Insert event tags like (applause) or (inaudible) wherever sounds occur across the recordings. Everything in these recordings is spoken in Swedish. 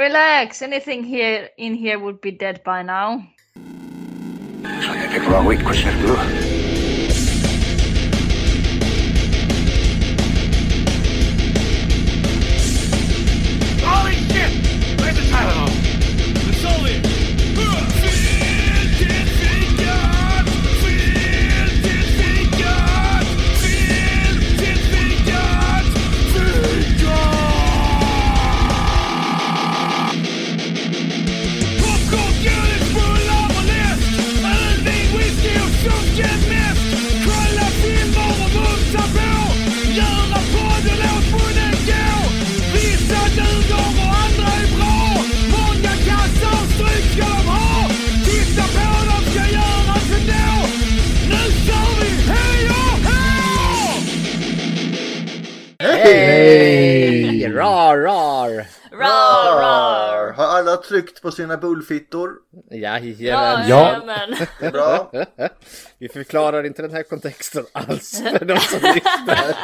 Relax. Anything here in here would be dead by now. I picked the wrong week to question tryckt på sina bullfittor? Jajamän. Ja. är bra. (laughs) Vi förklarar inte den här kontexten alls för de som lyssnar.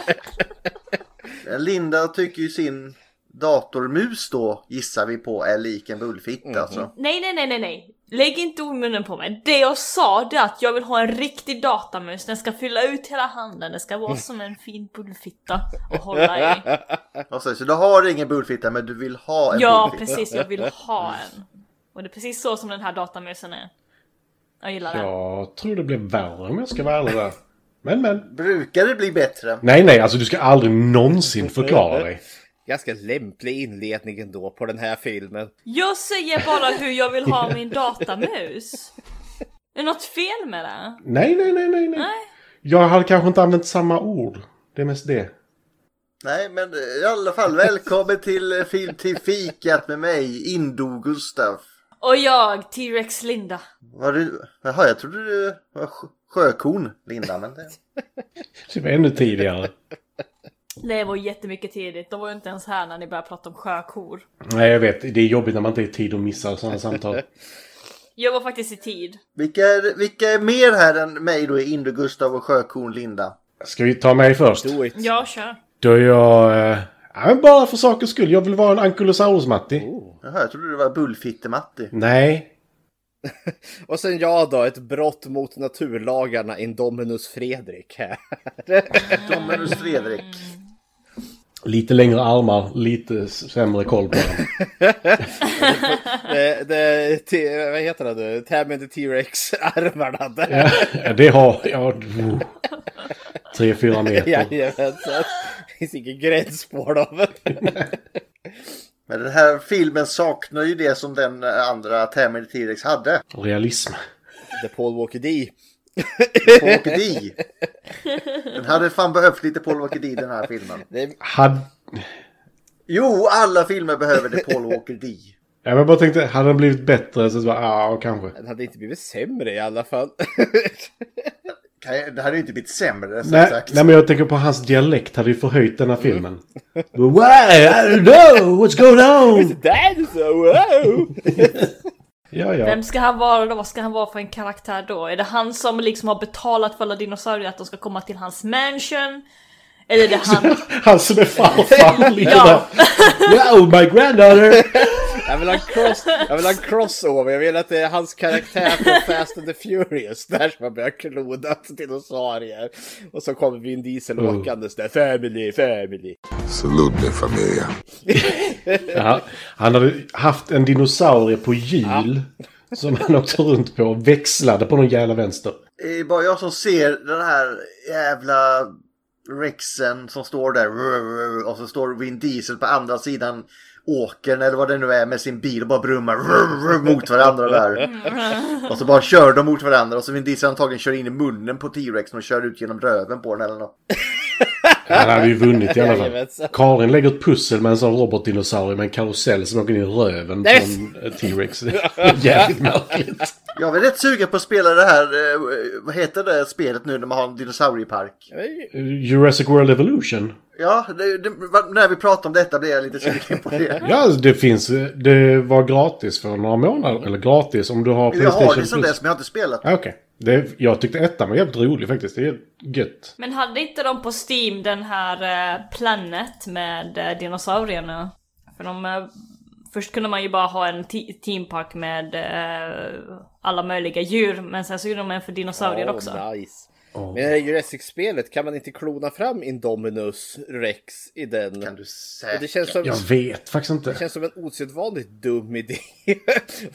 (laughs) Linda tycker ju sin datormus då gissar vi på är lik en bullfitta alltså. Nej, nej, nej, nej, nej. Lägg inte ord i munnen på mig. Det jag sa det är att jag vill ha en riktig datamus. Den ska fylla ut hela handen. Det ska vara som en fin bullfitta att hålla i. (laughs) Alltså, så du har ingen bullfitta men du vill ha en Ja, bullfitta? precis. Jag vill (laughs) ha en. Och det är precis så som den här datamusen är. Jag gillar den. Jag tror det blir värre om jag ska vara ärlig där. Men men. Brukar det bli bättre? Nej nej, alltså du ska aldrig någonsin förklara dig. Ganska lämplig inledning ändå på den här filmen. Jag säger bara hur jag vill ha min (laughs) datamus. Är något fel med det? Nej nej nej nej nej. Jag hade kanske inte använt samma ord. Det är mest det. Nej men i alla fall välkommen till eh, Film till fikat med mig, Indo-Gustaf. Och jag, T-Rex Linda. Var du... Jaha, jag trodde du var sjö- sjökon, Linda. Men det... (laughs) Det var ännu tidigare. Det var jättemycket tidigt. De var ju inte ens här när ni började prata om sjökor. Nej jag vet, det är jobbigt när man inte är i tid och missar sådana (laughs) samtal. Jag var faktiskt i tid. Vilka, är, vilka är mer här än mig då, Indo-Gustav och sjökon Linda? Ska vi ta mig först? Do it. Ja, kör. Då är jag... Eh, ja, bara för sakens skull. Jag vill vara en Ankylosaurus-Matti. Jaha, jag trodde det var Bullfitte-Matti. Nej. (laughs) Och sen jag då, ett brott mot naturlagarna, Indominus Fredrik här. Dominus Fredrik. Lite längre armar, lite sämre koll på den. (laughs) det, det, t- vad heter det? Tammy the T-Rex-armarna där. Ja, det har jag. Oh. Tre, fyra meter. Jajamensan. Det finns ingen gräns på dem. (laughs) Men den här filmen saknar ju det som den andra Tammy T-Rex hade. Realism. The Paul Walker D. D. Den hade fan behövt lite Paul Walker D den här filmen. Hade... Jo, alla filmer behöver det Paul Walker D. Ja, men jag bara tänkte, hade den blivit bättre så bara, ja, kanske. Den hade inte blivit sämre i alla fall. Det hade ju inte blivit sämre som Nej, sagt. nej, men jag tänker på hans dialekt hade ju förhöjt denna filmen. Why? I don't know what's going on? That's so wow! Ja, ja. Vem ska han vara då? Vad ska han vara för en karaktär då? Är det han som liksom har betalat för alla dinosaurier att de ska komma till hans mansion? Eller är det han... (laughs) Han som är farfar (laughs) Ja. (laughs) Wow, my granddaughter! Jag vill ha en cross, jag vill ha en crossover. Jag vill att det är hans karaktär från (laughs) Fast and the Furious. Där som har börjat kloda dinosaurier. Och så kommer Vin Diesel Oh. åkandes där. Family, family. Salute me, familia. (laughs) Ja, han hade haft en dinosaurie på hjul. Som han åkte runt på och växlade på någon jävla vänster. Det är bara jag som ser den här jävla Rexen som står där och så står Vin Diesel på andra sidan åkern eller vad det nu är med sin bil och bara brummar mot varandra där. Och så bara kör de mot varandra och så Vin Diesel antagligen kör in i munnen på T-Rexen och kör ut genom röven på den eller något. Han hade ju vunnit i alla fall. Karin lägger ett pussel med en sån robotdinosaurie med en karusell som åker in i röven på en eh, T-Rex. Jävligt märkligt. Jag är rätt sugen på att spela det här, eh, vad heter det spelet nu när man har en dinosauriepark? Jurassic World Evolution. Ja, det, det, när vi pratar om detta blir jag lite sugen på det. Ja, det finns. Det var gratis för några månader. Eller gratis om du har Jag Playstation har det som Plus. dess men jag har inte spelat. Ja, Okej. Det- Jag tyckte ettan var jävligt rolig faktiskt. Det är gött. Men hade inte de på Steam den här eh, Planet med eh, dinosaurierna? För de eh, Först kunde man ju bara ha en te- teampark med alla möjliga djur, men sen så gjorde de en för dinosaurier också. Åh, nice. Men i det här Jurassic-spelet kan man inte klona fram Indominus Rex i den? Kan du säga? det känns som, Jag vet faktiskt inte. det känns som en osedvanligt dum idé. (laughs)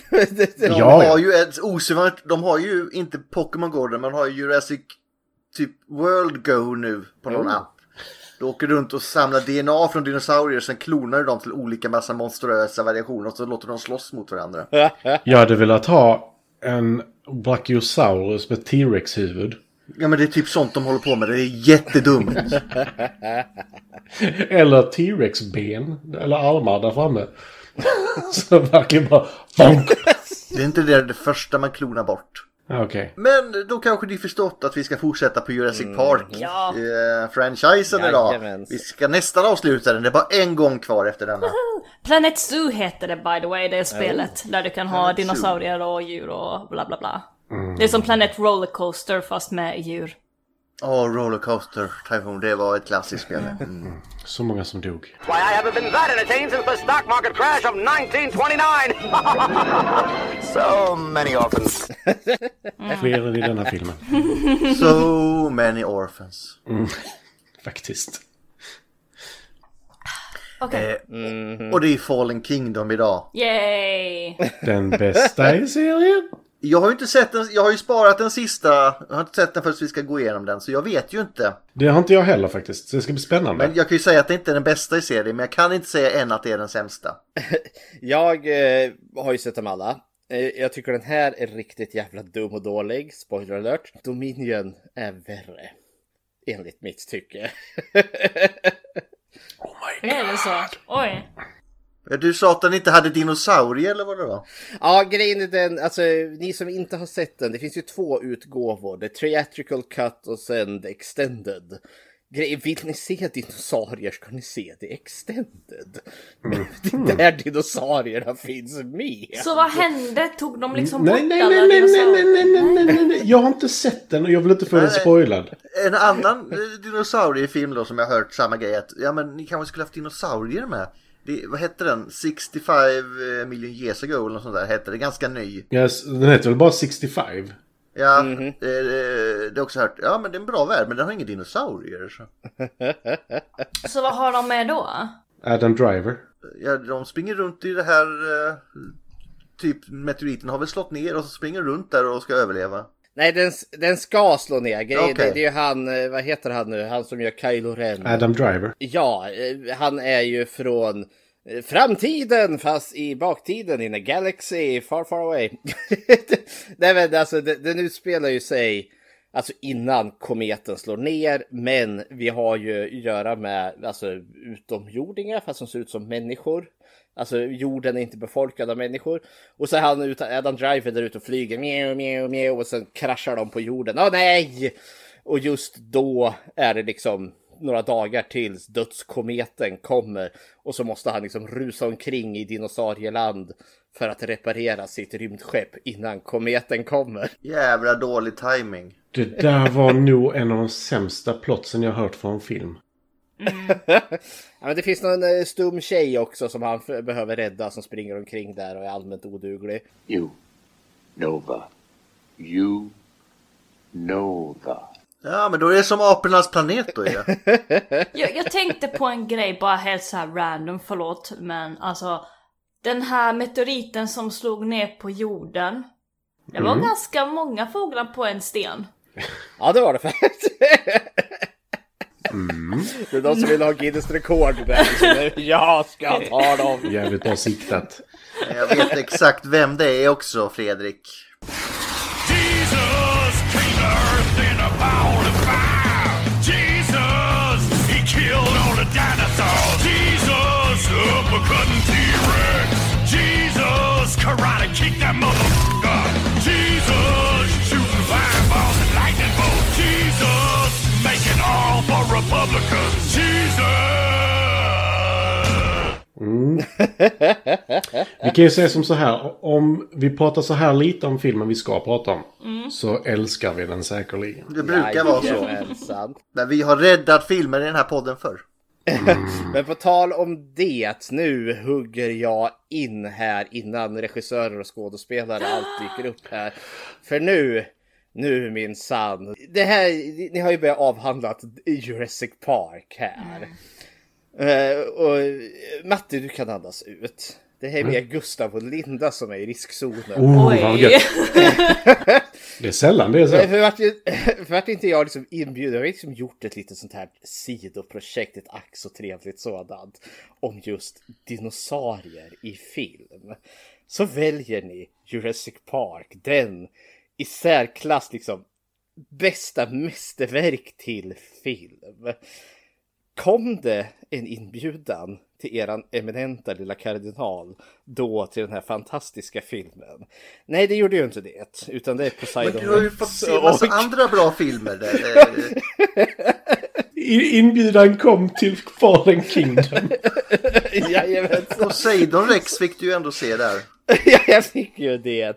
Det- De Ja, har ju ett osedvanligt, de har ju inte Pokémon Go, men har ju Jurassic typ World Go nu på någon Oh. app. Du åker runt och samlar DNA från dinosaurier, sen klonar du dem till olika massa monstruösa variationer och så låter de slåss mot varandra. (laughs) Jag hade velat ha en Brachiosaurus med T-Rex-huvud. Ja men det är typ sånt de håller på med, det är jättedumt. (laughs) Eller T-Rex-ben. Eller armar där framme. (laughs) Så verkligen bara... Bonk. Det är inte det, det första man klonar bort. Okej. Men då kanske ni förstått att vi ska fortsätta på Jurassic Park Ja. eh, idag. Jajamens. Vi ska nästan avsluta den, det är bara en gång kvar efter denna. (laughs) Planet Zoo heter det by the way, det är spelet. Där du kan ha Planet Zoo. dinosaurier och djur och bla bla bla. Det är som Planet Rollercoaster fast med djur. Åh, Rollercoaster Typhoon, det var ett klassiskt spel. Mm. Så många som dog. Why, I haven't been that entertained since the stock market crash of 1929. (laughs) so many orphans. Fler än i denna filmen. (laughs) So many orphans. (laughs) Faktiskt. Okej. Eh, Och det är Fallen Kingdom idag. Yay! Den bästa i serien. Jag har ju inte sett den, jag har ju sparat den sista, jag har inte sett den förrän vi ska gå igenom den, så jag vet ju inte. Det har inte jag heller faktiskt. Så det ska bli spännande. Men jag kan ju säga att det inte är den bästa i serien, men jag kan inte säga än att det är den sämsta. (laughs) Jag eh, har ju sett dem alla. Eh, jag tycker den här är riktigt jävla dum och dålig. Spoiler alert. Dominion är värre. Enligt mitt tycke. (laughs) Är det så? Oj. Ja, Du sa att den inte hade dinosaurier eller vad det var? ja, grejen är den, alltså ni som inte har sett den, det finns ju två utgåvor. The Theatrical Cut och sen The Extended. Grejen, vill ni se dinosaurier ska ni se The Extended. Men (laughs) det är där dinosaurierna finns med. Så vad hände? Tog de liksom Nej, bort nej, alla nej, nej, nej, nej, nej, nej, nej, nej. Jag har inte sett den och jag vill inte få den spoilad. En annan eh, dinosauriefilm då som jag har hört samma grej att, ja men ni kanske skulle haft dinosaurier med. Det, vad hette den? 65 million years ago eller något sånt där hette det. Ganska ny. Yes, den heter väl bara 65? Ja, eh, det har också hört. Ja men det är en bra värld men den har inga dinosaurier. Så. Så vad har de med då? Adam Driver. Ja, de springer runt i det här eh, typ meteoriten har väl slått ner och så springer runt där och ska överleva. Nej, den, den ska slå ner. Grejen, Okej. det, det är ju han, eh, vad heter han nu, han som gör Kylo Ren. Adam Driver. Ja, eh, han är ju från eh, framtiden fast i baktiden in a galaxy far far away. (laughs) Nej men alltså det- den utspelar ju sig alltså innan kometen slår ner men vi har ju att göra med alltså utomjordingar fast som ser ut som människor. Alltså jorden är inte befolkad av människor. Och så är han ute, Adam Driver där ute och flyger mjau, mjau, mjau, och sen kraschar de på jorden. Åh nej! Och just då är det liksom några dagar tills dödskometen kommer och så måste han liksom rusa omkring i dinosaurieland för att reparera sitt rymdskepp innan kometen kommer. Jävla dålig timing. Det där var nog en av de sämsta plotsen jag hört från en film. (laughs) Ja, men det finns någon eh, stum tjej också som han behöver rädda som springer omkring där och är allmänt oduglig. You, Nova. You, Nova. Ja men då är det som apornas planet då ja. (laughs) Jag, jag tänkte på en grej bara helt så här random, förlåt men alltså Den här meteoriten som slog ner på jorden Det var ganska många fåglar på en sten Ja, det var det faktiskt. (laughs) Det är de som vill ha Guinness rekord där. (laughs) Så jag ska ta dem. Jävligt bra siktat. Jag vet exakt vem det är också Fredrik. Jesus came to earth in a power of fire. Jesus, he killed all the dinosaurs. Jesus, uppercutting T-Rex. Jesus, karate kick that motherfucker. For Republicans. Jesus. Vi kan ju säga som så här. Om vi pratar så här lite om filmen vi ska prata om. Så älskar vi den säkerligen. Det brukar vara så. Men vi har räddat filmer i den här podden förr. (laughs) Men på tal om det, nu hugger jag in här innan regissörer och skådespelare allt dyker upp här. För nu, nu minsann. Det här, ni har ju börjat avhandla Jurassic Park här. Eh, och Matti, du kan andas ut. Det här är mer Gustav och Linda som är i riskzonen. Oh, Oj. (laughs) Det är sällan det är så. För vart, för (laughs) vart inte jag liksom inbjuden, jag har liksom gjort ett litet sånt här sidoprojekt, ett ack så trevligt sådant, om just dinosaurier i film. Så väljer ni Jurassic Park, den i särklass liksom bästa mästerverk till film. Kom det en inbjudan till eran eminenta lilla kardinal då till den här fantastiska filmen? Nej, det gjorde ju inte det, utan det är Poseidon Men du har ju fått se massa och- andra bra filmer. Där. Inbjudan kom till Fallen Kingdom. (laughs) Jajamensan. Poseidon Rex fick du ju ändå se där. (laughs) Ja, jag fick ju det.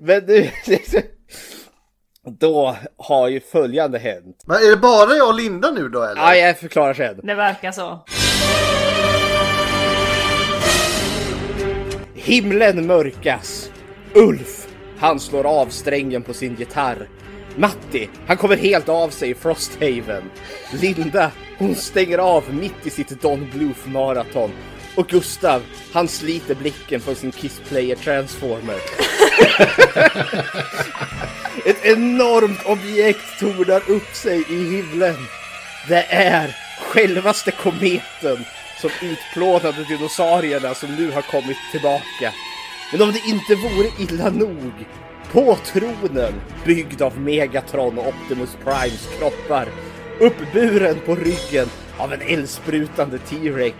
Men du, (laughs) då har ju följande hänt. Men är det bara jag och Linda nu då eller? Ja, jag förklarar sen. Det verkar så. Himlen mörkas. Ulf, han slår av strängen på sin gitarr. Matti, han kommer helt av sig i Frosthaven. Linda, hon stänger av mitt i sitt Don Bluth maraton. Och Gustav, han sliter blicken från sin Kiss Player Transformer. (laughs) Ett enormt objekt tornar upp sig i himlen. Det är självaste kometen som utplånade dinosaurierna som nu har kommit tillbaka. Men om det inte vore illa nog, på tronen, byggd av Megatron och Optimus Primes kroppar, uppburen på ryggen av en eldsprutande T-Rex,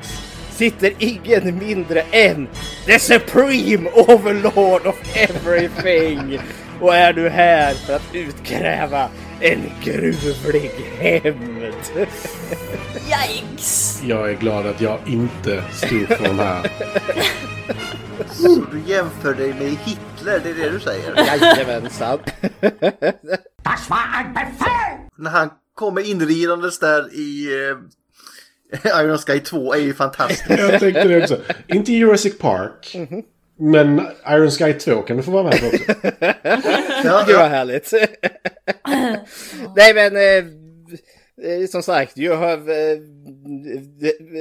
sitter ingen mindre än The Supreme Overlord of Everything och är nu här för att utkräva en gruvlig hämnd. Yikes! Jag är glad att jag inte stod för de här. Så du jämför dig med Hitler, det är det du säger? Jajamensan. När han kommer inridandes där i eh, (laughs) Iron Sky 2 är ju fantastiskt. (laughs) Jag tänkte det också. Inte Jurassic Park. Men Iron Sky 2 kan du få vara med på också. Ja, Gud vad härligt. (laughs) Nej men eh, som sagt, you have eh,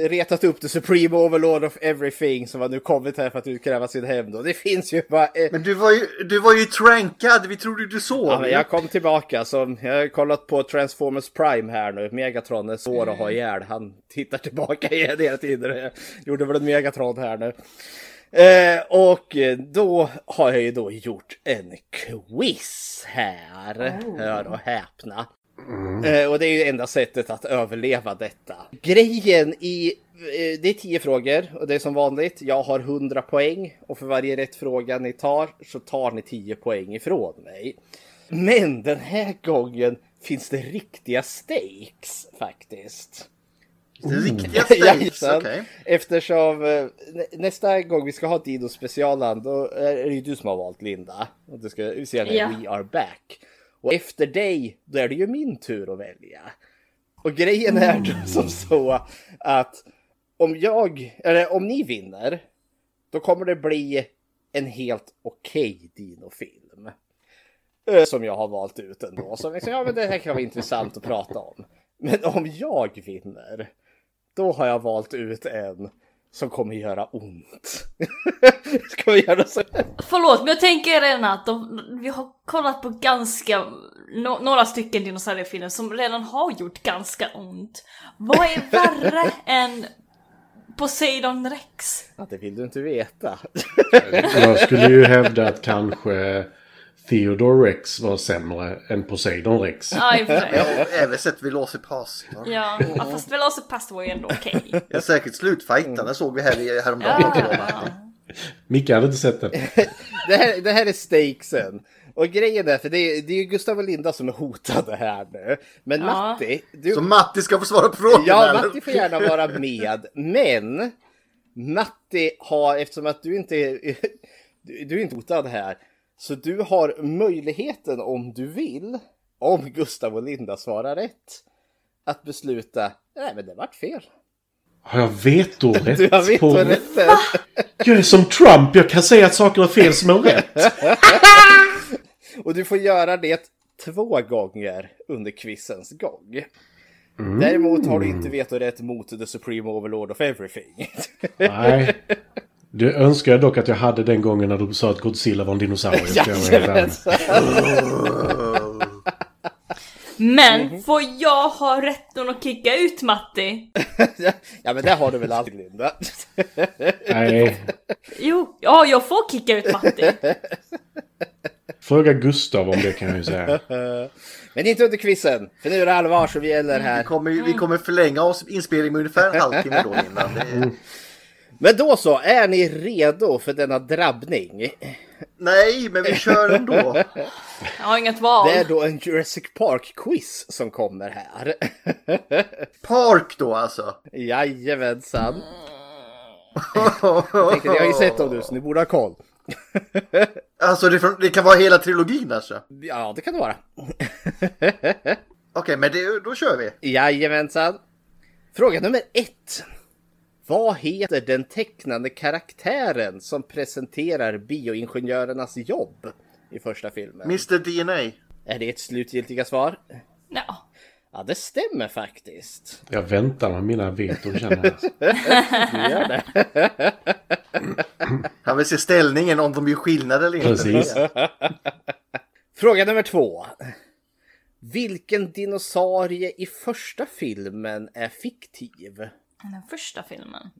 retat upp the supreme overlord of everything som har nu kommit här för att utkräva sin hämnd. Och det finns ju bara... Eh, Men du var ju, du var ju trankad, vi trodde du sov. Ja, men jag kom tillbaka så jag har kollat på Transformers Prime här nu. Megatron är svår att ha ihjäl. Han tittar tillbaka igen hela tiden. Jag gjorde väl en Megatron här nu. Eh, och då har jag ju då gjort en quiz här. Hör och häpna. Eh, och det är ju enda sättet att överleva detta. Grejen i... Eh, det är tio frågor och det är som vanligt. Jag har 100 poäng och för varje rätt fråga ni tar så tar ni 10 poäng ifrån mig. Men den här gången finns det riktiga stakes faktiskt. Det riktiga (laughs) stakes, okej. Eftersom eh, nä- nästa gång vi ska ha Dino specialen då är det ju du som har valt Linda. Och du ska se när Ja. We are back. Och efter dig, då är det ju min tur att välja. Och grejen är då som så att om jag, eller om ni vinner, då kommer det bli en helt okej Dino-film. Eh, Som jag har valt ut ändå. Så liksom, ja men det här kan vara intressant att prata om. Men om jag vinner, då har jag valt ut en som kommer göra ont. (laughs) Ska vi göra så? Förlåt, men jag tänker redan att de, vi har kollat på ganska, no, några stycken dinosauriefilmer som redan har gjort ganska ont. Vad är (laughs) värre än Poseidon Rex? Ja, det vill du inte veta. Jag skulle ju hävda att kanske Theodore Rex var sämre än Poseidon Rex. Ja, i och för sig. Ja, även sett Velocipastor. Ja, ja fast Velocipastor var ju ändå okej. Ja, säkert slutfightarna såg vi här i häromdagen. Ja, ja. Micke hade inte sett den. (laughs) Det här, det här är stakesen. Och grejen är, för det är, det är ju Gustav och Linda som är hotade här nu. Men Ja. Matti, du, Så Matti ska få svara på frågorna. Ja, eller? Matti får gärna vara med. Men Matti har, eftersom att du inte är, (laughs) du, du är inte hotad här. Så du har möjligheten om du vill, om Gustav och Linda svarar rätt, att besluta, nej men det vart fel. Har jag vetorätt? (laughs) Du har på... vetorätten. Jag är som Trump. Jag kan säga att saker är fel som är rätt. (laughs) Och du får göra det två gånger under quizens gång. Däremot har du inte vetorätt mot The Supreme Overlord of Everything. Nej. (laughs) Det önskar jag dock att jag hade den gången när du sa att Godzilla var en dinosaurie. (laughs) ärlig. Men får jag ha rätten att kicka ut Matti? (laughs) ja men det har du väl aldrig Linda? (laughs) Nej. Jo, ja jag får kicka ut Matti. Fråga Gustav om det kan jag ju säga. Men inte under quizen, för nu är det allvar som gäller Vi här. kommer, vi kommer förlänga oss inspelningen med ungefär en halvtimme då innan. Det är... Men då så, är ni redo för denna drabbning? Nej, men vi kör ändå. (laughs) Jag har inget val. Det är då en Jurassic Park-quiz som kommer här. (laughs) Park då alltså. Jajamensan. (laughs) Jag tänkte, ni har ju sett dem nu så ni borde ha koll. Alltså det, det kan vara hela trilogin alltså. Ja, det kan det vara. Okej, men det, då kör vi. Jajamensan. Fråga nummer ett. Vad heter den tecknande karaktären som presenterar bioingenjörernas jobb i första filmen? Mr DNA. Är det ett slutgiltiga svar? Ja. Ja, det stämmer faktiskt. Jag väntar med mina veton känner jag. (laughs) Du gör det. (laughs) Han vill se ställningen om de gör skillnad eller inte. Precis. (laughs) Fråga nummer två. Vilken dinosaurie i första filmen är fiktiv? Den första filmen.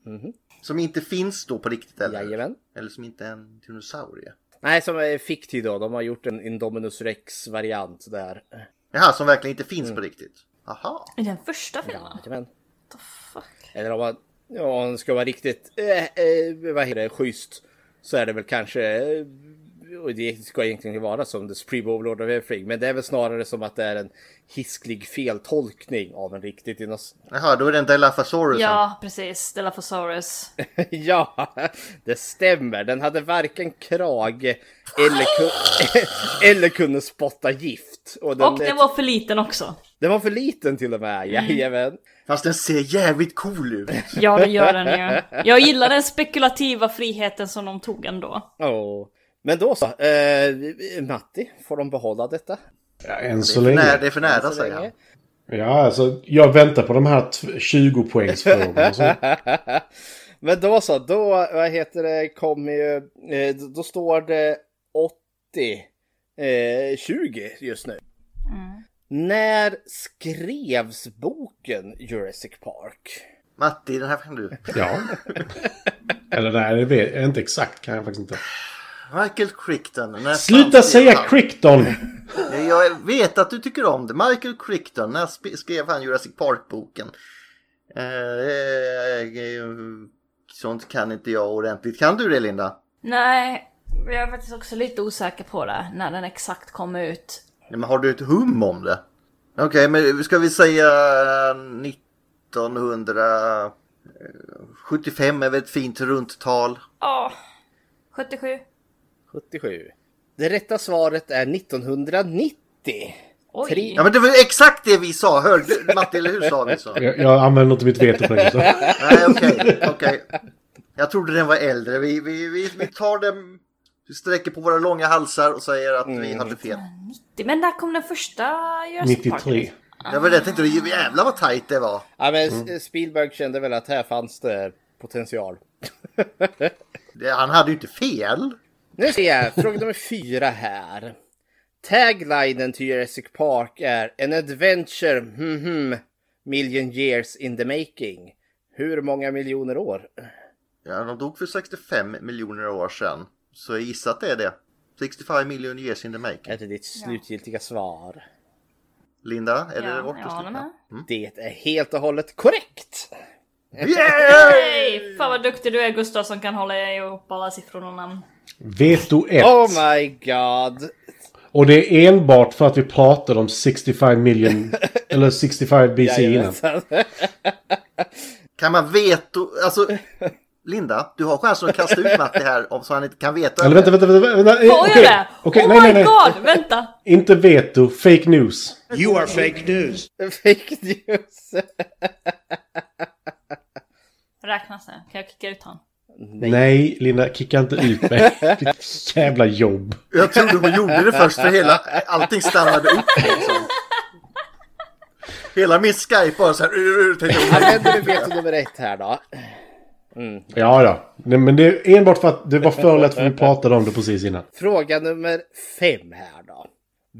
Som inte finns då på riktigt eller? Jajamän. Eller som inte är en dinosaurie. Nej, som är fiktiv då. De har gjort en Indominus Rex-variant där. Jaha, som verkligen inte finns på riktigt. Aha. I den första filmen? Jajamän. Fuck. Eller om man, ja, om man ska vara riktigt, eh, eh, vad heter det, schysst. Så är det väl kanske, eh, och det ska egentligen vara som The Supreme Overlord of Everything. Men det är väl snarare som att det är en hisklig feltolkning av en riktig dinosaur. Jaha, då är det en Dilophosaurus. Ja, precis. Dilophosaurus. (laughs) ja, det stämmer. Den hade varken krage eller, ku- (laughs) eller kunde spotta gift. Och den, Och den var för liten också. den var för liten till och med. Jajamän. Fast den ser jävligt cool ut. Ja, det gör den ju. (laughs) Jag gillar den spekulativa friheten som de tog ändå. Åh. Men då så, eh, Matti, får de behålla detta? Ja, än så Nej, länge. det är för nära Så säger han. Ja, alltså jag väntar på de här t- 20 poängsfrågorna. (laughs) Men då så, då vad heter det, kommer ju, eh, då står det 80, eh, 20 just nu. När skrevs boken Jurassic Park? Matti, den här kan du. Ja. (laughs) Eller nej, det vet jag inte exakt. Kan jag faktiskt inte. Michael Crichton. Sluta säga han? Crichton! Jag vet att du tycker om det. Michael Crichton. När skrev han Jurassic Park-boken? Eh, eh, sånt kan inte jag ordentligt. Kan du det Linda? Nej, jag är faktiskt också lite osäker på det. När den exakt kom ut. Men har du ett hum om det? Okej, men ska vi säga 1975 är väl ett fint runt tal? Ja, 77. 77. Det rätta svaret är 1990. Oj. Tre- Ja men det var exakt det vi sa, hörde Matti eller hur sa vi så? Jag, jag använder inte mitt veto. Så. Nej okej, okej. Jag trodde den var äldre. Vi, vi, vi, vi tar den, vi sträcker på våra långa halsar och säger att vi hade fel. 90. Men där kom den första Jurassic Park. 93. Det var det jag tänkte, jävlar vad tajt det var. Ja, men Spielberg kände väl att här fanns det potential. (laughs) Det, han hade ju inte fel. Nu ser jag, fråga nummer fyra här. Taglinen till Jurassic Park är En adventure, hmm, hmm, million years in the making. Hur många miljoner år? Ja, de dog för 65 miljoner år sedan. Så jag gissar att det är det. 65 million years in the making. Är det ditt slutgiltiga svar? Linda, är det Ja, vårt jag håller med. Det är helt och hållet korrekt! Yeah! Hej! Fan vad duktig du är Gustav som kan hålla ihop alla siffror och namn. Veto 1. Oh my god! Och det är enbart för att vi pratade om 65 million, (laughs) eller 65 BC innan. (laughs) Kan man veto, alltså Linda, du har chansen att kasta ut Matti här om så han inte kan veta. Eller vänta, vänta, vänta. vänta. Får jag Okej, det? okej, oh nej, my nej. god! Vänta! Inte veto, fake news. You are fake news. Fake news! Räknas det? Kan jag kicka ut han? Nej. Linda, kicka inte ut mig. (laughs) Ditt jävla jobb. Jag trodde hon gjorde det först för hela, allting stannade upp liksom. Hela min Skype bara så här. Använder du veto nummer ett här då? Ja, ja. Nej, men det är enbart för att det var för lätt för vi pratade om det precis innan. Fråga nummer fem här då.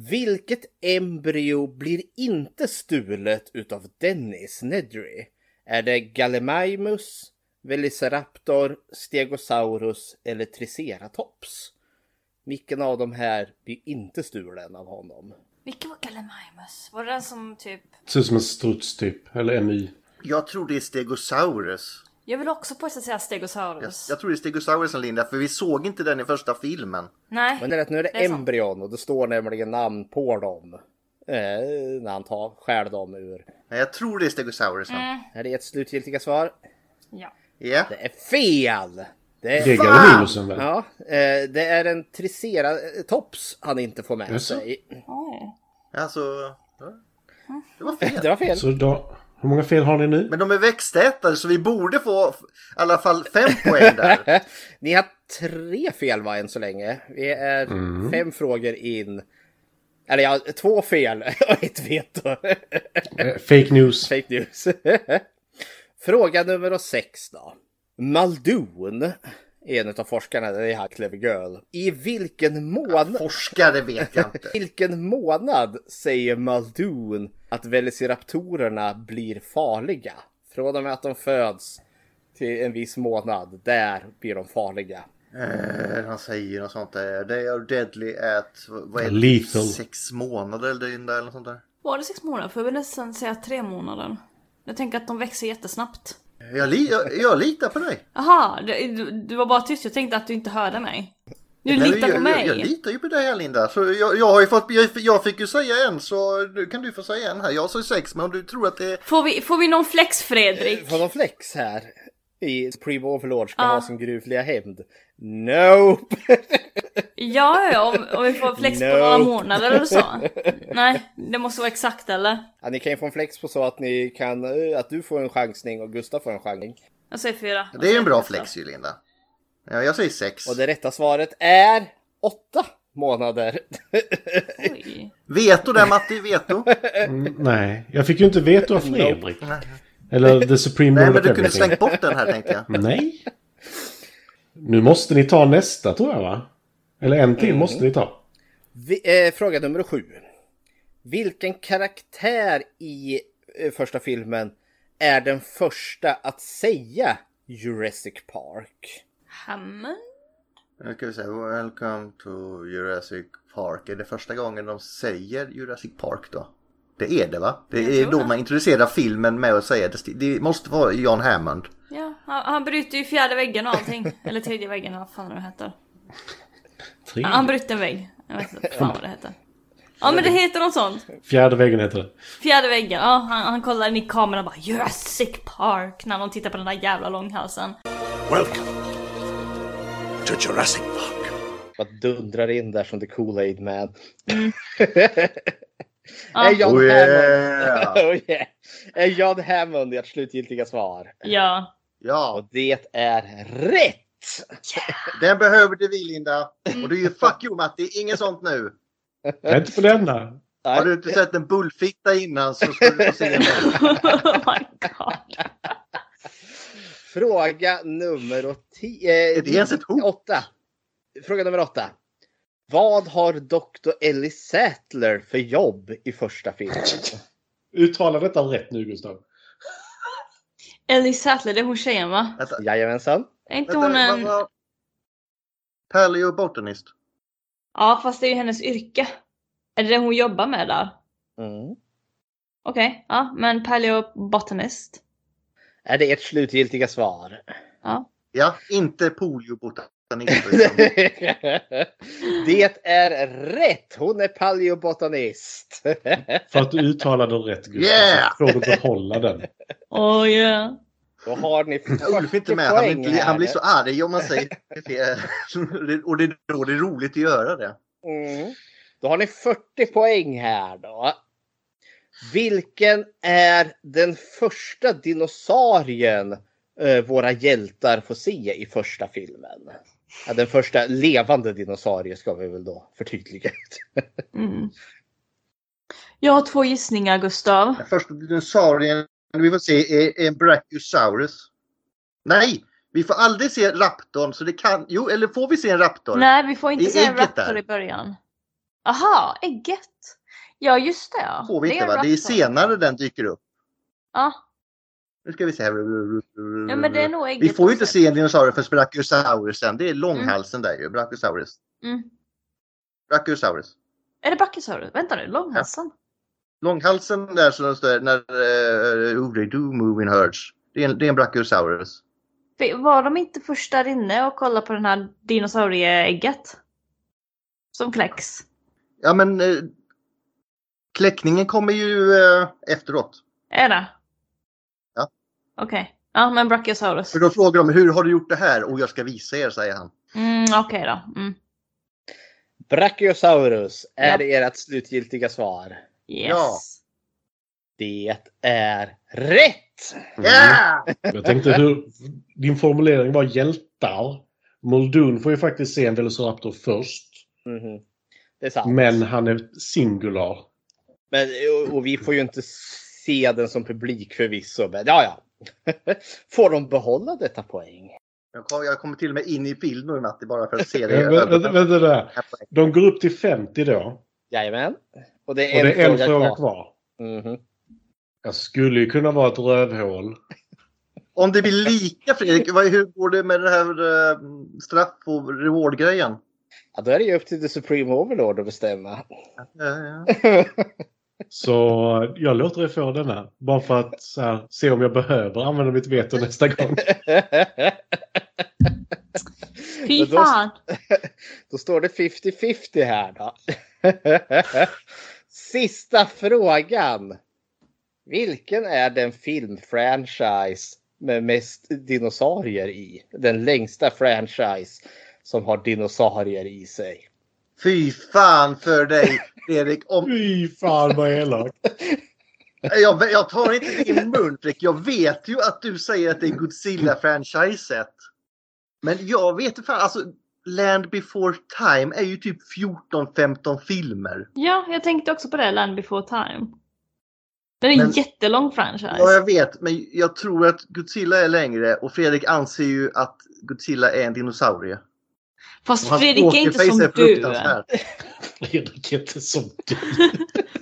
Vilket embryo blir inte stulet utav Dennis Nedry? Är det Gallimimus, Velociraptor, Stegosaurus eller Triceratops? Vilken av de här blir inte stulen av honom? Vilken var Gallimimus? Var det den som typ... Ser ut som en struts typ. Eller en ny. Jag tror det är Stegosaurus. Jag vill också på att säga Stegosaurus. jag tror det är Stegosaurus Linda, för vi såg inte den i första filmen. Nej. Men det är rätt, nu är det, Det är embryon och det står nämligen namn på dem. Eh, när han tar, skär dem ur. Nej, jag tror det är Stegosaurus. Mm. Är det ett slutgiltiga svar? Ja. Ja. Det är fel! Det är Det är Gallimimusen väl? Ja, eh, det är en triceratops han inte får med Jaså? sig. Oj. Alltså... ja. Det var fel. Det var fel. Så då, hur många fel har ni nu? Men de är växtätare så vi borde få i alla fall fem poäng där. (laughs) Ni har tre fel va än så länge. Vi är fem frågor in. Eller ja, två fel (laughs) och ett veto. Eh, Fake news. Fake news. (laughs) Fråga nummer sex då. Muldoon är en av forskarna i här Clever Girl. I vilken månad... Forskare vet jag inte. (laughs) Vilken månad säger Muldoon att velociraptorerna blir farliga? Från och med att de föds till en viss månad, där blir de farliga. Eh, han säger något sånt där. They are deadly at... Vad är det? Lethal. Sex månader eller det eller något sånt där. Var det sex månader? För jag vill nästan säga tre månader. Jag tänker att de växer jättesnabbt. Jag, li- jag, jag litar på dig. Jaha, du, du var bara tyst. Jag tänkte att du inte hörde mig. Du Nej, litar jag, på mig. Jag, jag litar ju på dig här Linda. Så jag, jag har ju fått, jag, jag fick ju säga en så nu kan du få säga en här. Jag sa sex men om du tror att det är... Får vi, får vi någon flex Fredrik? Får de flex här? I Supreme Overlord ska Ja. ha sin gruvliga hämnd. Nope! Ja, ja, om, om vi får flex på No. några månader eller så. Nej, det måste vara exakt eller? ja, ni kan ju få en flex på så att ni kan, eh, att du får en chansning och Gustav får en chansning. Jag säger fyra. Det är en bra flex ju Linda. Ja, jag säger sex. Och det rätta svaret är åtta månader. Oj. Veto där Matti, veto. Mm, nej, jag fick ju inte veto av Fredrik. Eller The Supreme Nej men du kunde slängt bort den här tänkte jag. Nej. Nu måste ni ta nästa tror jag va? Eller en till måste ni ta. Vi, eh, fråga nummer sju. Vilken karaktär i eh, första filmen är den första att säga Jurassic Park? Hammond? Ska vi säga Welcome to Jurassic Park. Är det första gången de säger Jurassic Park då? Det är det va? Det Jag är då man introducerar filmen med att säga det. Det måste vara John Hammond. Ja, han, han bryter ju fjärde väggen och allting. Eller tredje väggen, vad fan det heter. Tre. Ja, han bryter en vägg. Jag vet inte fan vad det heter. Ja men det heter något sånt. Fjärde väggen heter det. Fjärde väggen, ja han, han kollar in i kameran och bara Jurassic Park när de tittar på den där jävla långhalsen. Welcome to Jurassic Park. Bara dundrar in där som the Kool-Aid man. Ja. (laughs) Är John Oh, Hammond... yeah. (laughs) oh, yeah. Är John Hammond ert slutgiltiga svar? Ja. Ja, Och det är rätt! (laughs) den behövde vi Linda. Och du är ju fuck you Matti, inget sånt nu. Jag är inte på denna. Har du inte sett en bullfitta innan så ska du få se en (laughs) oh my god. Fråga nummer tio. Är det ens ett hot? Åtta. Fråga nummer åtta. Vad har Dr. Ellie Sattler för jobb i första filmen? Uttala detta rätt nu Gustav. Ellie Sattler, det är hon tjejen va? Vänta, Jajamensan. Är inte vänta, hon vad en... Paleobotanist. Ja fast det är ju hennes yrke. Är det det hon jobbar med där? Mm. Okej, ja men paleobotanist. Är det ert slutgiltiga svar? Ja. Ja, inte poliobotanist. Utan- (laughs) det är rätt! Hon är paleobotanist. (laughs) För att du uttalade den rätt Gustav. Yeah! Så får du behålla den. Oh yeah. Då har ni 40 Ulf inte med. Han blir, han blir så arg om man säger fel. (laughs) Och det är då det är roligt att göra det. Mm. Då har ni 40 poäng här då. Vilken är den första dinosaurien eh, våra hjältar får se i första filmen. Ja, den första levande dinosaurie ska vi väl då förtydliga. Mm. Jag har två gissningar Gustav. Den första dinosaurien vi får se är en Brachiosaurus. Nej, vi får aldrig se raptorn så det kan... Jo, eller får vi se en raptor? Nej, vi får inte I se en raptor där. i början. Aha, ägget. Ja, just det. Ja. får vi inte är va? en Det är raptor. senare den dyker upp. Ja. Nu ska vi se här. ja, men det är nog. Vi får ju inte se en dinosaurie för Brachiosaurusen. Det är långhalsen där ju. Brachiosaurus. Mm. Brachiosaurus. Är det Brachiosaurus? Vänta nu, långhalsen. Långhalsen där som står när uh, oh, they do move in herds. Det är en, det är en Brachiosaurus. Var de inte först där inne och kollade på den här dinosaurieägget? Som kläcks. Ja men eh, kläckningen kommer ju eh, efteråt. Är det? Okej. Ja, men Brachiosaurus. För då frågar de hur har du gjort det här? Och jag ska visa er säger han. Mm, Okej då. Mm. Brachiosaurus är Ja. det ert slutgiltiga svar. Yes. Ja. Det är rätt! Ja! Jag tänkte hur... Din formulering var hjältar. Muldoon får ju faktiskt se en Velociraptor först. Mhm. Det är sant. Men han är singular. Men, och, och vi får ju inte se den som publik förvisso. Men ja, ja. (laughs) Får de behålla detta poäng? Jag kom- Jag kommer till och med in i film nu Matti bara för att se det. Vä- vä- Vänta, vänta där. De går upp till 50 då. Jajamän. Och det Och är en, det är en fråga, fråga kvar. kvar. Mhm. Jag skulle ju kunna vara ett rövhål. Om det blir lika Fredrik, hur går det med den här eh, straff och reward-grejen? Ja, då är det ju upp till The Supreme Overlord att bestämma. Ja, ja. (laughs) Så jag låter dig få denna. Bara för att så här, se om jag behöver använda mitt veto nästa gång. (laughs) Fy Men då- fan. (laughs) Då står det 50-50 här då. (laughs) Sista frågan. Vilken är den filmfranchise med mest dinosaurier i? Den längsta franchise som har dinosaurier i sig. Fy fan för dig Fredrik. Om, Fy fan vad elak. jag, jag tar inte din mun Fredrik. Jag vet ju att du säger att det är Godzilla-franchiset. Men jag vet inte fan, alltså Land before time är ju typ 14-15 filmer. Ja, jag tänkte också på det, Land before time. Den är en Men- jättelång franchise. Ja, jag vet, men jag tror att Godzilla är längre och Fredrik anser ju att Godzilla är en dinosaurie. Fast Fredrik är inte som du. Fredrik är inte som du.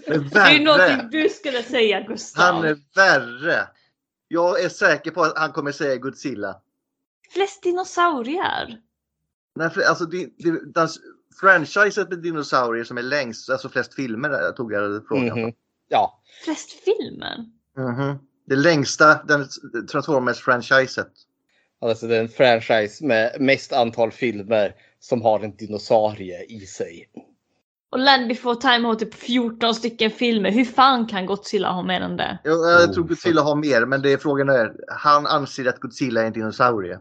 Det är Det någonting du skulle säga Gustav. Han är värre. Jag är säker på att han kommer säga Godzilla. Flest dinosaurier. Nej, för, alltså, det, det, den, franchiset med dinosaurier som är längst, alltså flest filmer där, tog jag frågan. Mhm. Ja, Flest filmer. Mhm. Det längsta den Transformers-franchiset. Alltså det är en franchise med mest antal filmer som har en dinosaurie i sig. Och Land before time har typ 14 stycken filmer. Hur fan kan Godzilla ha mer än det? Jag, jag Oh, tror Godzilla har mer, men det är frågan är, han anser att Godzilla är en dinosaurie.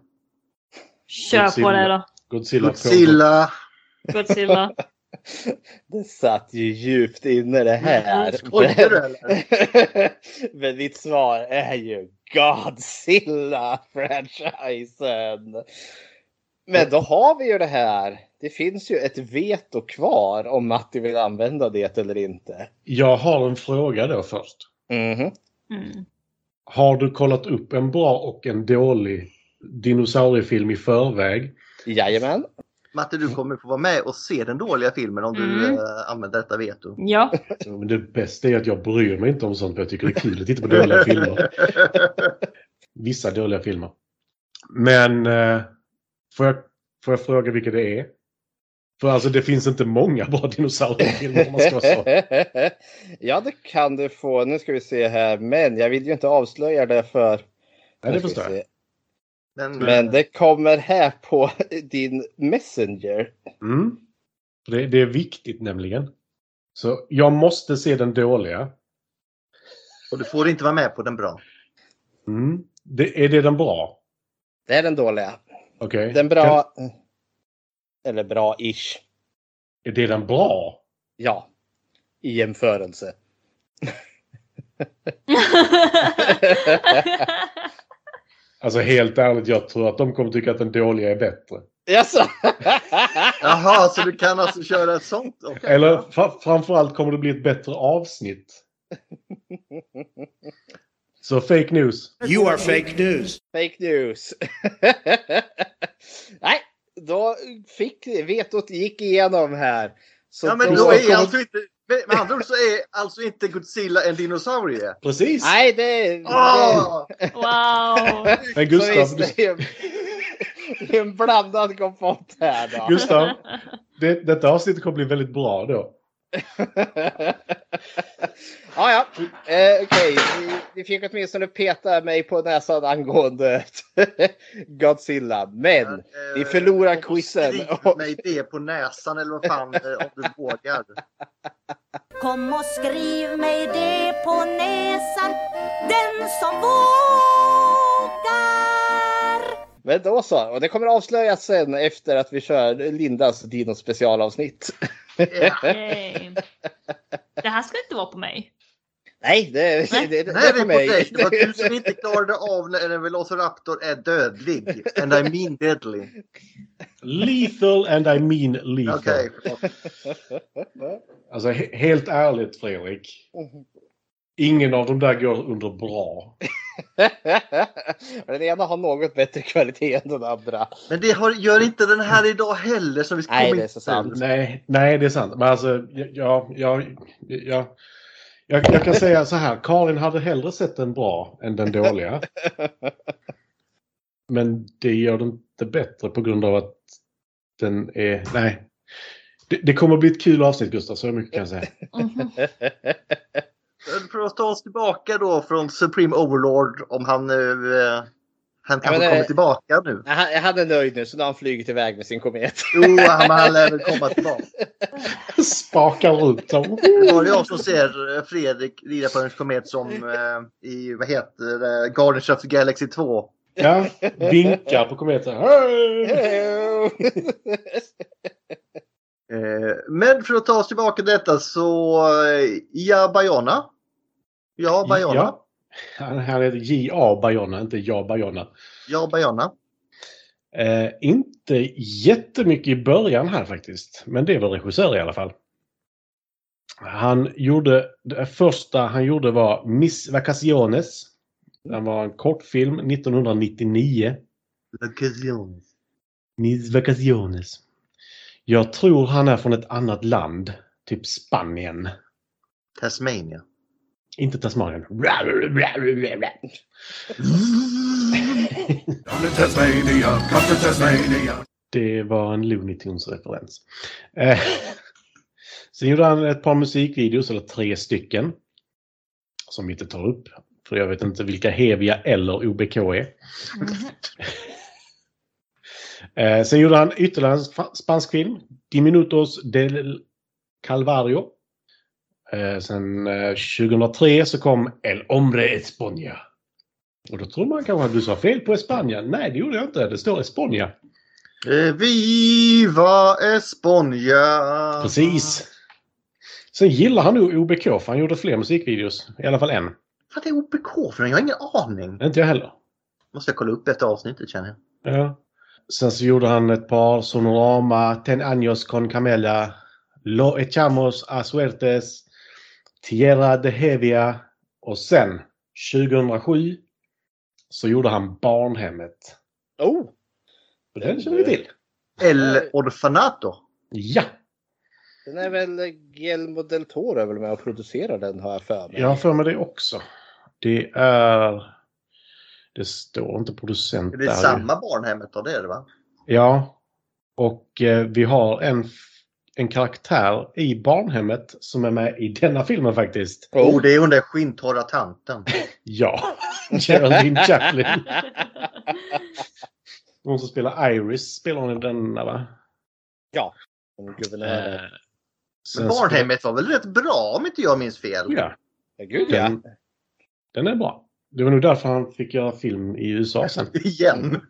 Kör på Godzilla. det då. Godzilla. Godzilla! Godzilla. (laughs) Det satt ju djupt inne det här. Skojar du eller? (laughs) Men mitt svar är ju Godzilla-franchisen. Men då har vi ju det här. Det finns ju ett veto kvar om Matti vill använda det eller inte. Jag har en fråga då först. Mhm. Mm. Har du kollat upp en bra och en dålig dinosauriefilm i förväg? Jajamän. Matte, du kommer få vara med och se den dåliga filmen om du Mm. eh, använder detta veto. Ja. Men det bästa är att jag bryr mig inte om sånt för jag tycker det är kul att titta på dåliga filmer. (laughs) Vissa dåliga filmer. Men eh, får, jag, får jag fråga vilka det är? För alltså det finns inte många bra dinosauriefilmer om man ska vara så. (laughs) ja, det kan du få. Nu ska vi se här. Men jag vill ju inte avslöja det för... Nej, det förstår jag. Se. Men, Men det kommer här på (laughs) din Messenger. Mm. Det, det är viktigt nämligen. Så jag måste se den dåliga. och du får inte vara med på den bra. Mm. Det, är det den bra? Det är den dåliga. Okej. Den bra... Eller bra-ish. Är det den bra? Ja. I jämförelse. (laughs) (laughs) Alltså helt ärligt, jag tror att de kommer tycka att den dåliga är bättre. Jaså? Jaha, så du kan alltså köra ett sånt? Okej. (laughs) Eller fra- framförallt kommer det bli ett bättre avsnitt. Så fake news. You are fake news. Fake news. (laughs) Nej, då fick vetot gick igenom här. Så Ja, men då- då är alltså inte... Med andra ord så är alltså inte Godzilla en dinosaurie. Precis. Nej, det... det... Åh! Wow! Men Gustav, visst, du, det är en- det är en blandad kompott här då. Gustav det, detta avsnittet kommer bli väldigt bra då. (laughs) ja, ja. Eh, Okej, vi, vi fick åtminstone peta mig på näsan angående (laughs) Godzilla. Men vi förlorar Eh, quizen. Skriv mig det på näsan eller vad fan, eh, om du vågar. Kom och skriv mig det på näsan Den som vågar Men då så. Och det kommer avslöjas sen efter att vi kör Lindas Dino specialavsnitt. (laughs) Yay. Det här ska inte vara på mig. Nej, det, Nej. det, det, Nej, det är på mig. dig. Det var du som inte klarade av när en Velociraptor är dödlig. And I mean deadly. Lethal and I mean lethal. Förlåt. Alltså he- helt ärligt Fredrik. Ingen av dem där går under bra. (laughs) den ena har något bättre kvalitet än den andra. Men det har, gör inte den här idag heller som vi ska Nej, komma det är så sant. Nej, nej, det är sant. Men alltså, ja, ja, ja, jag, jag kan säga så här. Karin hade hellre sett den bra än den dåliga. (laughs) Men det gör den inte bättre på grund av att den är... Nej. Det, det kommer bli ett kul avsnitt Gustav, så mycket kan jag säga. (laughs) Mhm. För att ta oss tillbaka då från Supreme Overlord om han nu... Eh, han kanske kommer eh, tillbaka nu. Han, han är nöjd nu så nu har han flugit iväg med sin komet. Jo, han, han lär väl komma tillbaka. (laughs) Spakar ut dem. Det var jag som ser eh, Fredrik rida på en komet som eh, i, vad heter det, Guardians of the Galaxy 2. Ja, vinkar på kometen. Hej! Eh, men för att ta oss tillbaka till detta så, eh, ja, Bayona. Ja, Bayona. Ja. Han heter J.A. Bayona, inte Ja Bayona. Ja, Bayona. Eh, inte jättemycket i början här faktiskt. Men det är väl regissör i alla fall. Han gjorde, det första han gjorde var Miss Vacaciones. Den var en kortfilm 1999. Vacation. Miss Vacaciones. Jag tror han är från ett annat land. Typ Spanien. Tasmania. Inte Tasmanien. Det var en Looney Tunes-referens. Eh, sen gjorde han ett par musikvideos, eller tre stycken. Som vi inte tar upp. För jag vet inte vilka Hevia eller OBK är. Eh, sen gjorde han ytterligare en spa- spansk film. Diminutos del Calvario. Eh, sen eh, 2003 så kom El Hombre España. Och då tror man kanske att du sa fel på España. Nej, det gjorde jag inte. Det står España. Eh, Viva Esponia! Precis. Sen gillar han nog OBK för han gjorde fler musikvideos. I alla fall en. Vad är OBK för? Jag har ingen aning. Inte jag heller. Måste jag kolla upp efter avsnittet känner jag. Ja. Sen så gjorde han ett par Sonorama, Ten años con Camela, Lo echamos a suertes, Tierra de Hevia och sen 2007 så gjorde han Barnhemmet. Oh! Och den känner vi till. El Orfanato. Ja, Den är väl Guillermo del Toro väl med och producerar den har jag för mig. jag har för mig det också. Det är... Det står inte producent Det är där. samma barnhemmet då, det är det va? Ja. Och eh, vi har en, en karaktär i barnhemmet som är med i denna filmen faktiskt. Oh, det är hon där skinntorra tanten. Ja, (laughs) Geraldine Chaplin. Hon som spelar Iris spelar hon i denna va? Ja. Guvernören. Eh, Men barnhemmet var väl rätt bra om inte jag minns fel? Ja, Ja, gud ja. den, den är bra. Det var nog därför han fick göra film i USA sen. (laughs) Igen.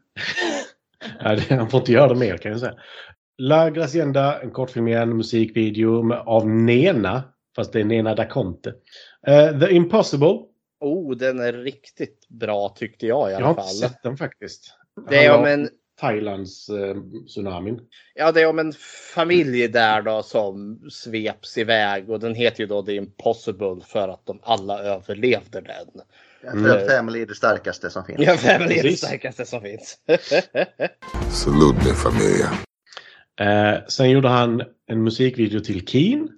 Han får inte göra det mer kan jag säga. La Gracienda, en kortfilm igen, musikvideo av Nena. Fast det är Nena da Conte. Eh, The Impossible. Oh, den är riktigt bra tyckte jag i Jag alla har inte fall. sett den faktiskt. Det är om en, Thailands eh, tsunamin. ja, det är om en familj där då som sveps iväg och den heter ju då The Impossible för att de alla överlevde den. Mm. Family är det starkaste som finns. Ja, Family är det starkaste som finns. (laughs) Salute me familia. Eh, sen gjorde han en musikvideo till Keen.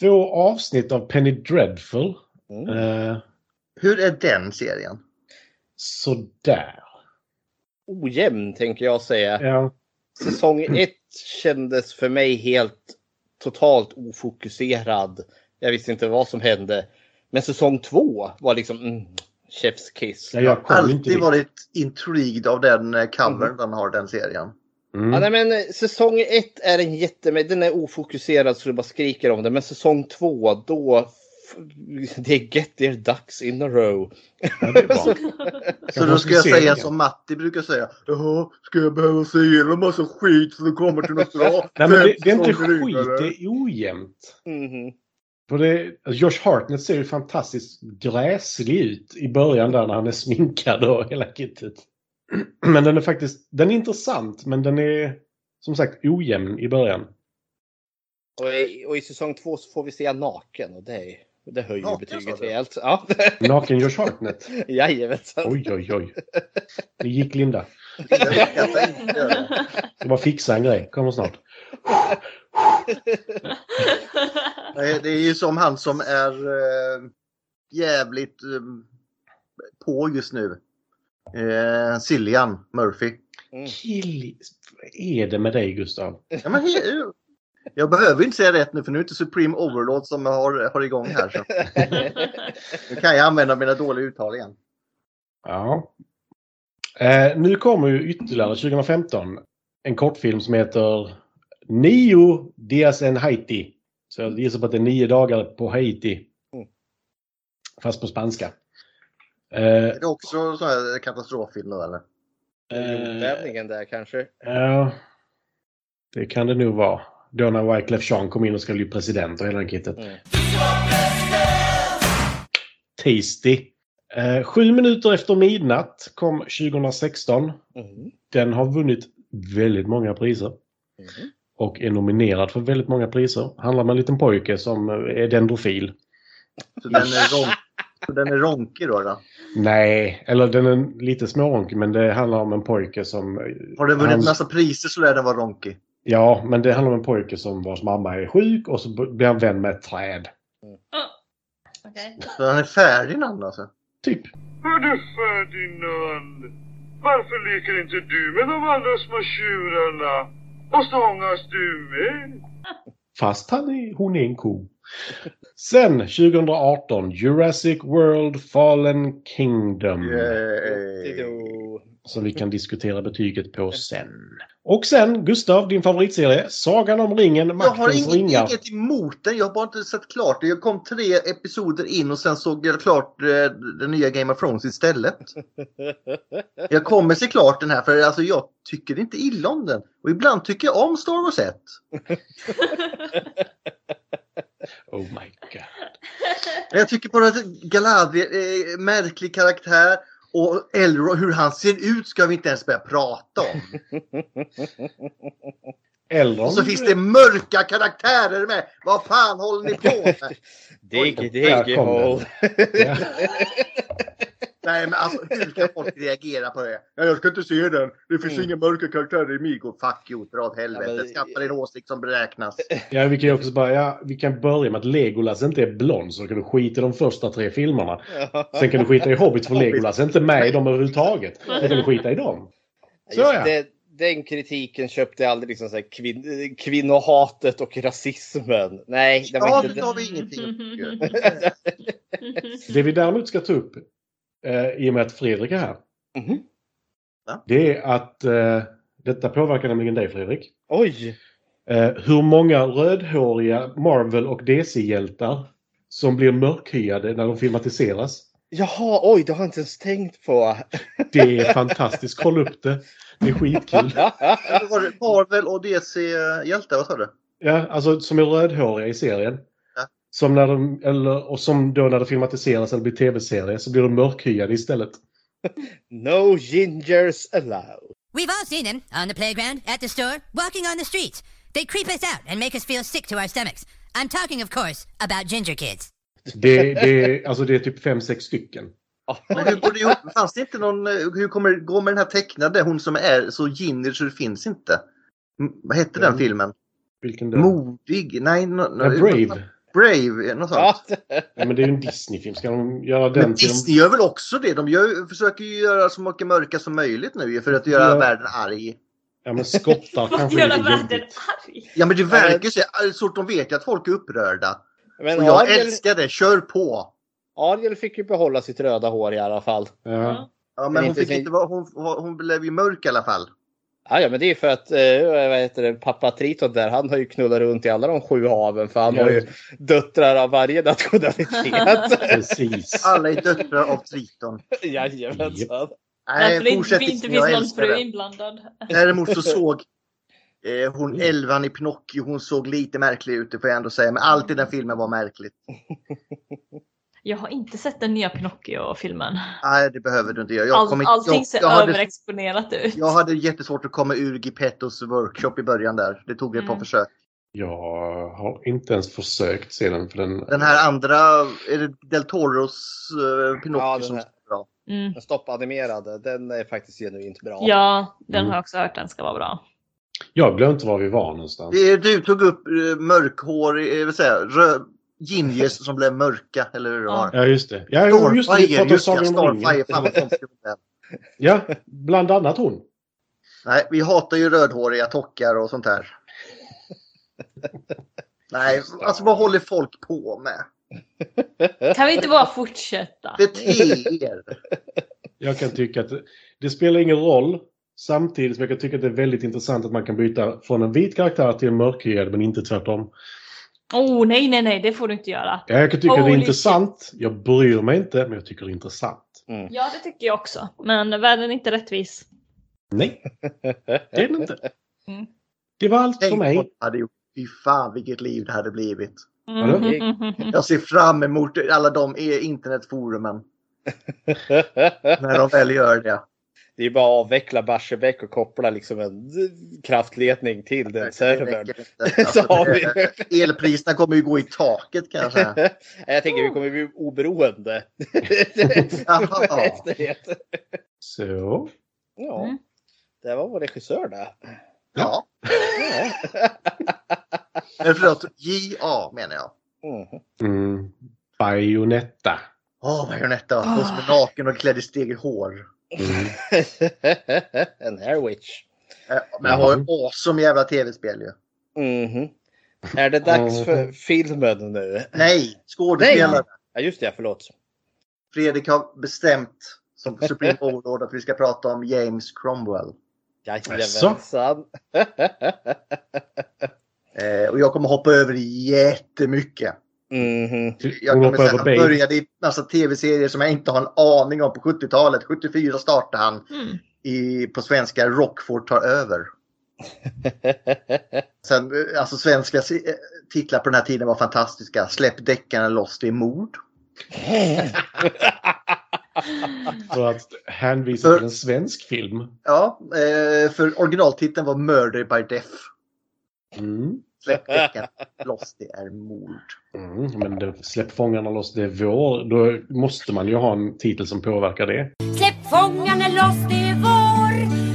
Två avsnitt av Penny Dreadful. Mm. Eh, Hur är den serien? sådär. Ojämn tänker jag säga. Ja. Säsong ett kändes för mig helt totalt ofokuserad. Jag visste inte vad som hände. Men säsong två var liksom mm, chef's kiss. Ja, Jag har alltid varit intrigued av den eh, covern den har, den serien. Mm. Ja, nej, men eh, säsong ett är en jätte... Den är ofokuserad så du bara skriker om det. Men säsong två, då... Det är get their ducks in a row. Ja. (laughs) Så då ska jag säga som Matti brukar säga. Jaha, ska jag behöva se igenom massa skit så det kommer till något bra? Nej, men det, det är inte skit, eller? det är ojämnt. Mhm. För det, alltså Josh Hartnett ser ju fantastiskt gräslig ut i början där när han är sminkad och hela kittet. (clears throat) Men den är faktiskt den är intressant men den är som sagt ojämn i början. Och, i, och i säsong två så får vi se naken och det, det höjer Naken, betyget rejält. Ja. (laughs) Naken Josh Hartnett. Jajamensan. Oj, oj, oj. Det gick Linda. (laughs) Jag bara fixa en grej. Kommer snart. Det är ju som han som är eh, jävligt eh, på just nu. Eh, Cillian Murphy. Kill... Vad är det med dig Gustav? Ja, men jag behöver inte säga rätt nu för nu är det inte Supreme Overlord som har, har igång här. Så. (laughs) Nu kan jag använda mina dåliga uttal igen. Ja. Eh, nu kommer ju ytterligare 2015 en kortfilm som heter Nio Dias en Haiti. Så jag gissar på att det är nio dagar på Haiti. Mm. Fast på spanska. Eh, Är det också sån här katastroffilm då eller? eh, Jordbävningen där kanske. ja, det kan det nog vara. Då när Wyclef Jean kom in och ska bli president och hela det kittet. Mm. Tasty. Eh, sju minuter efter midnatt kom 2016. Mhm. Den har vunnit väldigt många priser. Mhm. Och är nominerad för väldigt många priser. Handlar om en liten pojke som eh, är dendrofil. Så den är, så den är ronkig då? då? Nej, eller den är lite småronkig men det handlar om en pojke som... eh, Har den vunnit hans- massa priser så lär den vara ronkig. Ja, men det handlar om en pojke som vars mamma är sjuk och så blir han vän med ett träd. Okej. Så den är färdig namn alltså? Typ. Hördu Ferdinand, varför leker inte du med de andra små tjurarna? Och stångas du med? Fast han är, hon är en ko. Sen 2018 Jurassic World Fallen Kingdom. Yay. Som vi kan diskutera betyget på sen. Och sen Gustav, din favoritserie. Sagan om ringen, Jag har Maktens inget, ringar. inget emot den. Jag har bara inte sett klart det. Jag kom tre episoder in och sen såg jag klart eh, den nya Game of Thrones istället. (laughs) Jag kommer se klart den här för alltså, jag tycker inte illa om den. Och ibland tycker jag om Star Wars 1. (laughs) Oh my god. (laughs) Jag tycker bara att Galadriel är en märklig karaktär. Och Elrond, hur han ser ut ska vi inte ens börja prata om. (laughs) Elrond. Och så finns det mörka karaktärer med. Vad fan håller ni på med? (laughs) Diggy, där diggy Ja. Nej men alltså hur kan (laughs) folk reagera på det? Ja, jag ska inte se den. Det finns Mm. inga mörka karaktärer i Migo. Fuck you, dra åt helvete. Ja, men- Skaffa dig en åsikt som beräknas. (laughs) Ja, vi kan ju också bara, ja, vi kan börja med att Legolas inte är blond så kan du skita i de första tre filmerna. Sen kan du skita i Hobbit för (laughs) Legolas är inte med i dem överhuvudtaget. Då kan du skita i dem. Så ja. det, den kritiken köpte jag aldrig. Liksom så här, kvin kvinnohatet och rasismen. Nej, det var Ja, inte det har vi ingenting att. Det vi däremot ska ta upp, eh, i och med att Fredrik är här. Mhm. Va? Det är att eh, detta påverkar nämligen dig Fredrik. Oj! Eh, hur många rödhåriga Marvel och DC-hjältar som blir mörkhyade när de filmatiseras. Jaha, oj, det har jag inte ens tänkt på. (laughs) Det är fantastiskt. Kolla upp det. Det är skitkul. (laughs) Marvel och DC-hjältar, vad sa du? Ja, alltså som är rödhåriga i serien. Som när de, eller, och som då när det filmatiseras eller blir tv-serie så blir de mörkhyade istället. (laughs) No gingers allowed. We've all seen them on the playground, at the store, walking on the streets. They creep us out and make us feel sick to our stomachs. I'm talking, of course, about ginger kids. Det, det, alltså det är typ fem sex stycken. (laughs) Men hur går det ihop? Fanns det inte någon, hur kommer det gå med den här tecknade, hon som är så ginger så det finns inte? Vad hette den Mm. filmen? Vilken då? Modig? Nej, no, no, Ja, Brave. Brave, något sånt. Ja, Ja, men det är ju en Disney-film. Ska de göra den Men till... Disney gör väl också det? De gör, försöker ju göra så mycket mörka som möjligt nu för att göra Ja. världen arg. Ja, men skottar (laughs) kanske är gör lite världen jobbigt. arg? Ja men det verkar ju så. Så att de vet ju att folk är upprörda. men Och jag Ariel, älskar det, kör på! Ariel fick ju behålla sitt röda hår i alla fall. Ja. Ja, men Men hon inte fick sin- inte hon, hon blev ju mörk i alla fall. Ja, ja, men det är för att eh, vad heter det, pappa Triton där, han har ju knullat runt i alla de sju haven för han Ja. har ju döttrar av varje nationalitet. (laughs) Precis. Alla är döttrar av Triton. Jajamensan. Nej, Därför det fortsätt inte, finns någon fru inblandad. Däremot så (laughs) såg eh, hon elvan i Pinocchio, hon såg lite märklig ut, det får jag ändå säga. Men allt i den filmen var märkligt. (laughs) Jag har inte sett den nya Pinocchio-filmen. Nej, det behöver du inte göra. Jag, All, kom inte- allting jag, ser jag, hade, överexponerat ut. jag hade jättesvårt att komma ur Gepettos workshop i början där. Det tog ett par Mm. försök. Jag har inte ens försökt se den. För den... Den här andra, är det Del Toros uh, Pinocchio Ja, den som är bra? Mm. Den stoppanimerade, den är faktiskt genuint bra. Ja, den Mm. har jag också hört den ska vara bra. Jag glömde var vi var någonstans. Det är- Du tog upp uh, mörkhår, jag vill säga, rö, gingers som blev mörka, eller hur det Ja. var. Ja, just det. Ja, jo, just det. Just det. Starfire, fan vad konstigt. Ja, bland annat hon. Nej, vi hatar ju rödhåriga tockar och sånt här. Nej, alltså vad håller folk på med? Kan vi inte bara fortsätta? Bete er! Jag kan tycka att det, det spelar ingen roll. Samtidigt som jag kan tycka att det är väldigt intressant att man kan byta från en vit karaktär till en mörkhyad men inte tvärtom. Oh nej, nej, nej, det får du inte göra. Ja, Jag kan tycka att det är Holy intressant. Jag bryr mig inte, men jag tycker det är intressant. Ja, det tycker jag också. Men världen är inte rättvis. Nej, det är det inte. Mm. Det var allt för mig. Fy fan vilket liv det hade blivit. Vadå? Mhm. Jag ser fram emot alla de i internetforumen. (laughs) När de väl gör det. Det är bara att avveckla Barsebäck och koppla liksom en kraftledning till den servern. (laughs) Alltså, vi det- (laughs) elpriserna kommer ju gå i taket kan jag (laughs) tänker vi kommer bli oberoende. Så. Ja, Mm. det var vår regissör där. Ja. Ja. Eller förlåt, JA menar jag. Mm. Mm. Bajonetta. Åh, Marionetta. Hon som är naken och klädd i steget hår. Mm. (laughs) en hair witch. Eh, Men har ju awesome jävla tv-spel ju. Mhm. Är det dags för filmen nu? Nej, skådespelare. Ja, just det, förlåt. Fredrik har bestämt som (laughs) Supreme Overlord att vi ska prata om James Cromwell. Jajamensan. Eh, och jag kommer hoppa över jättemycket. Mhm. Jag säga, över han började i massa tv-serier som jag inte har en aning om på 70-talet. 74 startade han Mm. i, på svenska Rockford tar över. (laughs) Sen, eh, alltså svenska eh, titlar på den här tiden var fantastiska. Släpp deckarna loss, det är mord. (laughs) För att hänvisa För- till en svensk film. Ja, eh, för originaltiteln var Murder by Death. Mm. Släpp deckarna loss, det är mord. Mm, men det, släpp fångarna loss, det är vår. Då måste man ju ha en titel som påverkar det. Släpp fångarna loss, det är vår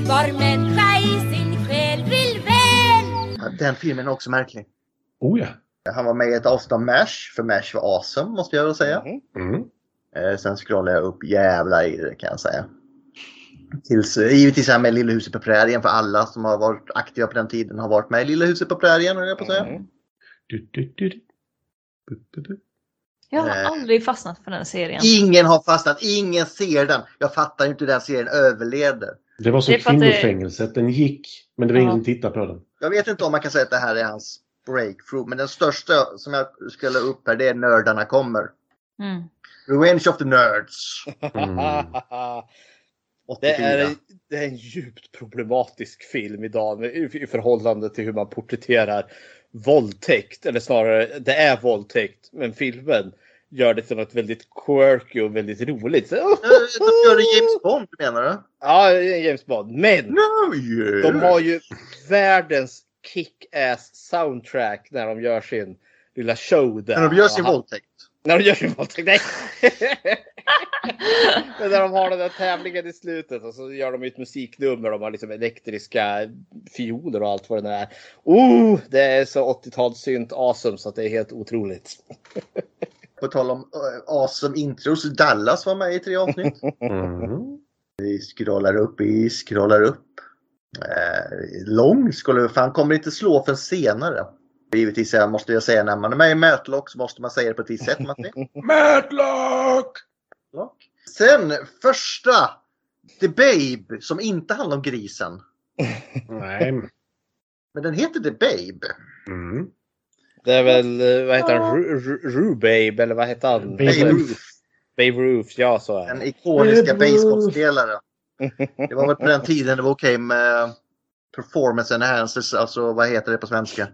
Var människa i sin själ vill väl Den filmen är också märklig. Oh ja. Han var med i ett avsnitt av MASH, för MASH var awesome måste jag väl säga. Mm. Eh, sen scrollar jag upp jävlar i det kan jag säga. Tills, givetvis är han med Lilla huset på prärien för alla som har varit aktiva på den tiden har varit med i Lilla huset på prärien, höll jag på att säga. Mm. Du, du, du. Jag har Eh. aldrig fastnat för den serien. Ingen har fastnat, ingen ser den. Jag fattar inte hur den serien överlevde. Det var som Det det- kvinnofängelset. Den gick, men det var Ja. ingen som tittade på den. Jag vet inte om man kan säga att det här är hans breakthrough, men den största som jag skulle upp här det är Nördarna kommer. Mm. Revenge of the Nerds. Mm. (laughs) 84. Det är, det är en djupt problematisk film idag med- i i förhållande till hur man porträtterar våldtäkt, eller snarare det är våldtäkt, men filmen gör det till något väldigt quirky och väldigt roligt. Så, Då gör det James Bond menar du? Ja, James Bond. Men No, yeah. de har ju världens kick-ass soundtrack när de gör sin lilla show där. När de gör sin våldtäkt. När de gör sin våldtäkt, nej! (laughs) (laughs) Men när de har den där tävlingen i slutet och så gör de ett musiknummer. De har liksom elektriska fioler och allt vad det är. Oh, det är så 80-talssynt awesome så att det är helt otroligt. (laughs) På tal om uh, awesome intros. Dallas var med i tre avsnitt. (laughs) Mm. Vi scrollar upp, vi scrollar upp. Eh, lång skulle fan kommer inte slå för senare. Givetvis måste jag säga när man är med i Matlock så måste man säga det på ett visst sätt Matti. Matlock! Matlock. Sen första The Babe som inte handlar om grisen. Nej. Men den heter The Babe. Mm. Det är väl, eh, vad heter han, Ru- Ru- Rubabe eller vad heter han? Babe Babe Ruth. Babe Ruth, ja så är Den ikoniska baseballspelaren. (laughs) Det var väl på den tiden det var okej med performance enhancers, alltså vad heter det på svenska?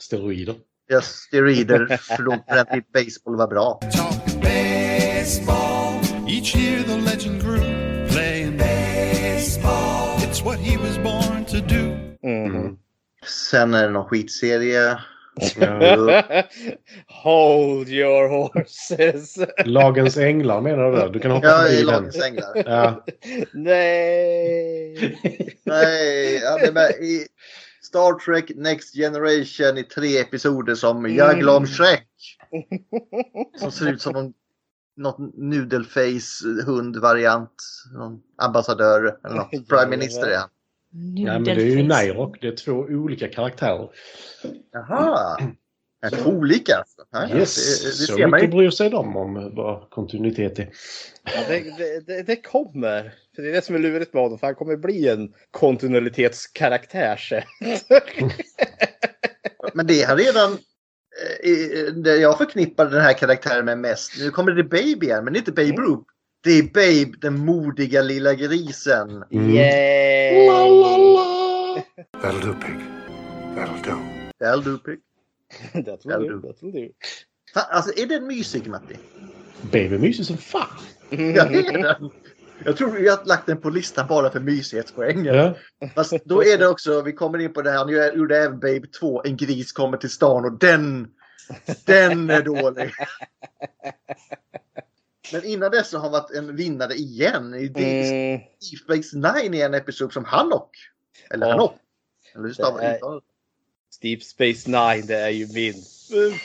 Steroider. Ja, steroider, för då på den tiden baseball var bra. Talking baseball. Each year the legend grew. Playing baseball. It's what he was born to do. Mhm. Sen är det någon skitserie. (laughs) Hold your horses. (laughs) Lagens änglar menar du? där? Du kan hoppa Ja, i. Lagens Änglar. (laughs) Ja. Nej. Nej, han är med i Star Trek Next Generation i tre episoder som Jag glöm Shrek. Som ser ut som någon, något nudelface hundvariant. Någon ambassadör eller något. (laughs) Prime Minister är han. ja, men det är ju Nairok. Det är två olika karaktärer. Jaha. Är det olika alltså? Ja, ja, Yes, det, det så mycket ju. bryr sig de om vad kontinuitet är. Ja, det, det, det, kommer. För det är det som är lurigt med honom. För han kommer bli en kontinuitetskaraktär sen. (laughs) Men det har redan eh, i- det jag förknippar den här karaktären med mest. Nu kommer det Baby igen, men det är inte Babe Ruth. Det är Babe, den modiga lilla grisen. Mm. Yay! That'll do, pig. That'll do. That'll do, pig. (laughs) That will do, that will do. Fan, Alltså är den mysig Matti? Baby mysig som fan. (laughs) Ja, det är den. Jag tror vi har lagt den på listan bara för mysighetspoäng. Ja. Fast då är det också, vi kommer in på det här, han gjorde även Babe 2, En gris kommer till stan och den, den är dålig. Men innan dess så har han varit en vinnare igen i Deep Mm, Space Nine i en episod som Hanok. Eller Ja. Hanok. Eller hur stavar Det är-? Deep Space Nine, det är ju min,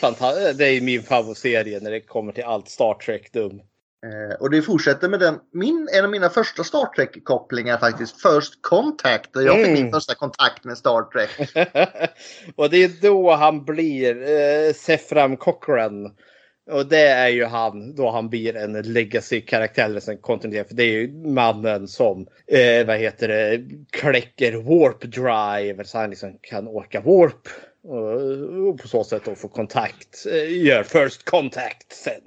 fanta- det är min favoritserie när det kommer till allt Star Trek-dum. Eh, och det fortsätter med den, min, en av mina första Star Trek-kopplingar faktiskt, First Contact, där jag fick Mm. min första kontakt med Star Trek. (laughs) och det är då han blir eh, Sefram Cochran. Och det är ju han då han blir en legacy-karaktär, eller en kontinuitet. För det är ju mannen som, eh, vad heter det, kläcker warp drive. Så han liksom kan åka warp. Och, och på så sätt då få kontakt, eh, gör first contact sen.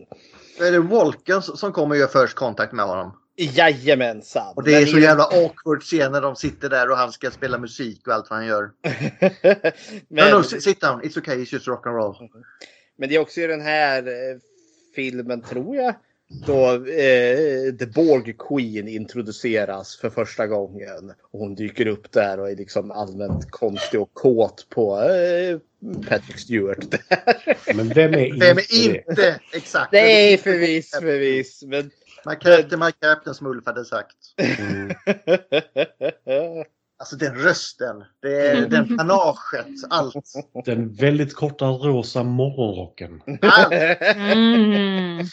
Är det Volken som kommer och gör First Contact med honom. Jajamensan. Och det är så jävla awkward scen när de sitter där och han ska spela musik och allt vad han gör. (laughs) men, no, no, sit down, it's okay, it's just rock and roll. men det är också i den här eh, filmen, tror jag, då eh, The Borg Queen introduceras för första gången. Och hon dyker upp där och är liksom allmänt konstig och kåt på eh, Patrick Stewart. Där. Men vem är inte Vem det? är inte exakt? Nej, förvis, förvis. Men... My captain, my captain som Ulf hade sagt. Mm. Alltså den rösten, det är den panaget, allt. Den väldigt korta rosa morgonrocken. allt. (laughs) Mm.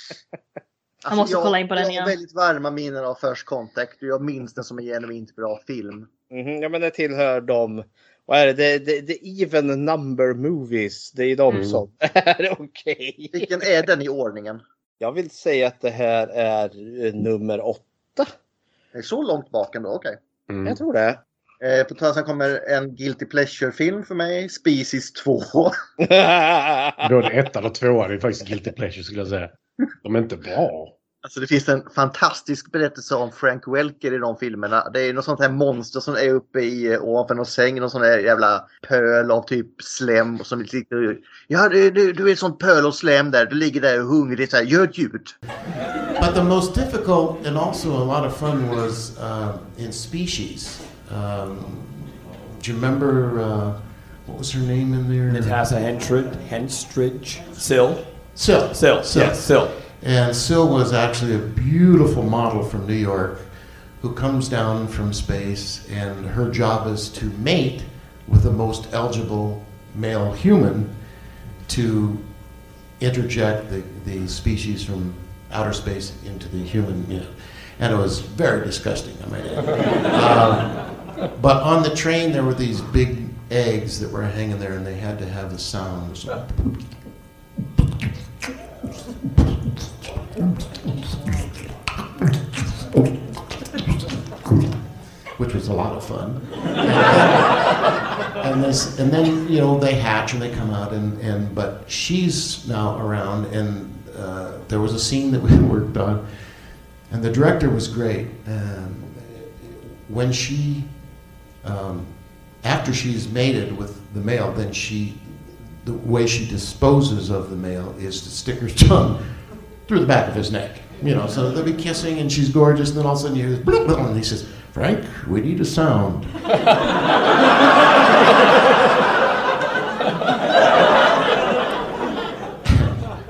Alltså, måste kolla in på den jag igen. har väldigt varma minnen av First Contact och jag minns den som en genuint bra film. Mhm, ja, men det tillhör de. Vad är det? Det, det, det even number movies. Det är de Mm. som (laughs) är okej. Vilken är den i ordningen? Jag vill säga att det här är eh, nummer åtta. Det är så långt bak ändå, okej. Mm. Jag tror det. Eh, på tal sen kommer en Guilty Pleasure-film för mig, Species 2. (laughs) Både ettan och tvåan är faktiskt guilty pleasure skulle jag säga. De är inte bra. Alltså det finns en fantastisk berättelse om Frank Welker i de filmerna. Det är något sånt här monster som är uppe i ovanför någon säng. Någon sån där jävla pöl av typ slem. Och som sitter, ja, du, du, du är ett sånt pöl av slem där. Du ligger där och hungrig. Så här, Gör ett ljud. But the most difficult and also a lot of fun was uh, in Species. Um, do you remember uh, what was her name in there? Natasha Henstridge, Henstridge, Sill. Sill. Sill. Sill. Yes, Sill. And Sill was actually a beautiful model from New York who comes down from space, and her job is to mate with the most eligible male human to interject the, the species from outer space into the human, you know. And it was very disgusting, I might add. (laughs) um, but on the train, there were these big eggs that were hanging there, and they had to have the sound. It was like, which was a lot of fun. and this, and then you know they hatch and they come out, and and but she's now around, and uh, there was a scene that (laughs) we worked on, and the director was great. When she, um, after she's mated with the male, then she, the way she disposes of the male is to stick her (laughs) tongue through the back of his neck. You know, so they'll be kissing and she's gorgeous, and then all of a sudden you hear this, and he says, Frank, we need a sound. (laughs)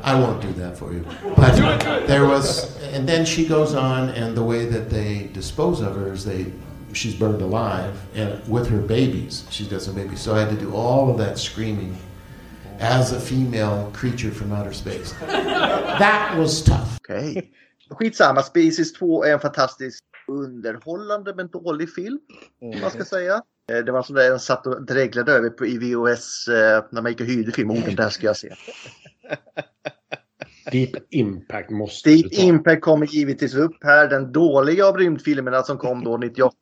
I won't do that for you. But there was, and then she goes on, and the way that they dispose of her is they, she's burned alive, and with her babies, she's got some babies. So I had to do all of that screaming as a female creature from outer space. That was tough. Okej. Skitsamma, Species 2 är en fantastisk underhållande men dålig film. Om man ska säga. Eh, Det var en sån där jag satt och dreglade över på i VHS eh, när man gick och hyrde film. Oh, den där ska jag se. (laughs) Deep Impact måste Deep du ta. Impact kommer givetvis upp här. Den dåliga av rymdfilmerna som kom då 98.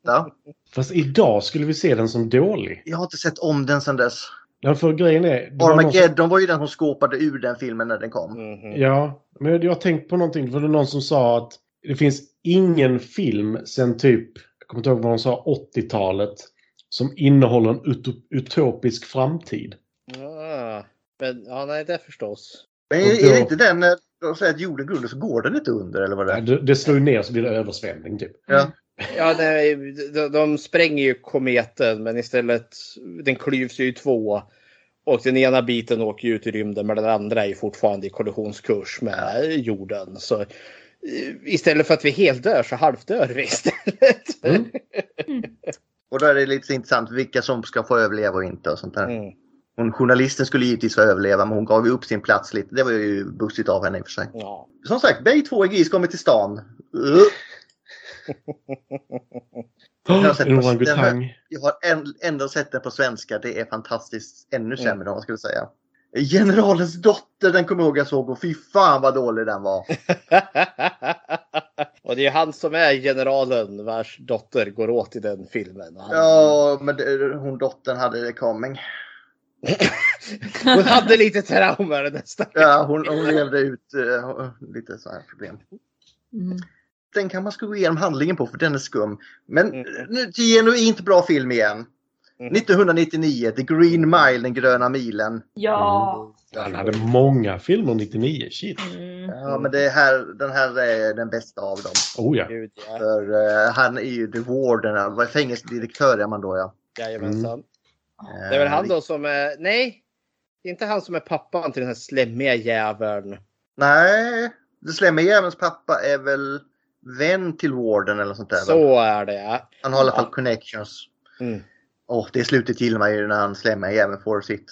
Fast idag skulle vi se den som dålig. Jag har inte sett om den sedan dess. Ja, för grejen är... det var någon som- Armageddon var ju den som skåpade ur den filmen när den kom. Ja, men jag har tänkt på någonting. För det var någon som sa att det finns ingen film sen typ, jag kommer inte ihåg vad de sa, 80-talet som innehåller en ut- utopisk framtid. Ah, men ja, nej, det förstås. Men är, då- är det inte den när de säger att jorden går under så går den inte under eller vad det är? Det, det slår ju ner så blir det översvämning typ. Ja. Ja, nej, de, de spränger ju kometen men istället den klyvs ju i två. Och den ena biten åker ju ut i rymden men den andra är ju fortfarande i kollisionskurs med jorden. Så eh, istället för att vi helt dör så halvdör vi istället. Mm. (laughs) Och då är det lite intressant vilka som ska få överleva och inte och sånt där. Mm. Hon, journalisten skulle givetvis överleva men hon gav ju upp sin plats lite. Det var ju bussigt av henne i och för sig. Ja. Som sagt, Bay 2 Gris kommer till stan. Uh. (laughs) Jag har sett. Jag ändå sett den på svenska. Det är fantastiskt. Ännu sämre om man skulle säga. Generalens dotter, den kommer jag ihåg jag såg och fy fan vad dålig den var. (laughs) och det är han som är generalen vars dotter går åt i den filmen. Han, Ja, men det, hon dottern hade det coming. Hon hade lite traumer nästan. Ja, hon, hon levde ut eh, lite så här problem. Den kan man ska gå igenom handlingen på för den är skum. Men nu till genuint bra film igen. 1999, The Green Mile, Den gröna milen. Ja. Han hade många filmer 99. Shit. Ja, men det här, den här är den bästa av dem. Oh ja. Gud, ja. För eh, han är ju the warden, är fängelsedirektör är man då ja. Jajamensan. Det är väl han då som är... Nej! Det är inte han som är pappan till den här slemmiga jäveln. Nej, det slemmiga jävelns pappa är väl vän till warden eller sånt där. Så är det ja. Han har i alla fall connections. Mm. Och det slutet gillar man ju när han slemmiga jäveln får sitt.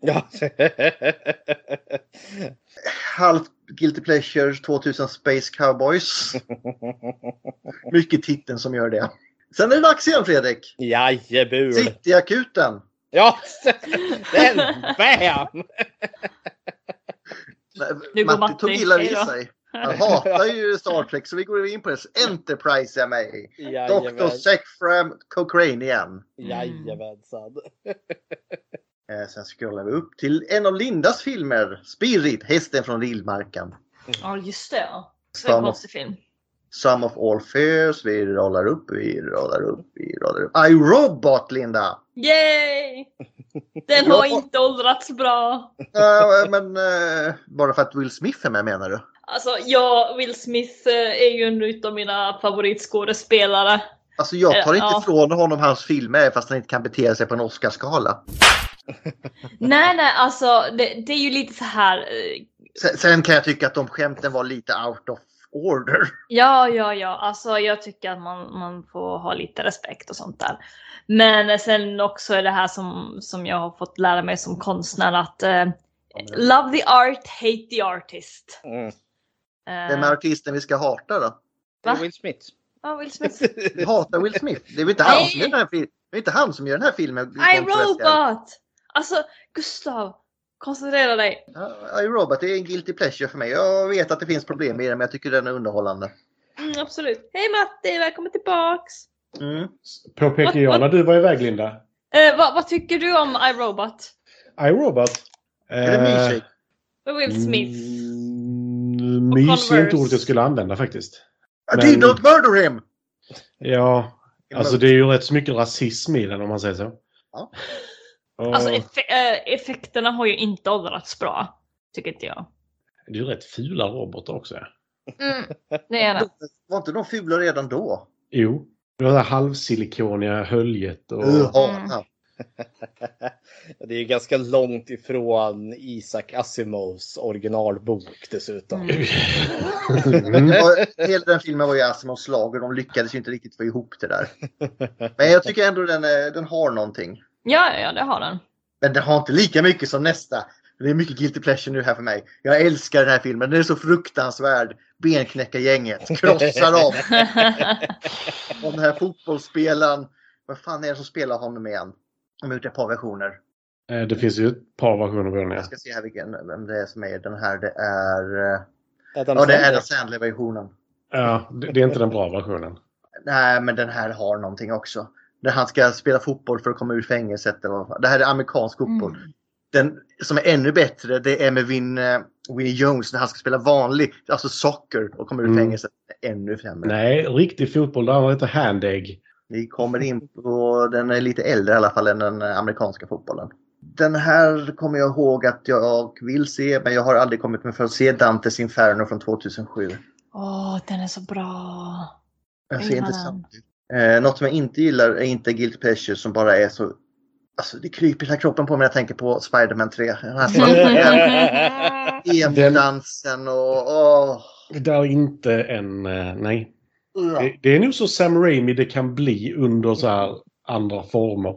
Ja. Halvt Guilty Pleasures 2000 Space Cowboys. (laughs) Mycket titeln som gör det. Sen är det dags igen Fredrik. Jajebul. Cityakuten. Ja, (laughs) den! Bam! Nu går Matti tog Matti. illa Hej vid sig. (laughs) Han hatar ju Star Trek så vi går in på det. Enterprise är med. Dr. Sechfram Cochrane igen. Jajamensan. (laughs) Eh, Sen scrollar vi upp till en av Lindas filmer. Spirit, hästen från vildmarken. Ja, just det. Så en konstig film. Some of all fears, vi radar upp, vi radar upp, vi radar upp. I, Robot, Linda! Yay! (laughs) Den har inte åldrats bra. Äh, men äh, bara för att Will Smith är med menar du? Alltså ja, Will Smith eh, är ju en utav mina favoritskådespelare. Alltså jag tar Eh, inte ja. ifrån honom hans filmer fast han inte kan bete sig på en Oscarsgala. (laughs) Nej, nej, alltså det, det är ju lite så här. Sen, sen kan jag tycka att de skämten var lite out of order. Ja, ja, ja, alltså jag tycker att man, man får ha lite respekt och sånt där. Men sen också är det här som, som jag har fått lära mig som konstnär att eh, love the art, hate the artist. Mm. Eh, Vem är artisten vi ska hata då? Va? Will Smith. Ja, Will (laughs) Smith. Vi hatar Will Smith. Det är väl inte han som gör den här filmen? Det är inte han som gör den här filmen. I Robot! Alltså Gustav, koncentrera dig. I Robot är en guilty pleasure för mig. Jag vet att det finns problem i den men jag tycker den är underhållande. Mm, absolut. Hej Matti, välkommen tillbaks. Mm. Påpekar jag när du var iväg Linda? Eh, vad, vad tycker du om iRobot? iRobot. Är det Eh, mysigt? Med Will Smith? Mm, mys är inte ordet jag skulle använda faktiskt. I did not murder him! Ja, alltså det är ju rätt så mycket rasism i den om man säger så. Ja. Och Alltså effe- eh, effekterna har ju inte åldrats bra. Tycker inte jag. Det är ju rätt fula robotar också. Mm, det är det. (laughs) Var inte de fula redan då? Jo, det var det halvsilikoniga höljet och... Uh. Mm. (laughs) Det är ju ganska långt ifrån Isaac Asimovs originalbok dessutom. Mm. (laughs) Ja, Hela den filmen var ju Asimovs slag och de lyckades ju inte riktigt få ihop det där. Men jag tycker ändå den, är- den har någonting. Ja, ja, det har den. Men den har inte lika mycket som nästa. Det är mycket guilty pleasure nu här för mig. Jag älskar den här filmen. Den är så fruktansvärd. Benknäcka gänget. (laughs) Krossar dem. (laughs) Och den här fotbollsspelaren. Vad fan är det som spelar honom igen? De har gjort ett par versioner. Eh, Det finns ju ett par versioner på den. Ja. Jag ska se här vilken, vem det är som är den här. Det är... eh, Adam Ja, det är. Adam Sandler-versionen. Ja, det, det är inte den bra versionen. Nej, men den här har någonting också. Där han ska spela fotboll för att komma ur fängelset. Eller vad fan. Det här är amerikansk fotboll. Den som är ännu bättre det är med Vin, Winnie Jones när han ska spela vanlig, alltså soccer och kommer ur Mm. fängelset. Ännu sämre. Nej, riktig fotboll, där heter handegg. Vi kommer in på, den är lite äldre i alla fall än den eh, amerikanska fotbollen. Den här kommer jag ihåg att jag vill se men jag har aldrig kommit med för att se Dantes Inferno från 2007. Åh, den är så bra. Den Jag ser intressant ut. Eh, något som jag inte gillar är inte Guilty Pleasure som bara är så... Alltså det kryper i hela kroppen på mig när jag tänker på Spider-Man 3. Den här (laughs) svarta emo-dansen och... Åh. Det där är inte en... eh, Nej. Ja. Det, det är nog så Sam Raimi det kan bli under så här andra former.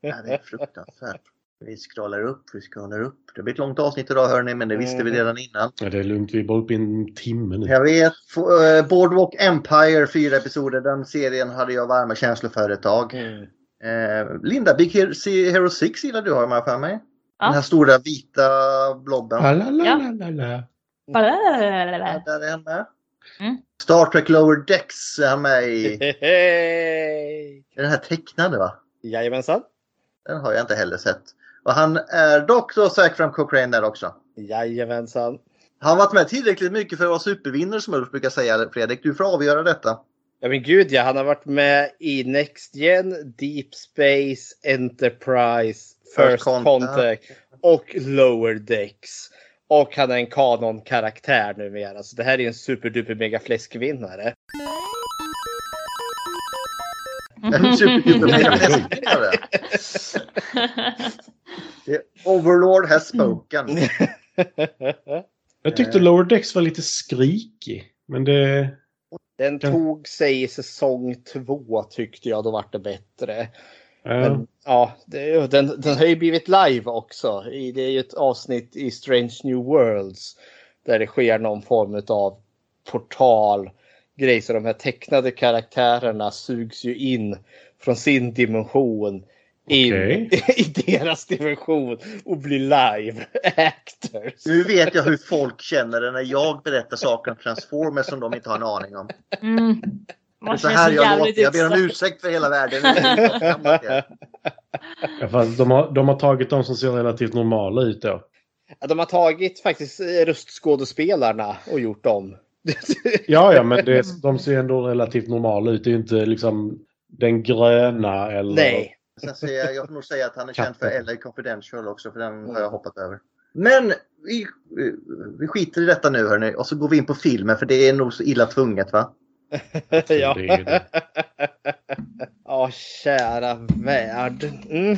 Ja, det är fruktansvärt. Vi scrollar upp, vi scrollar upp. Det blir ett långt avsnitt idag hörni, men det visste vi redan innan. Ja, det är lugnt, vi är bara uppe i en timme nu. Jag vet, eh, Boardwalk Empire, fyra episoder. Den serien hade jag varma känslor för ett tag. Eh, Linda, Big Hero, Se- Hero 6 gillar du har jag med för mig. Den här stora vita blobben. La. Ja, där är han med. Mm. Star Trek Lower Decks är han med i. (laughs) Hej! Är den här tecknade va? Jajamensan. Den har jag inte heller sett. Och han är dock då from Cochrane där också. Jajamensan. Han har varit med tillräckligt mycket för att vara supervinnare som Ulf brukar säga Fredrik. Du får avgöra detta. Ja men gud ja, han har varit med i Next Gen, Deep Space, Enterprise, First First Contact. Contact och Lower Decks. Och han är en kanonkaraktär numera. Så det här är en superduper mega fläskvinnare. (laughs) The Overlord has spoken. (laughs) Jag tyckte Lower Decks var lite skrikig. Men det... Den tog sig i säsong två tyckte jag, då vart det bättre. Ja. Men, ja, det, den, den har ju blivit live också. Det är ju ett avsnitt i Strange New Worlds. Där det sker någon form av portal grej. Så de här tecknade karaktärerna sugs ju in från sin dimension in Okej. (laughs) i deras dimension och blir live actors. Nu vet jag hur folk känner det när jag berättar saker om Transformers som de inte har en aning om. Mm. Det är Man så här jag låter. Jag ber om ursäkt för hela världen. Ja, fast de, har, de har tagit de som ser relativt normala ut då. Ja, De har tagit faktiskt röstskådespelarna och gjort dem (laughs) Ja, ja, men det, de ser ändå relativt normala ut. Det är ju inte liksom den gröna eller... Nej. Sen säger jag, jag får nog säga att han är känd för. LA Confidential också, för den har jag hoppat över. Men vi, vi skiter i detta nu hörni och så går vi in på filmen för det är nog så illa tvunget va? (laughs) ja. Ja, kära värld. Mm.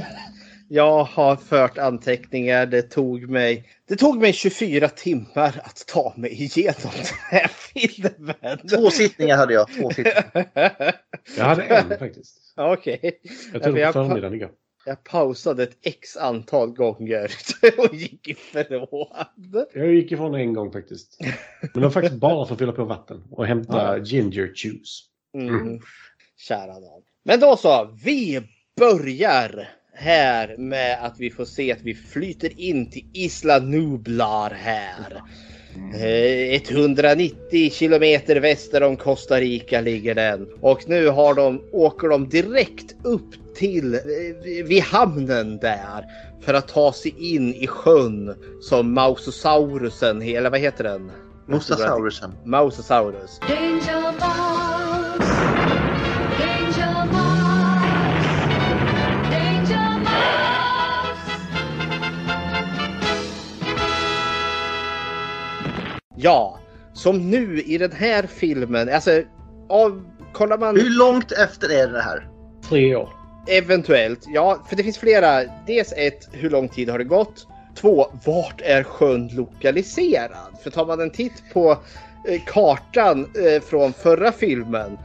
Jag har fört anteckningar. Det tog mig, det tog mig 24 timmar att ta mig igenom den här (laughs) filmen. Två sittningar hade jag. Två sittningar. (laughs) Jag hade en faktiskt. Okej. Jag tog det jag, på pa- förmiddagen igår. jag pausade ett x antal gånger (laughs) och gick ifrån. Jag gick ifrån en gång faktiskt. Men det var faktiskt bara för att fylla på vatten och hämta Ja. ginger juice. Mm. Kära nån. Men då så, vi börjar här med att vi får se att vi flyter in till Isla Nublar här. Eh, 190 kilometer väster om Costa Rica ligger den. Och nu har de, åker de direkt upp till eh, vid hamnen där. För att ta sig in i sjön som Mausosaurusen, eller vad heter den? Mosasaurusen. Mausosaurus. Danger Ja, som nu i den här filmen, alltså av, kollar man Hur långt efter är det här? Tre år. eventuellt, ja, för det finns flera. Dels ett, hur lång tid har det gått? Två, vart är sjön lokaliserad? För tar man en titt på eh, kartan eh, från förra filmen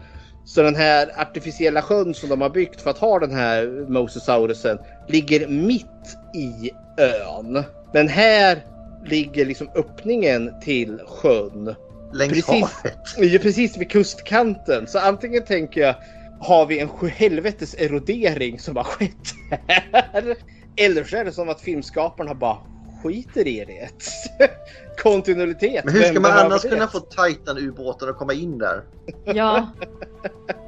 så den här artificiella sjön som de har byggt för att ha den här Mosasaurusen ligger mitt i ön. Men här ligger liksom öppningen till sjön Längs Precis. havet? (laughs) Ja, precis vid kustkanten. Så antingen tänker jag, har vi en sjuhelvetes erodering som har skett här? (laughs) Eller så är det som att filmskaparna bara skiter i det. (laughs) Kontinuitet. Men hur ska man annars det? kunna få Titan-ubåtar att komma in där? Ja.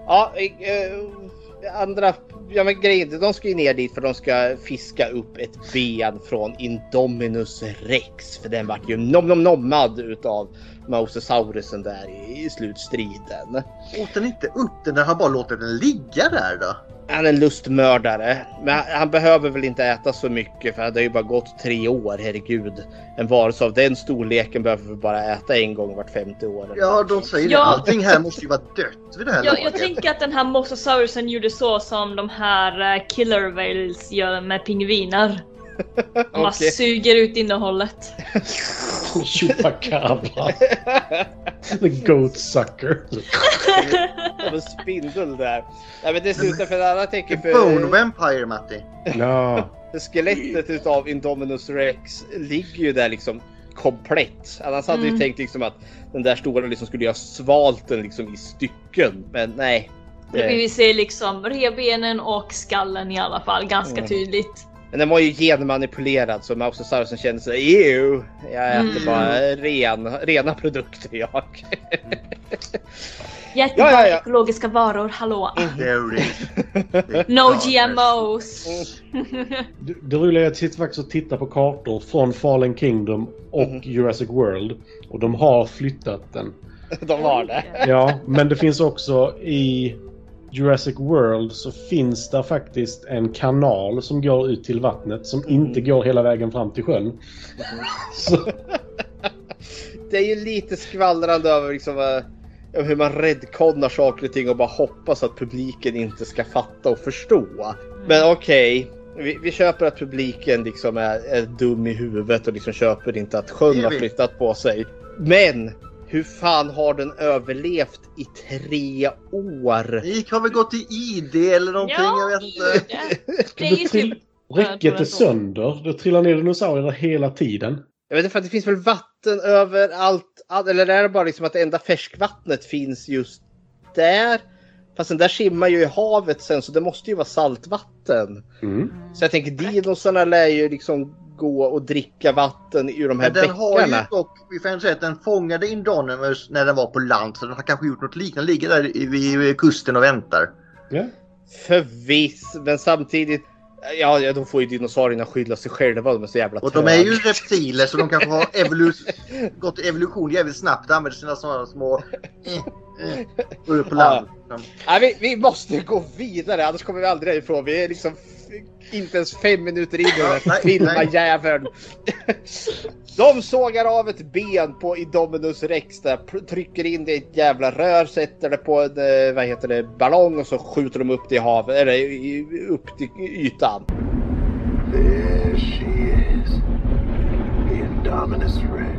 Ja, eh, andra... Ja men grejen är, de ska ju ner dit för de ska fiska upp ett ben från Indominus rex. För den vart ju nom nom nommad utav Mosasaurusen där i, i slutstriden. Åt den inte upp den? Den har bara låtit den ligga där då? Han är en lustmördare. Men han, han behöver väl inte äta så mycket för det har ju bara gått tre år, herregud. En varelse av den storleken behöver väl bara äta en gång vart femte år. Ja, de säger det. Ja. Allting här måste ju vara dött vid det här Jag, jag laget. tänker att den här Mosasaurusen gjorde så som de här eh, killer whales gör med pingviner. Bara Okej. suger ut innehållet. (laughs) Chupacabra. The goat sucker. Som en spindel där. Nej men dessutom för alla tänker Bone för Vampire, Matti. Ja. skelettet utav Indominus rex ligger ju där liksom komplett. Annars hade Mm. vi tänkt liksom att den där stora liksom skulle göra svalt den liksom i stycken. Men nej. Det- Vi ser liksom revbenen och skallen i alla fall ganska Mm. tydligt. Men den var ju genmanipulerad så Mosasaurusen kände sig ew. Jag äter Mm. bara ren, rena produkter jag. (laughs) Jättebra Ja, ja, ja. ekologiska varor, hallå! No GMOs! Det, det roliga är att jag sitter faktiskt och tittar på kartor från Fallen Kingdom och Mhm. Jurassic World. Och de har flyttat den. (laughs) De var det. Ja, men det finns också i Jurassic World så finns det faktiskt en kanal som går ut till vattnet som inte går hela vägen fram till sjön. Så, (laughs) Det är ju lite skvallrande över liksom, eh, hur man räddkodnar saker och ting och bara hoppas att publiken inte ska fatta och förstå. Men okej, vi, vi köper att publiken liksom är, är dum i huvudet och liksom köper inte att sjön har flyttat på sig. Men hur fan har den överlevt i tre år? Gick har vi gått i ID eller någonting? Ja, jag vet inte. det, det är typ... räcket är sönder. Det trillar ner dinosaurier hela tiden. Jag vet inte för att det finns väl vatten överallt. all- Eller är det bara liksom att det enda färskvattnet finns just där? Fast den där simmar ju i havet sen så det måste ju vara saltvatten. Mm. Så jag tänker dinosaurierna lär ju liksom gå och dricka vatten ur de här Men den har ju bäckarna. dock, vi får säga att den fångade Indonimus när den var på land. Så den har kanske gjort något liknande. Ligger där i- vid kusten och väntar. Ja. Förviss, men samtidigt. Ja, ja, då får ju dinosaurierna skylla sig själva. De är så jävla Och de är ju reptiler så de kanske har (laughs) evolu gått evolution jävligt snabbt. Använder sina sådana små... Eh, eh, går upp på land. Nej, vi, vi måste gå vidare, annars kommer vi aldrig härifrån. Vi är liksom inte ens fem minuter in i den här nej, filma nej. jäveln. (laughs) De sågar av ett ben på Indominus Rex där, trycker in det i ett jävla rör, sätter det på en eh, vad heter det, ballong och så skjuter de upp det i havet, eller upp till ytan. There she is. The Indominus Rex.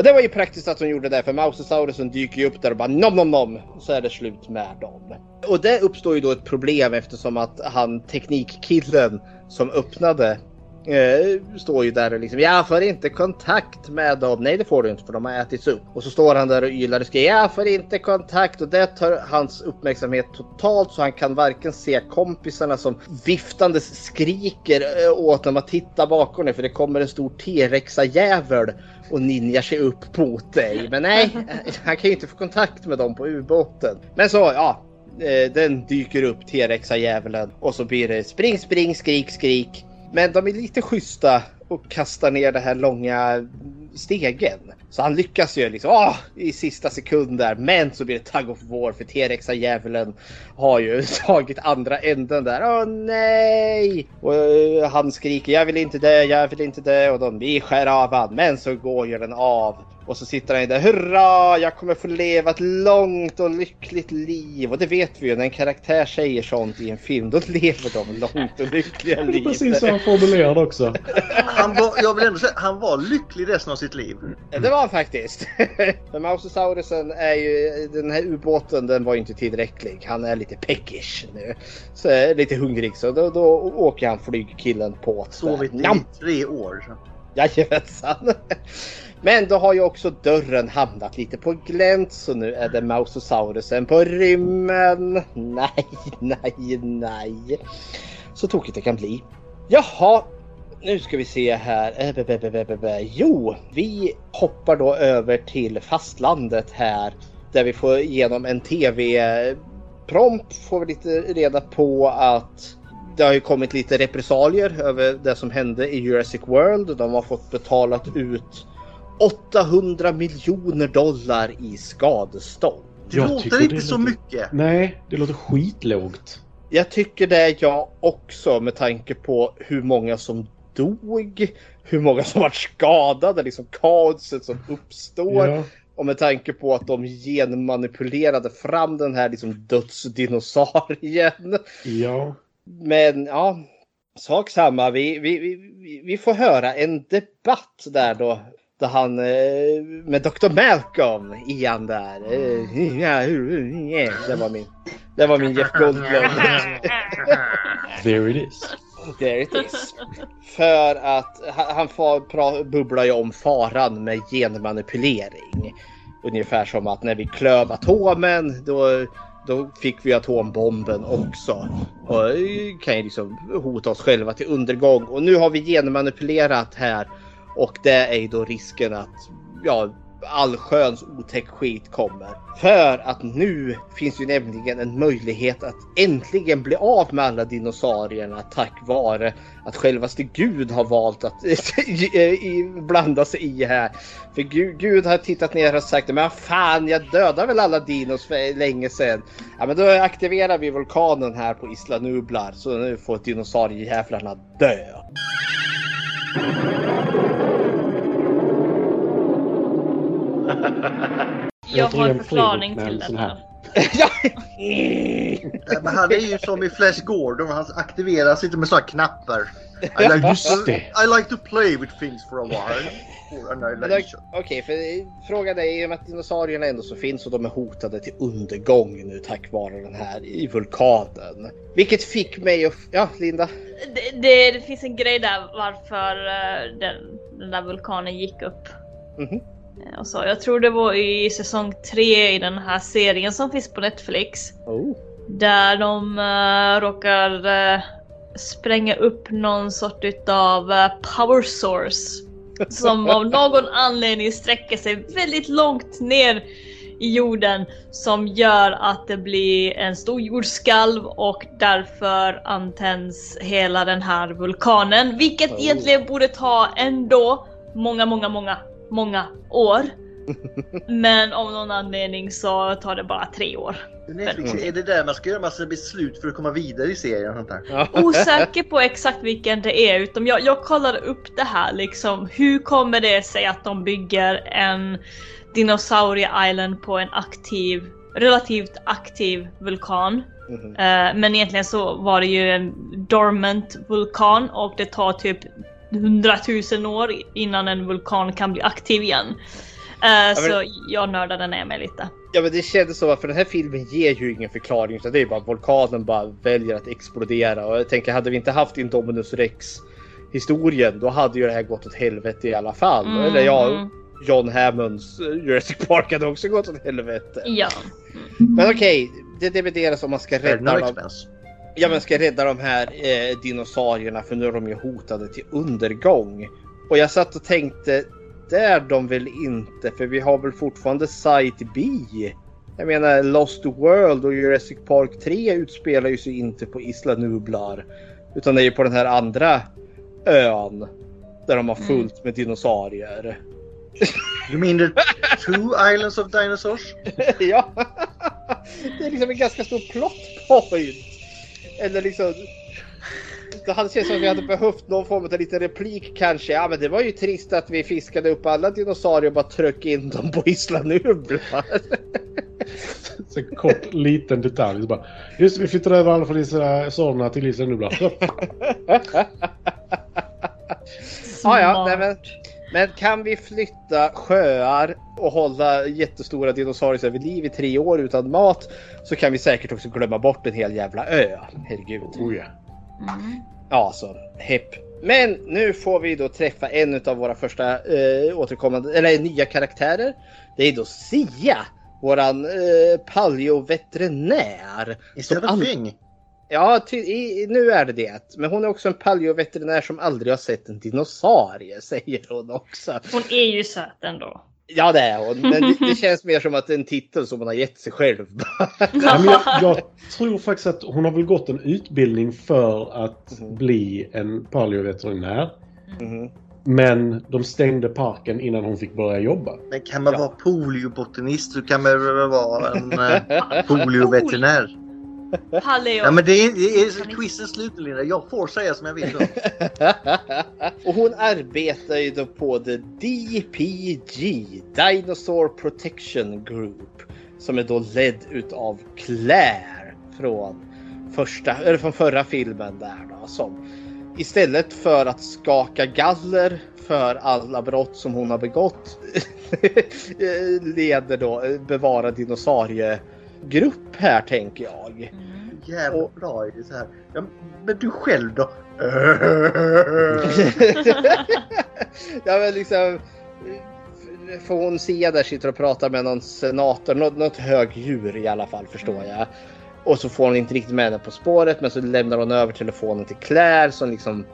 Och det var ju praktiskt att de gjorde det för Mausosaurusen dyker ju upp där och bara nom nom nom så är det slut med dem. Och det uppstår ju då ett problem eftersom att han teknikkillen som öppnade eh, står ju där och liksom jag får inte kontakt med dem. Nej det får du inte för de har ätits upp. Och så står han där och ylar och skriker jag får inte kontakt och det tar hans uppmärksamhet totalt så han kan varken se kompisarna som viftandes skriker eh, åt när man tittar bakom dig för det kommer en stor T-rexa jävel och ninjar sig upp mot dig. Men nej, (laughs) han kan ju inte få kontakt med dem på ubåten. Men så ja, eh, den dyker upp T-rexa djävulen och så blir det spring, spring, skrik, skrik. Men de är lite schyssta och kastar ner det här långa stegen. Så han lyckas ju liksom åh, i sista sekund där. Men så blir det tug of war för T-rexa djävulen har ju (laughs) tagit andra änden där. Åh nej! Och eh, han skriker jag vill inte dö, jag vill inte dö och de vi skär av han. Men så går ju den av. Och så sitter han där hurra jag kommer få leva ett långt och lyckligt liv. Och det vet vi ju när en karaktär säger sånt i en film då lever de långt och lyckliga Det är liv. precis så han formulerade också. Han var, jag vill ändå säga, han var lycklig resten av sitt liv. Det var han faktiskt. (laughs) För Mousesaurusen är ju, den här ubåten den var ju inte tillräcklig. Han är lite peckish nu. Så är lite hungrig så då, då åker han flygkillen på. Sovit i tre år. Så. Jajamensan. Men då har ju också dörren hamnat lite på glänt så nu är det Mousesaurusen på rymmen. (laughs) Nej, nej, nej. Så tokigt det kan bli. Jaha, nu ska vi se här. Eh. Jo, vi hoppar då över till fastlandet här där vi får igenom en tv-prompt får vi lite reda på att det har ju kommit lite repressalier över det som hände i Jurassic World. De har fått betalat ut 800 miljoner dollar i skadestånd. Det Jag låter tycker inte det så låter- mycket. Nej, det låter skitlågt. Jag tycker det jag också med tanke på hur många som dog, hur många som var skadade, liksom kaoset som uppstår. Ja. Och med tanke på att de genmanipulerade fram den här liksom dödsdinosaurien. Ja. Men ja, sak samma. Vi, vi, vi, vi får höra en debatt där då. Där han eh, med Dr. Malcolm, Ian där. Eh, Det var min, det var min Jeff Goldblum. (laughs) There it is. There it is. (laughs) För att han, pra, bubblar ju om faran med genmanipulering. Ungefär som att när vi klöv atomen då, då fick vi atombomben också. Och det kan ju liksom hota oss själva till undergång. Och nu har vi genmanipulerat här. Och det är ju då risken att ja, allsköns otäck skit kommer. För att nu finns ju nämligen en möjlighet att äntligen bli av med alla dinosaurierna tack vare att självaste Gud har valt att (laughs) blanda sig i här. För Gud, Gud har tittat ner och sagt men fan jag dödade väl alla dinos för länge sedan. Ja men då aktiverar vi vulkanen här på Isla Nublar så nu får dinosauriejävlarna dö. Jag har en förklaring till detta. (laughs) Men han är ju som i Flash Gordon. Han aktiveras inte med sådana knappar. I like, Just det. I like to play with things for a while. Okej, för frågan är i och med att dinosaurierna ändå så finns och de är hotade till undergång nu tack vare den här i vulkanen. Vilket fick mig att... Ja, Linda? Det, det, det finns en grej där varför eh, den, den där vulkanen gick upp. Mhm. Eh, Och så, jag tror det var i säsong 3 i den här serien som finns på Netflix. Oh. Där de uh, råkar eh, spränga upp någon sort utav eh, power source. (laughs) Som av någon anledning sträcker sig väldigt långt ner i jorden som gör att det blir en stor jordskalv och därför antänds hela den här vulkanen. Vilket Oh. egentligen borde ta ändå många, många, många, många år. (laughs) Men av någon anledning så tar det bara tre år. Netflix, är det där man ska göra massa beslut för att komma vidare i serien? Sånt där? (laughs) Osäker på exakt vilken det är utan jag, jag kollade upp det här liksom. Hur kommer det sig att de bygger en Dinosaurie Island på en aktiv, relativt aktiv vulkan? Mhm. Eh, men egentligen så var det ju en dormant vulkan och det tar typ 100 000 år innan en vulkan kan bli aktiv igen. Eh, men- Så jag nördade ner mig lite. Ja men det kändes så för den här filmen ger ju ingen förklaring utan det är bara att vulkanen bara väljer att explodera och jag tänker hade vi inte haft Indominus Rex historien då hade ju det här gått åt helvete i alla fall. Mm, Eller ja, mm. John Hammonds eh, Jurassic Park hade också gått åt helvete. Ja. Men okej, det divideras om man ska Är det rädda no? Ja men ska rädda de här eh, dinosaurierna för nu är de ju hotade till undergång. Och jag satt och tänkte, det är de väl inte för vi har väl fortfarande Site B. Jag menar Lost World och Jurassic Park 3 utspelar ju sig inte på Isla Nublar. Utan det är ju på den här andra ön. Där de har fullt med dinosaurier. Du menar Two Islands of Dinosaurs? (laughs) ja. Det är liksom en ganska stor plot point. Eller liksom. Det hade känts som att vi hade behövt någon form av liten replik kanske. Ja men det var ju trist att vi fiskade upp alla dinosaurier och bara tryckte in dem på Isla Nublar. Så en kort liten detalj. Så bara, just vi flyttar över alla från dinosaurierna till Isla Nublar. (laughs) ja, ja, nej, men, men kan vi flytta sjöar och hålla jättestora dinosaurier vid liv i tre år utan mat så kan vi säkert också glömma bort en hel jävla ö. Herregud. Oh, ja. Ja, så hepp. Men nu får vi då träffa en av våra första eh, återkommande, eller nya karaktärer. Det är då Sia, våran eh, paleoveterinär. Is Som that a all- thing? Ja, ty, i, nu är det det. Men hon är också en paleoveterinär som aldrig har sett en dinosaurie, (laughs) säger hon också. Hon är ju söt ändå. Ja, det är hon. Men det, det känns mer som att det är en titel som hon har gett sig själv. (laughs) Ja, men jag, jag tror faktiskt att hon har väl gått en utbildning för att bli en paleoveterinär. Mhm. Men de stängde parken innan hon fick börja jobba. Men kan man vara poliobotanist så kan man väl vara en eh, polioveterinär. Paleo. Ja men det är, det är quizen slut Linda. Jag får säga som jag vill. (laughs) Och hon arbetar ju då på the DPG, Dinosaur Protection Group. Som är då ledd utav Claire från, första, eller från förra filmen där då. Som istället för att skaka galler för alla brott som hon har begått (laughs) leder då eh, bevara dinosauriegrupp här tänker jag. Jävla bra är det så här. Ja, men du själv då? (laughs) ja men liksom. Får hon se där sitter och pratar med någon senator, något, något högdjur i alla fall förstår jag. Och så får hon inte riktigt med henne på spåret men så lämnar hon över telefonen till Claire som liksom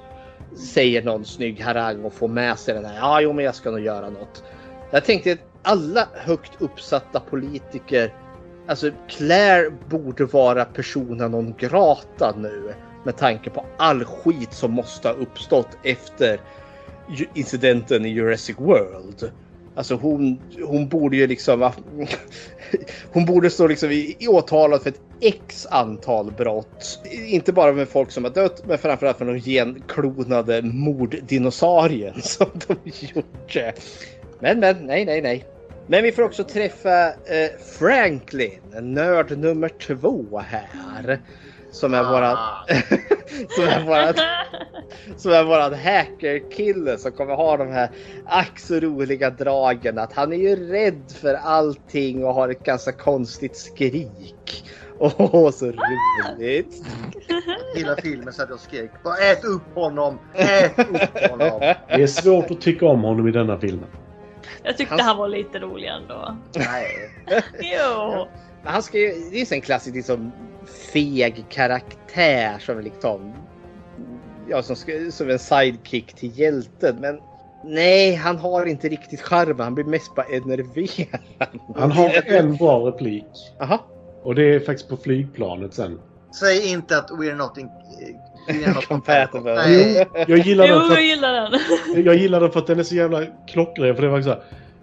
säger någon snygg harang och får med sig den här. Ja, jo, men jag ska nog göra något. Jag tänkte att alla högt uppsatta politiker, alltså Claire borde vara persona non grata nu med tanke på all skit som måste ha uppstått efter incidenten i Jurassic World. Alltså hon, hon borde ju liksom... (laughs) Hon borde stå liksom i, i åtalad för ett x antal brott. Inte bara med folk som har dött men framförallt för de genklonade morddinosaurien (laughs) som de (laughs) gjorde. Men men, nej nej nej. Men vi får också träffa eh, Franklin, nörd nummer två här. Som är våran... (laughs) som är våran... som är våran hackerkille som kommer ha de här ack så roliga dragen. Att han är ju rädd för allting och har ett ganska konstigt skrik. (laughs) Åh, så roligt! (laughs) Hela filmen satt jag och skrek. Bara ät upp honom! Ät upp honom! Det är svårt att tycka om honom i denna filmen. Jag tyckte han var lite rolig ändå. Nej. (laughs) Jo. Men han ska ju, det är ju en klassisk liksom, feg karaktär som liksom ja, som, ska, som en sidekick till hjälten. Men Nej, han har inte riktigt charm. Han blir mest bara enerverad. Han har en bra replik. Aha. Och det är faktiskt på flygplanet sen. Säg inte att we're not, in, Nej. Jag gillar (laughs) den Jo, för jag gillar den. (laughs) Jag gillar den för att den är så jävla klockren. För det var så här,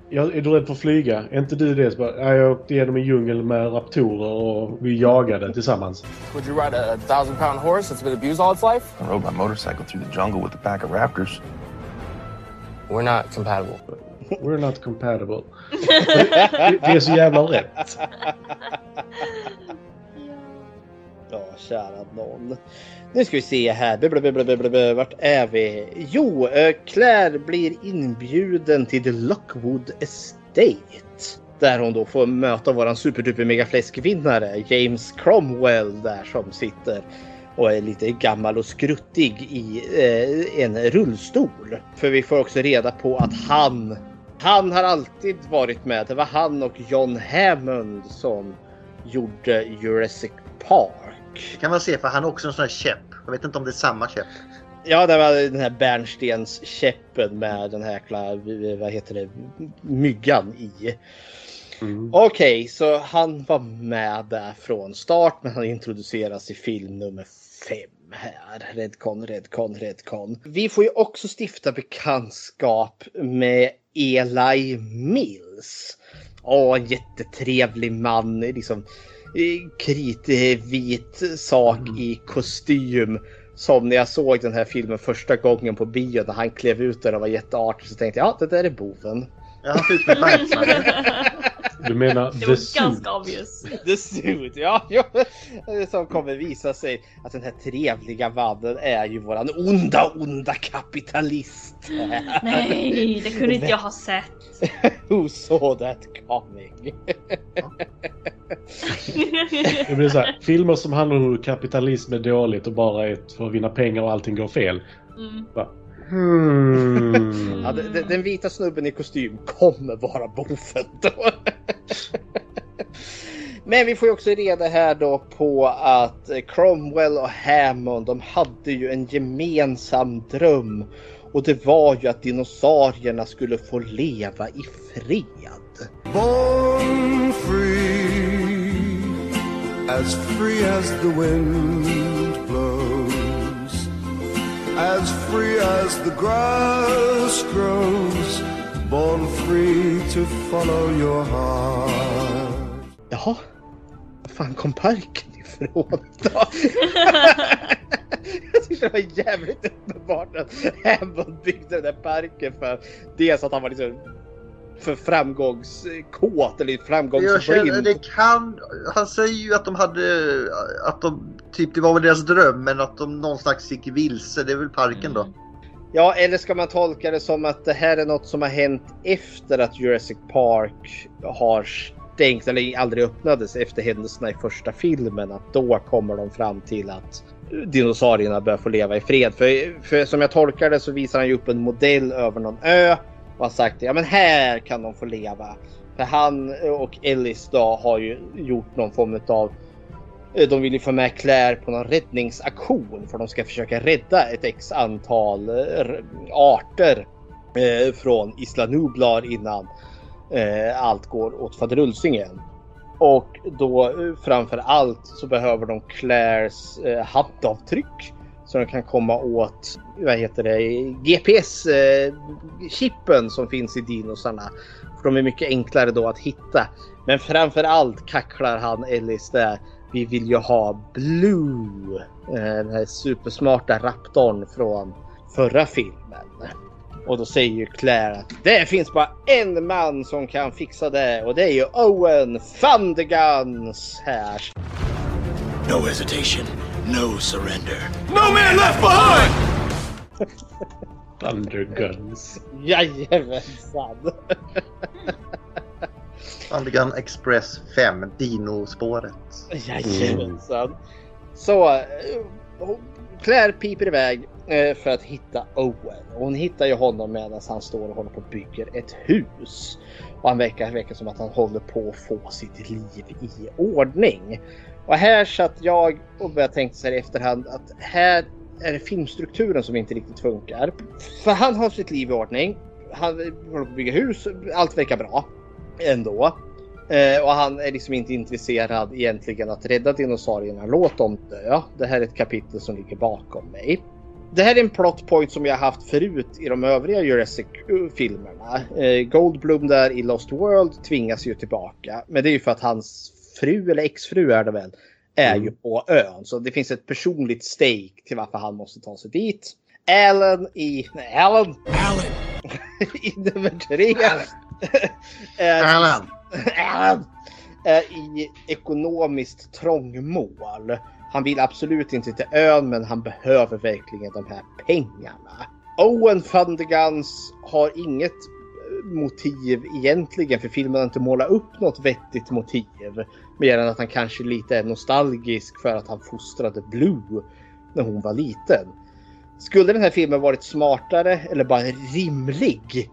jag är du rädd för att flyga? Är inte du det? Så bara, "Nej, jag åkte igenom en djungel med raptorer och vi jagade tillsammans. Would you ride a thousand pound horse that's been abused all its life? I rode my motorcycle through the jungle with a pack of raptors. We're not compatible. We're not compatible. det, (laughs) det är så jävla rätt. Ja, kära någon. Nu ska vi se här. Blablabla. Vart är vi? Jo, eh, Claire blir inbjuden till The Lockwood Estate. Där hon då får möta våran superduper megafläskvinnare James Cromwell där som sitter och är lite gammal och skruttig i eh, en rullstol. För vi får också reda på att han, han har alltid varit med. Det var han och John Hammond som gjorde Jurassic Park. Det kan man se för han har också en sån här käpp. Jag vet inte om det är samma käpp. Ja, det var den här bärnstens käppen med den här jäkla, vad heter det, myggan i. Okej, så han var med där från start, men han introduceras i film nummer fem här. Redcon, Redcon, Redcon. Vi får ju också stifta bekantskap med Eli Mills. Åh, en jättetrevlig man, liksom eh, kritvit sak i kostym. Som när jag såg den här filmen första gången på bio när han klev ut där och var jätteartig så tänkte jag ja, det där är boven. Ja, han ser ut som en bankman. Du menar Det The var Suit? ganska obvious. (laughs) The Suit, ja. (laughs) ja. Som kommer visa sig att den här trevliga mannen är ju våran onda, onda kapitalist. (laughs) Nej, det kunde inte jag ha sett. Who saw that coming? Det blir så här, filmer som handlar om hur kapitalism är dåligt och bara är för att vinna pengar och allting går fel. Mm. Hmm. Ja, den, den- den vita snubben i kostym kommer vara boven då. (laughs) Men vi får ju också reda här då på att Cromwell och Hammond de hade ju en gemensam dröm. Och det var ju att dinosaurierna skulle få leva i fred. Born free, as free as the wind blows, as free as the grass grows, born free to follow your heart. Jaha, var fan kom parken ifrån då? (laughs) Jag tyckte det var jävligt uppenbart att Hammond byggde den där parken för dels att han var liksom för framgångskåt eller framgångsblind. det kan... Han säger ju att de hade... Att de... Typ det var väl deras dröm men att de någon slags gick vilse. Det är väl parken då. Ja, eller ska man tolka det som att det här är något som har hänt efter att Jurassic Park har stängt eller aldrig öppnades efter händelserna i första filmen. Att då kommer de fram till att dinosaurierna bör få leva i fred. För, för som jag tolkar det så visar han ju upp en modell över någon ö och har sagt ja men här kan de få leva. För han och Ellis då har ju gjort någon form av eh, de vill ju få med Claire på någon räddningsaktion för de ska försöka rädda ett x antal eh, arter eh, från Isla Nublar innan allt går åt faderulsingen. Och då framför allt så behöver de Claires eh, handavtryck så de kan komma åt vad heter det, GPS-chippen eh, som finns i dinosarna. För de är mycket enklare då att hitta. Men framför allt kacklar han Ellis där. Vi vill ju ha Blue, eh, den här supersmarta raptorn från förra filmen. Och då säger ju Claire att det finns bara en man som kan fixa det och det är ju Owen Thunderguns här. No hesitation, no surrender. No man left behind! (laughs) Thunderguns. Jajamensan! Undergun Express 5, Dino-spåret. Jajamensan. Så eh, Claire piper iväg eh, för att hitta Owen. Och hon hittar ju honom medan han står och håller på och bygger ett hus. Och han verkar, verkar som att han håller på att få sitt liv i ordning. Och här satt jag och började tänka så här i efterhand att här är det filmstrukturen som inte riktigt funkar. För han har sitt liv i ordning. han håller på att bygga hus. Allt verkar bra ändå. Eh, och han är liksom inte intresserad egentligen att rädda dinosaurierna. Låt dem dö. Det här är ett kapitel som ligger bakom mig. Det här är en plot point som jag haft förut i de övriga Jurassic-filmerna. Eh, eh, Goldblum där i Lost World tvingas ju tillbaka. Men det är ju för att hans fru, eller exfru är det väl, är ju på ön. Så det finns ett personligt stake till varför han måste ta sig dit. Alan i... Nej, Alan! Alan! (laughs) I nummer tre. är- (laughs) Alan. (laughs) Alan! Är i ekonomiskt trångmål. Han vill absolut inte till ön men han behöver verkligen de här pengarna. Owen Thunderguns har inget eh, motiv egentligen för filmen har inte målat upp något vettigt motiv. Mer än att han kanske lite är nostalgisk för att han fostrade Blue när hon var liten. Skulle den här filmen varit smartare eller bara rimlig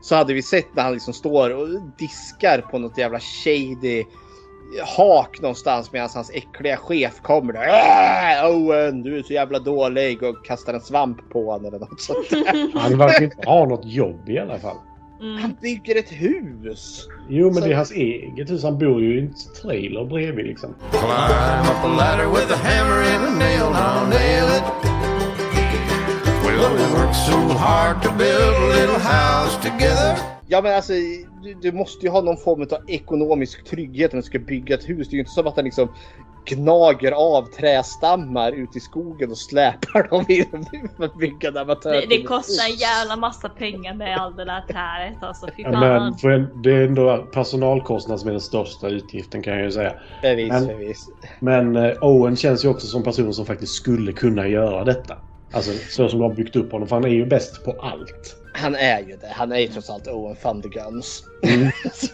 så hade vi sett när han liksom står och diskar på något jävla shady hak någonstans medan hans äckliga chef kommer där. Äh, Owen, du är så jävla dålig och kastar en svamp på honom eller något sånt där. Han verkar inte ha något jobb i alla fall. Han bygger ett hus. Jo, men Så- det är hans eget hus. Han bor ju i en trailer bredvid liksom. Climb up a ladder with a hammer and a nail, now nail it. Well, we worked so hard to build a little house together. Ja men alltså du, du måste ju ha någon form av ekonomisk trygghet när du ska bygga ett hus. Det är ju inte som att han liksom gnager av trästammar ute i skogen och släpar (laughs) dem in för att bygga en amatör. Det, det kostar en jävla massa pengar med all det där träet alltså. Fy fan. men för det är ändå personalkostnad som är den största utgiften kan jag ju säga. Förvis, Men- förvis. Men eh, Owen känns ju också som person som faktiskt skulle kunna göra detta. Alltså så som de har byggt upp honom. För han är ju bäst på allt. Han är ju det. Han är ju trots allt Owen Thunderguns. Mm.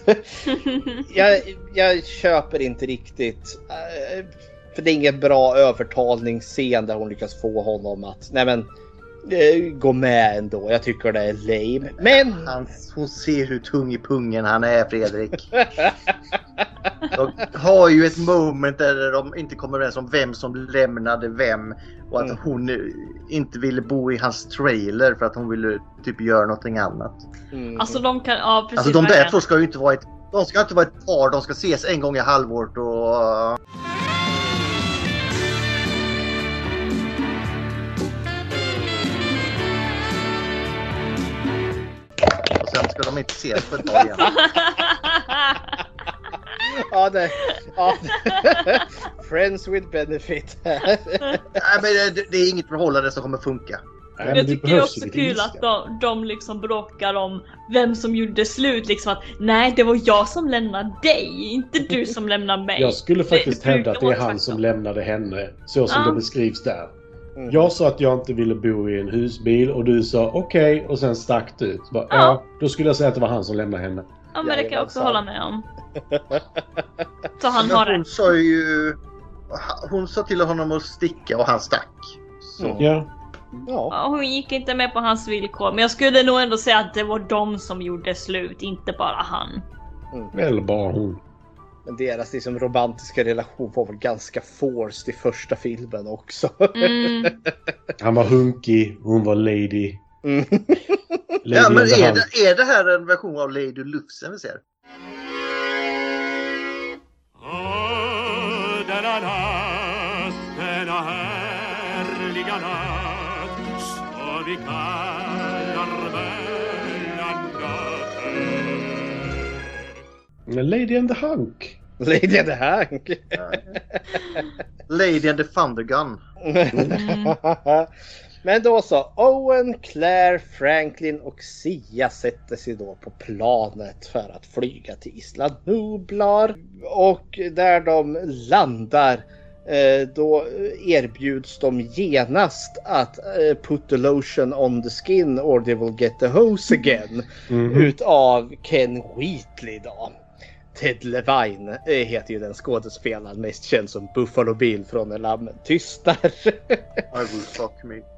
(laughs) (laughs) jag, jag köper inte riktigt. eh, För det är ingen bra övertalningsscen där hon lyckas få honom att nej men eh, gå med ändå. Jag tycker det är lame. Men Han, hon ser hur tung i pungen han är Fredrik. (laughs) De har ju ett moment där de inte kommer överens om vem som lämnade vem. Och att Mm. hon inte ville bo i hans trailer för att hon ville typ göra någonting annat. Mm. Alltså de kan, ja precis. Alltså de där två ska ju inte vara ett, de ska inte vara ett par, de ska ses en gång i halvåret och... Och sen ska de inte ses på ett tag igen. (laughs) ja, det, ja. (laughs) Friends with benefit. (laughs) Nej, men det, det är inget förhållande som kommer funka. Nej, Jag det tycker det är också kul att de, de liksom bråkar om vem som gjorde slut. Liksom att nej, det var jag som lämnade dig, inte du som lämnade mig. Jag skulle faktiskt det hävda att det är han som lämnade henne. Så som Ja. det beskrivs där. Mm. Jag sa att jag inte ville bo i en husbil och du sa okej och sen stack du ut. Bara, ja. Ja. då skulle jag säga att det var han som lämnade henne. Ja men det kan jag också hålla med om. (laughs) Så han Men har hon rätt. sa ju... Hon sa till honom att sticka och han stack. Så. Mm. Ja. Ja. Ja, hon gick inte med på hans villkor. Men jag skulle nog ändå säga att det var de som gjorde slut, inte bara han. Eller bara hon. Men deras liksom romantiska relation var väl ganska forced i första filmen också. Mm. (laughs) Han var hunkig, hon var lady. Mm. (laughs) Ja, men är det, är det här en version av Lady Lufsen vi ser? Denna natt, denna härliga natt så vi kallar Lady and the Hunk. Lady and the Hank. (laughs) Lady and the Thundergun. Men då så, Owen, Claire, Franklin och Sia sätter sig då på planet för att flyga till Isla Nublar. Och där de landar eh, då erbjuds de genast att eh, put the lotion on the skin or they will get the hose again. Mhm. Utav Ken Wheatley då. Ted Levine eh, heter ju den skådespelaren mest känd som Buffalo Bill från När lammen tystar. (laughs) I will fuck me.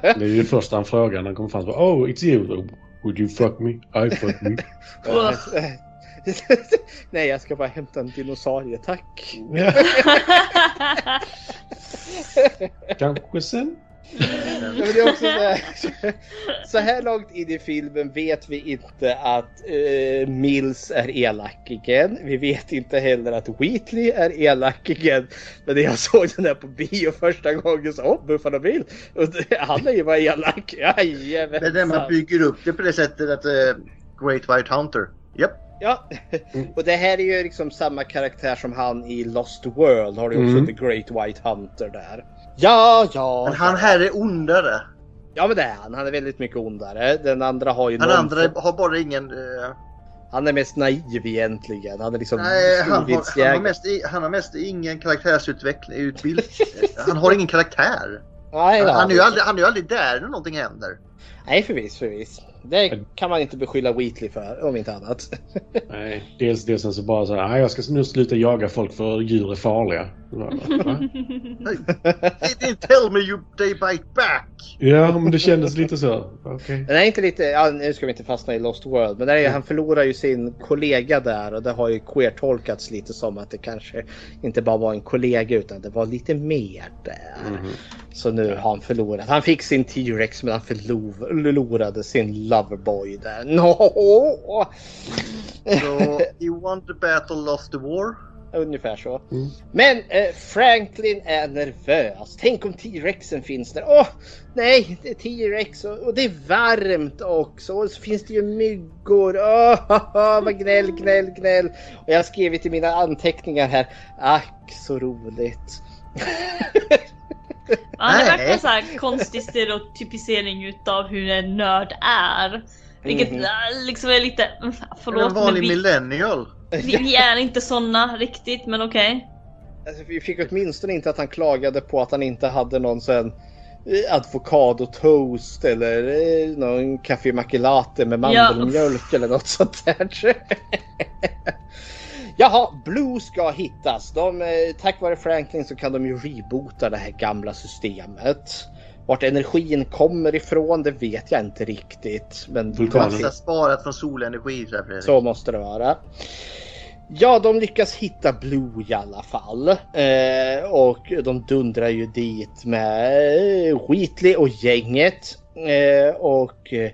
Det är ju första han frågar när han kommer fram. Så, Oh, it's you. Would you fuck me? I fuck me. (laughs) Nej, jag ska bara hämta en dinosaurie, tack. (laughs) Kanske sen. Ja, det är också så, här, så här långt in i filmen vet vi inte att eh, Mills är elak igen. Vi vet inte heller att Wheatley är elak igen. Men när jag såg den här på bio första gången så åh, Buffalo Bill! Och det- han är ju bara elak. Men när man Jajamensan. bygger upp det på det sättet att eh, Great White Hunter. Japp. Ja, och det här är ju liksom samma karaktär som han i Lost World. Har du också Mm. The Great White Hunter där. Ja, ja. Men han här är ondare. Ja men det är han. Han är väldigt mycket ondare. Den andra har ju Han någon andra har bara ingen... eh, Han är mest naiv egentligen. Han är liksom nej, han har, han, har mest, han har mest ingen karaktärsutveckling. Utbild, (laughs) han har ingen karaktär. Nej, Han, han, är ju aldrig, han är ju aldrig där när någonting händer. Nej förvis, förvis. Det kan man inte beskylla Wheatley för, om inte annat. (laughs) Nej, dels det sen så bara så här, "Nej, jag ska nu sluta jaga folk för djur är farliga. (laughs) They didn't tell me you they bite back. Ja, men det kändes lite så. Okej. Den är inte lite, ja, nu ska vi inte fastna i Lost World, men där är, han förlorar ju sin kollega där och det har ju queer-tolkats lite som att det kanske inte bara var en kollega utan det var lite mer där. Så nu har han förlorat. Han fick sin T-Rex men han förlor- förlorade sin Loverboy där. (laughs) No! So you won the battle, lost the war. Ungefär så. Men eh, Franklin är nervös. Tänk om T-Rexen finns där. Åh, nej, det är T-Rex och, och det är varmt också. Och så finns det ju myggor. Åh, (laughs) vad gnäll, gnäll, gnäll. Och jag har skrivit i mina anteckningar här. Ack, så roligt. Ja, det verkar så här konstig stereotypisering utav hur en nörd är. Vilket äh, liksom är lite, mm, förlåt en vanlig vi, millennial. vi, vi är inte såna riktigt men okej. Alltså, vi fick åtminstone inte att han klagade på att han inte hade någon sån eh, avokado toast eller eh, någon kaffe macchiato med mandelmjölk eller något sånt där. (laughs) Jaha, Blue ska hittas. De, eh, tack vare Franklin så kan de ju reboota det här gamla systemet. Vart energin kommer ifrån det vet jag inte riktigt. Men Massa sparat från solenergi så här, Fredrik. så måste det vara. Ja, de lyckas hitta Blue i alla fall. Eh, och de dundrar ju dit med eh, Wheatley och gänget. Eh, och eh,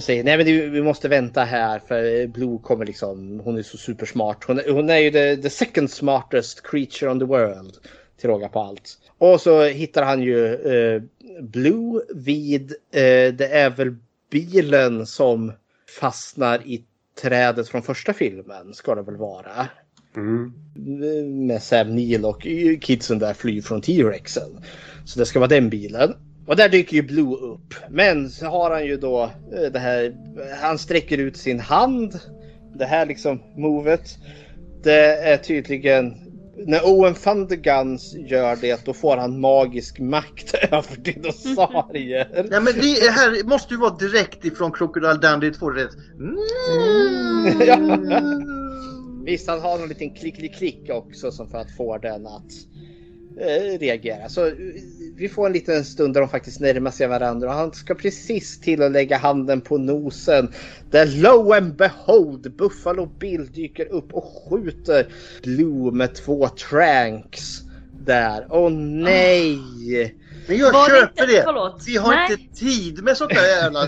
säger nej men det- vi måste vänta här för Blue kommer liksom, hon är så supersmart. Hon, är- hon är ju the, the second smartest creature on the world. Till råga på allt. Och så hittar han ju eh, Blue vid, eh, det är väl bilen som fastnar i trädet från första filmen ska det väl vara. Mm. Med Sam Neill och kidsen där flyr från T-Rexen. Så det ska vara den bilen. Och där dyker ju Blue upp. Men så har han ju då eh, det här, han sträcker ut sin hand. Det här liksom movet. Det är tydligen när Owen Thunderguns gör det då får han magisk makt (laughs) över dinosaurier. Ja men det här måste ju vara direkt ifrån Crocodile Dundee 2 rätt. (laughs) ja. Visst, han har någon liten klick-klick också som för att få den att eh, reagera. Så eh, vi får en liten stund där de faktiskt närmar sig varandra och han ska precis till att lägga handen på nosen. Där lo and behold Buffalo Bill dyker upp och skjuter Blue med två tranks. Där. Åh nej! Men jag Var det köper inte- det. förlåt. Vi har Nej. inte tid med sånt där jävla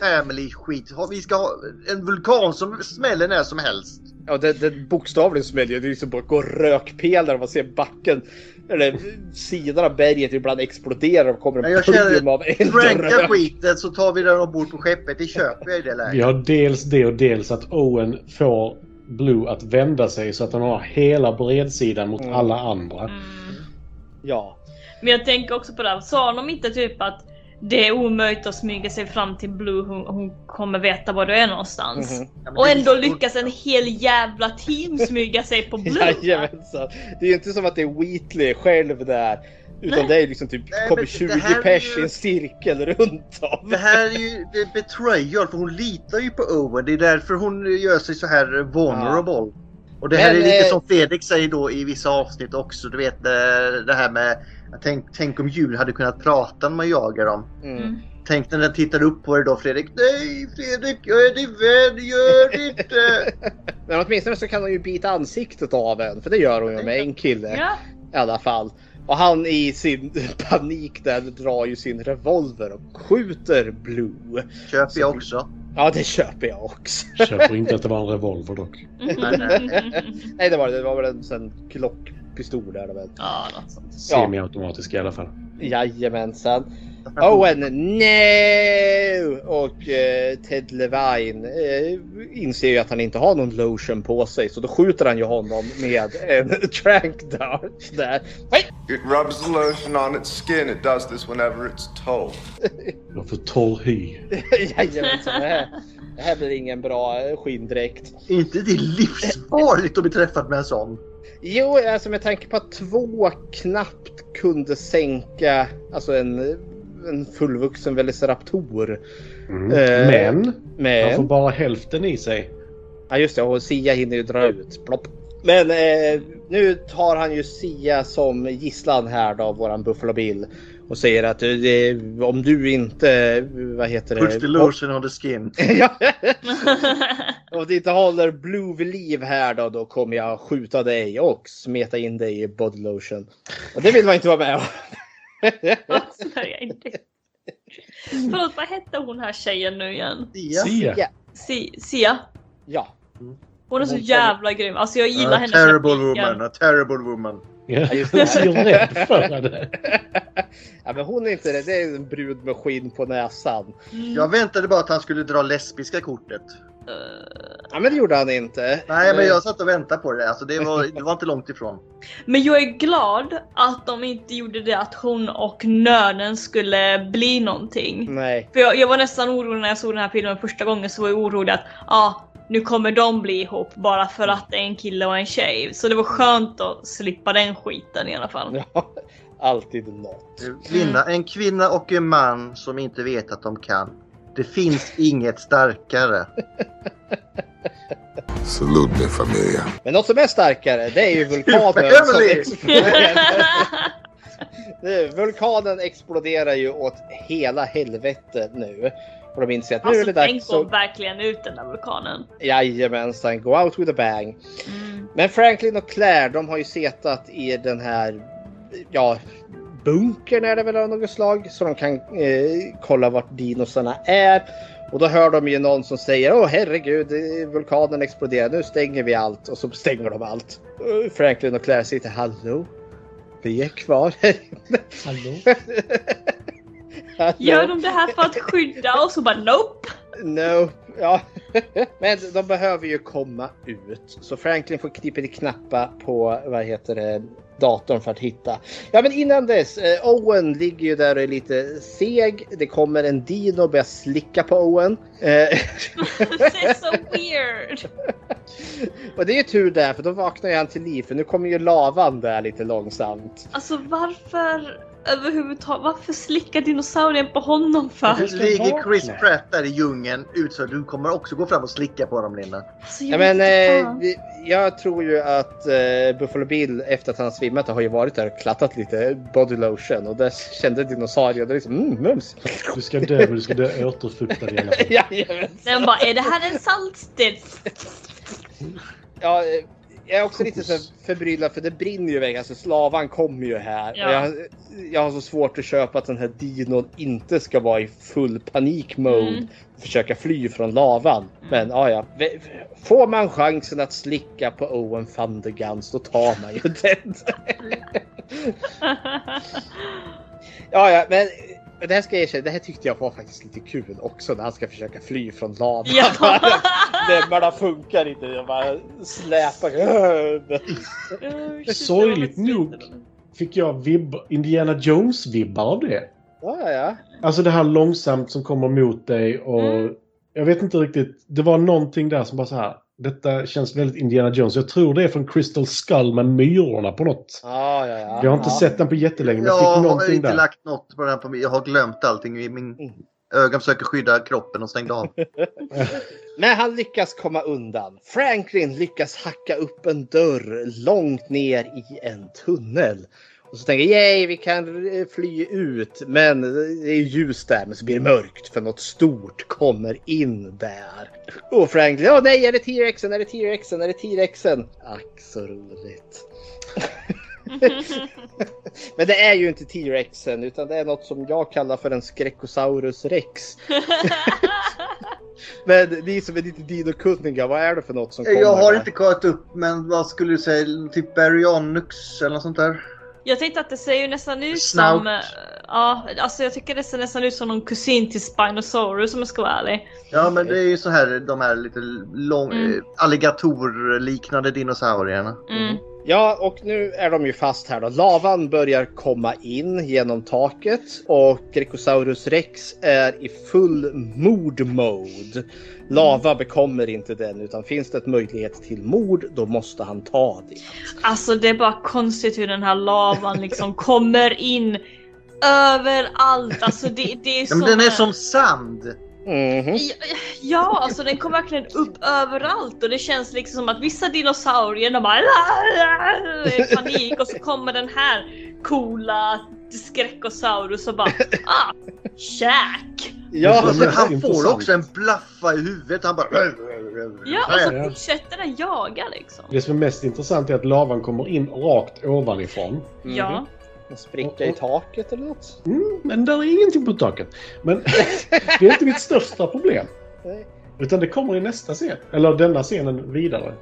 family skit. Vi ska ha en vulkan som smäller när som helst. Ja, det, det bokstavligen smäller ju. Det är liksom bara går rökpelare och man ser backen. Eller sidan av berget ibland exploderar och kommer en jag pulver av känner, eld och franka rök. skiten så tar vi den ombord på skeppet. Det köper jag i det Vi läget. har dels det och dels att Owen får Blue att vända sig så att han har hela bredsidan mot alla andra. Ja. Men jag tänker också på det här, sa de inte typ att det är omöjligt att smyga sig fram till Blue, hon, hon kommer veta var du är någonstans. Mhm. Ja, men Och ändå så- lyckas en hel jävla team (laughs) smyga sig på Blue. Jajamensan. Det är ju inte som att det är Wheatley själv där. Utan Nej. det är liksom typ Nej, kommer men 20 det här är pers ju- i en cirkel runt om. Det här är ju det är betrayal för hon litar ju på Owen. Det är därför hon gör sig så här vulnerable. Och det här Men, är lite eh, som Fredrik säger då i vissa avsnitt också. Du vet eh, det här med Tänk, tänk om djur hade kunnat prata när man jagar dem. Mm. Tänk när den tittar upp på dig då Fredrik. Nej Fredrik, jag är din vän, gör det inte! (laughs) Men åtminstone så kan hon ju bita ansiktet av en. För det gör hon ju med en kille. Ja. I alla fall. Och han i sin (laughs) panik där drar ju sin revolver och skjuter Blue. Köper jag också. Ja, det köper jag också. Köper inte att det var en revolver dock. (laughs) Nej, det var det. Det var väl en sån klockpistol där. Ja, något sånt. Semi-automatisk i alla fall. Jajamensan. Owen, no! Och eh, Ted Levine eh, inser ju att han inte har någon lotion på sig så då skjuter han ju honom med en (laughs) trank dart där. It rubs the lotion on its skin. It does this whenever it's told. (laughs) Jag får torr hy. Jajamensan, det här, det här blir ingen bra skinndräkt. inte det livsfarligt att bli träffad med en sån? Jo, alltså med tanke på att två knappt kunde sänka alltså en, en fullvuxen Velociraptor. Mm. Eh, Men, men- han får bara hälften i sig. Ja just det, och Sia hinner ju dra ut. Plopp. Men eh, nu tar han ju Sia som gisslan här då, våran Buffalo Bill. Och säger att eh, om du inte, vad heter det? Puts the lotion on the skin. (laughs) Om du inte håller Blue vid liv här då, då kommer jag skjuta dig och smeta in dig i body lotion. Och det vill man inte vara med om. (laughs) Snärjar inte. Förlåt, vad hette hon här tjejen nu igen? Sia. Ja. Si- Sia? Ja. Hon är så jävla grym. Alltså jag gillar A henne terrible woman, a terrible woman. Ja, just jag rädd för henne. (laughs) ja men hon är inte det, det är en brud med skinn på näsan. Jag väntade bara att han skulle dra lesbiska kortet. Ja men det gjorde han inte. Nej, men jag satt och väntade på det. Alltså, det, var, det var inte långt ifrån. Men jag är glad att de inte gjorde det att hon och nörden skulle bli någonting. Nej. För jag, jag var nästan orolig när jag såg den här filmen första gången så var jag orolig att ja, nu kommer de bli ihop bara för att det är en kille och en tjej. Så det var skönt att slippa den skiten i alla fall. Ja, alltid något. Linda, en kvinna och en man som inte vet att de kan. Det finns inget starkare. Salute mi familia. Men något som är starkare det är ju (laughs) vulkanen som exploderar. Vulkanen exploderar ju åt hela helvetet nu. Och de inser att nu är Alltså det tänk dags gå att... verkligen ut den där vulkanen. Jajamensan, go out with a bang. Men Franklin och Claire de har ju setat i den här, ja, bunkern är det väl av något slag. Så de kan eh, kolla vart dinosarna är. Och då hör de ju någon som säger åh herregud eh, vulkanen exploderar nu stänger vi allt och så stänger de allt. Och Franklin och Claire sitter hallå? Vi är kvar här inne. Hallå? (laughs) Hallå? Gör de det här för att skydda oss och bara nope? No, ja. (laughs) Men de behöver ju komma ut. Så Franklin får knipa i knappa på, vad heter det, datorn för att hitta. Ja men innan dess, eh, Owen ligger ju där och är lite seg. Det kommer en dino och börjar slicka på Owen. Eh, (laughs) Det är så weird. (laughs) och det är ju tur där för då vaknar ju han till liv för nu kommer ju lavan där lite långsamt. Alltså varför överhuvudtaget? Varför slickar dinosaurien på honom för? Ligger Chris Pratt där i djungeln så du kommer också gå fram och slicka på dem Linda. Alltså, Ja, jag men, vet inte eh, vi, jag tror ju att eh, Buffalo Bill efter att han svimmat har ju varit där och klattat lite body lotion och där kände dinosaurien liksom mm, mums. Du ska dö, men du ska dö återfuktad i alla fall. (laughs) Den bara, är det här en saltsten? Ja, eh, jag är också lite så förbryllad för det brinner ju iväg. Alltså slavan kommer ju här. Ja. Och jag, jag har så svårt att köpa att den här dinon inte ska vara i full panik-mode. Mm. Och försöka fly från lavan. Men ja, ja. Får man chansen att slicka på Owen van der Gans då tar man ju (laughs) den. Ja, ja, men det här ska jag erkänna, det här tyckte jag var faktiskt lite kul också när han ska försöka fly från lavan. Ja. (laughs) Näbbarna funkar inte, jag bara släpar. (laughs) Sorgligt nog fick jag vibb, Indiana Jones-vibbar av det. Ja, ja, ja. Alltså det här långsamt som kommer mot dig och Mm. jag vet inte riktigt. Det var någonting där som bara så här. Detta känns väldigt Indiana Jones. Jag tror det är från Crystal Skull med myrorna på något. Ja, ja, ja. Jag har inte ja. sett den på jättelänge men jag har inte där. lagt något på den här på mig. Jag har glömt allting. i Min ögon försöker skydda kroppen och stängde av. (laughs) Men han lyckas komma undan. Franklin lyckas hacka upp en dörr långt ner i en tunnel. Och så tänker jag, yay, vi kan eh, fly ut. Men det är ljus där, men så blir det mörkt för något stort kommer in där. Och Franklin, åh nej, är det T-rexen, är det T-rexen, är det T-rexen? Ack så roligt. (laughs) Men det är ju inte T-rexen utan det är något som jag kallar för en Skrekosaurus rex. (laughs) Men ni som är lite dinokunniga, vad är det för något som kommer? Jag har där? inte kollat upp, men vad skulle du säga? Typ Baryonyx eller något sånt där? Jag tänkte att det ser ju nästan ut Snout. som... eh, Ja, alltså jag tycker det ser nästan ut som någon kusin till Spinosaurus om jag ska vara ärlig. Ja, men det är ju så här de här lite lång, Mm. eh, alligatorliknande dinosaurierna. Mm. Ja, och nu är de ju fast här då. Lavan börjar komma in genom taket och Grecosaurus rex är i full mord mode. Lava bekommer inte den utan finns det ett möjlighet till mord då måste han ta det. Alltså det är bara konstigt hur den här lavan liksom (laughs) kommer in överallt. Alltså det, det är Ja, som... men den är som sand! Mhm. Ja, alltså den kommer verkligen upp överallt och det känns liksom som att vissa dinosaurier de bara i panik och så kommer den här coola skräckosaurus och bara ah, käk! Ja, Alltså, han intressant. får också en blaffa i huvudet. Han bara... Ja, och så Ja. fortsätter den jaga liksom. Det som är mest intressant är att lavan kommer in rakt ovanifrån. Ja. En spricka i taket eller något? Mm, men där är ingenting på taket. Men det är inte mitt största problem. Nej. Utan det kommer i nästa scen. Eller denna scenen vidare.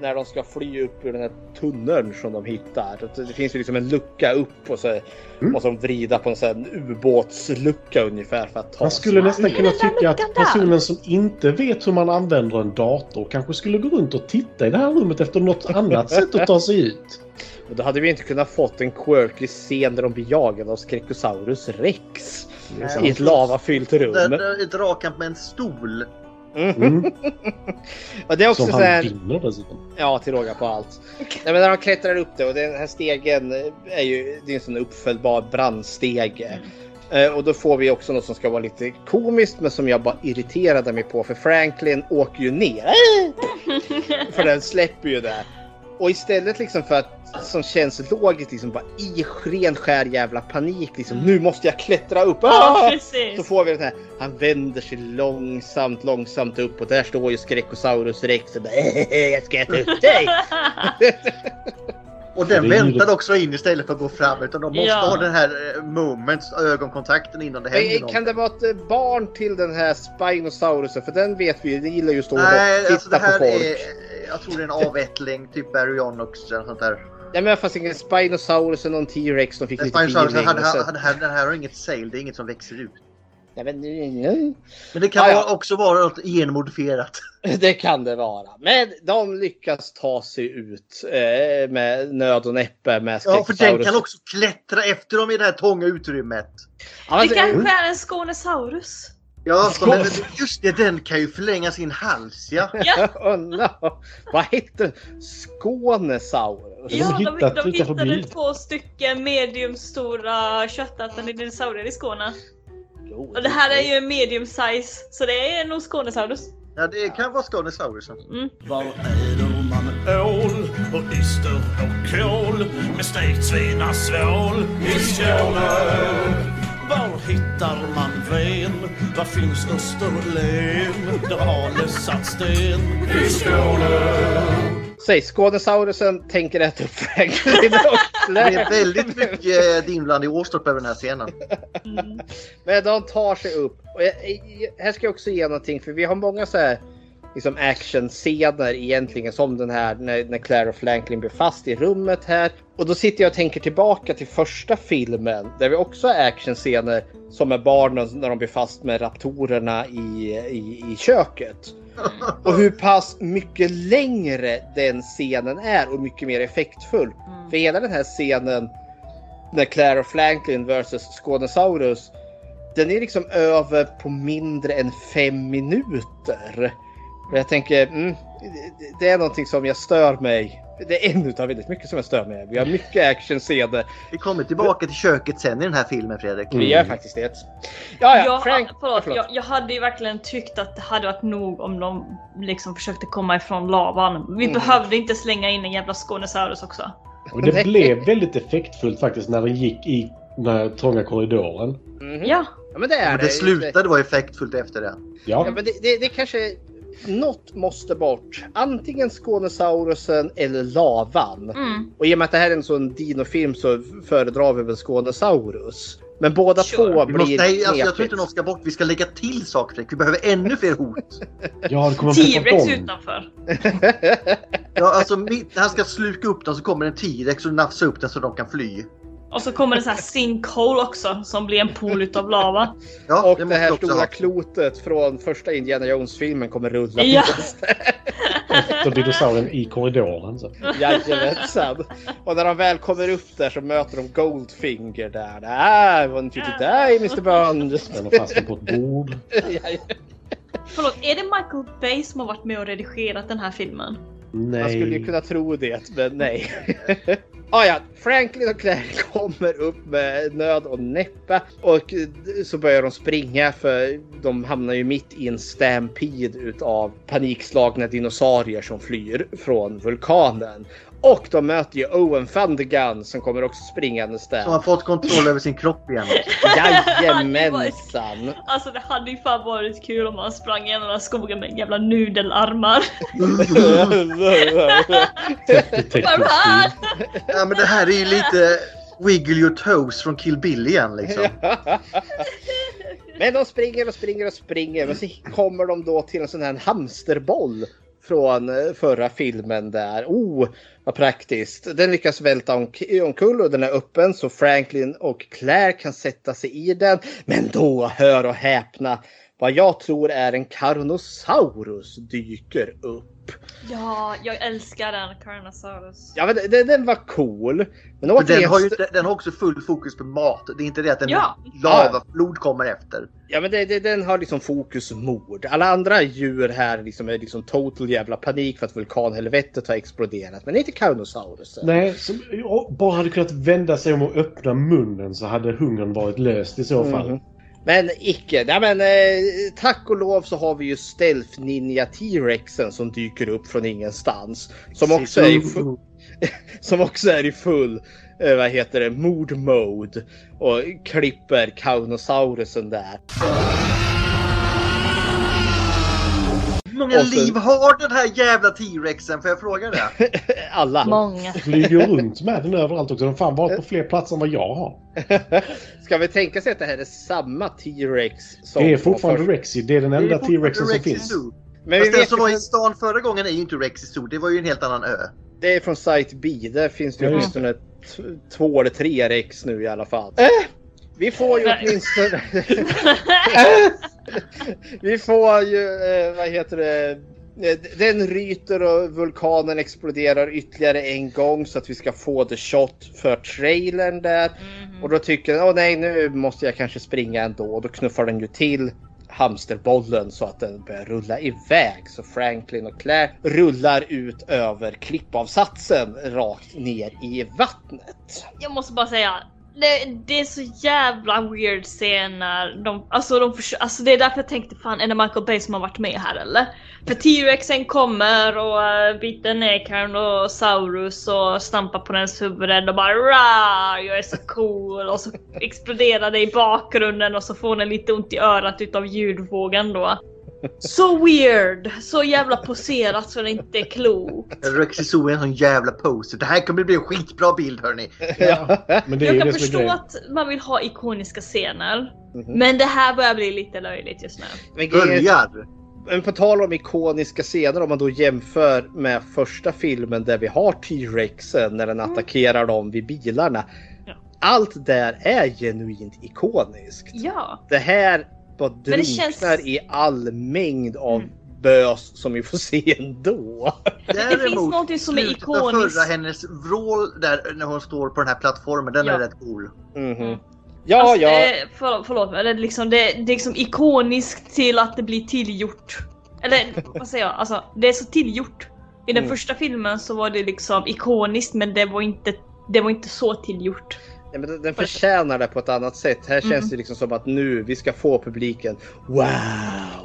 När de ska fly upp ur den här tunneln som de hittar. Det finns ju liksom en lucka upp och så måste de vrida på en sån här ubåtslucka ungefär för att ta Man skulle nästan kunna tycka att personen som inte vet hur man använder en dator kanske skulle gå runt och titta i det här rummet efter något annat sätt att ta sig ut. Och då hade vi inte kunnat fått en quirky scen där de blir jagade av Skrekosaurus rex. Nej, I ett lavafyllt rum. Där, där är dragkamp med en stol. Mm. (laughs) Och det är också Som så han här... vinner dessutom. Ja, till råga på allt. Nej, men när de klättrar upp det och den här stegen är ju det är en sån uppfällbar brandstege. Eh, Och då får vi också något som ska vara lite komiskt men som jag bara irriterade mig på för Franklin åker ju ner. (laughs) För den släpper ju där. Och istället liksom för att som känns logiskt liksom bara i ren skär jävla panik liksom nu måste jag klättra upp. Ja, Ah! precis. Så får vi den här. Han vänder sig långsamt, långsamt upp och där står ju Skrekosaurus rex och bara, jag ska äta upp dig. (laughs) Och den väntar också in istället för att gå fram. Utan de måste Ja. ha den här eh, moments, ögonkontakten innan det händer Men, något. kan det vara ett eh, barn till den här Spinosaurusen? För den vet vi ju, den gillar ju att stå och titta alltså på folk. är... Jag tror det är en avveckling, typ Baryonyx eller sånt där. Ja men fast ingen Spinosaurus eller någon T-Rex, de fick lite Spinosaurus, hade, och så- hade, hade, den här har inget sail, det är inget som växer ut. Ja, men, mm, Men det kan ja. vara- också vara något genmodifierat. (laughs) det kan det vara. Men de lyckas ta sig ut eh, med nöd och näppe med Ja, för den kan också klättra efter dem i det här trånga utrymmet. Ja, Det kanske är en Skånesaurus. Ja, men just det, den kan ju förlänga sin hals ja. (laughs) Ja, (laughs) oh, no. Vad heter Skånesaurus? ja de, hittat de utanför hittade två stycken mediumstora köttätande dinosaurier i Skåne. Och det här är ju en medium size, så det är nog Skånesaurus. Ja, det kan vara Skånesaurusen. Var äter man ål och yster och kål med stekt svinasvål i Skåne? Var hittar man ven? Var finns Österlen? Där har satt sten i Skåne. Säg, Skånesaurusen tänker äta upp Franklin (laughs) Det är väldigt mycket dimlande i Åstorp över den här scenen. Men de tar sig upp. Och jag, jag, här ska jag också ge någonting för vi har många så här liksom actionscener egentligen som den här när, när Claire och Franklin blir fast i rummet här. Och då sitter jag och tänker tillbaka till första filmen där vi också har actionscener som är barnen när de blir fast med raptorerna i, i, i köket. (laughs) Och hur pass mycket längre den scenen är och mycket mer effektfull. För hela den här scenen när Claire och Franklin versus Skånesaurus. Den är liksom över på mindre än fem minuter. Och jag tänker, mm, det- det är någonting som jag stör mig. Det är en utav väldigt mycket som jag stör mig. Vi har mycket actionscener. Vi kommer tillbaka till köket sen i den här filmen Fredrik. Vi gör faktiskt det. Ja, ja, jag, Frank. förlåt, förlåt. jag, jag hade ju verkligen tyckt att det hade varit nog om de liksom försökte komma ifrån lavan. Vi Mm. behövde inte slänga in en jävla Skånesaurus också. Och det (laughs) blev väldigt effektfullt faktiskt när den gick i den här trånga korridoren. Mhm. Ja, Ja, men det är Men det slutade vara effektfullt efter det. Ja, Ja, men det, det, det kanske något måste bort. Antingen Skånesaurusen eller lavan. Mm. Och i och med att det här är en sån dinofilm så föredrar vi väl Skånesaurus. Men båda två Vi blir måste, nej, alltså, jag tror inte något ska bort. Vi ska lägga till saker. Vi behöver ännu fler hot. (laughs) Ja, T-rex utanför. Ja, alltså, mitt, han ska sluka upp den så kommer en T-rex och nafsa upp den så de kan fly. Och så kommer det så här sinkhole också som blir en pool utav lava. Ja, och det, måste här stora ha. klotet från första Indiana Jones-filmen kommer rulla. Ja. Efter (laughs) dinosaurien i korridoren. Så. Jajamensan. Och när de väl kommer upp där så möter de Goldfinger där. Ah, want you to die Mr Bond. Spänner fast den på ett bord. (laughs) Förlåt, är det Michael Bay som har varit med och redigerat den här filmen? Nej. Man skulle ju kunna tro det, men nej. (laughs) ah, ja, Franklin och Claire kommer upp med nöd och näppa och så börjar de springa för de hamnar ju mitt i en stampede utav panikslagna dinosaurier som flyr från vulkanen. Och de möter ju Owen Thundergun som kommer också springandes där. Som har fått kontroll över sin kropp igen. Jajamensan! Alltså det hade ju fan varit kul om han sprang genom den här skogen med jävla nudelarmar. Ja, men det här är ju lite Wiggle your toes från Kill Bill igen liksom. Men de springer och springer och springer. Men så kommer de då till en sån här hamsterboll från eh, förra filmen där. Oh, vad praktiskt. Den lyckas välta omkull och den är öppen så Franklin och Claire kan sätta sig i den. Men då, hör och häpna, vad jag tror är en Carnosaurus dyker upp. Ja, jag älskar den Carnosaurus. Ja, men den, den var cool. Men För den, återigen har ju, den har också full fokus på mat. Det är inte det att en Ja. lavaflod kommer efter. Ja men det, det, den har liksom fokus mord. Alla andra djur här liksom är liksom total jävla panik för att vulkanhelvetet har exploderat. Men inte Carnosaurusen. Nej, som bara hade kunnat vända sig om och öppna munnen så hade hungern varit löst i så fall. Mhm. Men icke. Ja, men, eh, tack och lov så har vi ju Stealth Ninja T-Rexen som dyker upp från ingenstans. Som också är i full, (laughs) som också är i full eh, vad heter det, mord mode. Och klipper Carnosaurusen där. Många så- liv har den här jävla T-rexen? Får jag fråga det? (laughs) Alla. Många. Flyger runt med den överallt också. De har fan varit på fler platser än vad jag har. (laughs) Ska vi tänka sig att det här är samma T-Rex som Det är fortfarande först- Rexy. Det är den enda T-Rexen som finns. Men Fast vi den vet som var i stan förra gången är ju inte Rex i Zoo. Det var ju en helt annan ö. Det är från Site B. Där finns det Ja, ju just åtminstone två eller tre Rex nu i alla fall. Äh, vi får ju Nej. åtminstone... (laughs) vi får ju, eh, vad heter det? Eh, Den ryter och vulkanen exploderar ytterligare en gång så att vi ska få the shot för trailern där. Och då tycker den, åh nej nu måste jag kanske springa ändå. Och då knuffar den ju till hamsterbollen så att den börjar rulla iväg. Så Franklin och Claire rullar ut över klippavsatsen rakt ner i vattnet. Jag måste bara säga. Det, det är så jävla weird scener. de, alltså de alltså det är därför jag tänkte fan är det Michael Bay som har varit med här eller? För T-rexen kommer och eh, uh, biter ner Karen och stampar på hennes huvud och bara Rah, jag är så cool och så exploderar det i bakgrunden och så får den lite ont i örat utav ljudvågen då. Så weird! Så jävla poserat så det inte är klokt. Rex i Zoo är en sån jävla poster. Det här kommer bli en skitbra bild hörni. Men det är Jag kan förstå grejen. att man vill ha ikoniska scener. Mhm. Men det här börjar bli lite löjligt just nu. Men Börjar! Men på tal om ikoniska scener om man då jämför med första filmen där vi har T-Rexen när den attackerar dem vid bilarna. Ja. Allt där är genuint ikoniskt. Ja. Det här bara det drunknar känns- i all mängd av bös som vi får se ändå. finns någonting som är ikoniskt. Förra, hennes vrål där när hon står på den här plattformen, den Ja. är rätt cool. Mhm. Ja, alltså, ja. eh, för, förlåt men det är, liksom, det, det är liksom ikoniskt till att det blir tillgjort. Eller (laughs) vad säger jag? Alltså det är så tillgjort. I den Mm. första filmen så var det liksom ikoniskt men det var inte, det var inte så tillgjort. Ja, men den- förtjänar det på ett annat sätt. Här Mm. känns det liksom som att nu vi ska få publiken. Wow!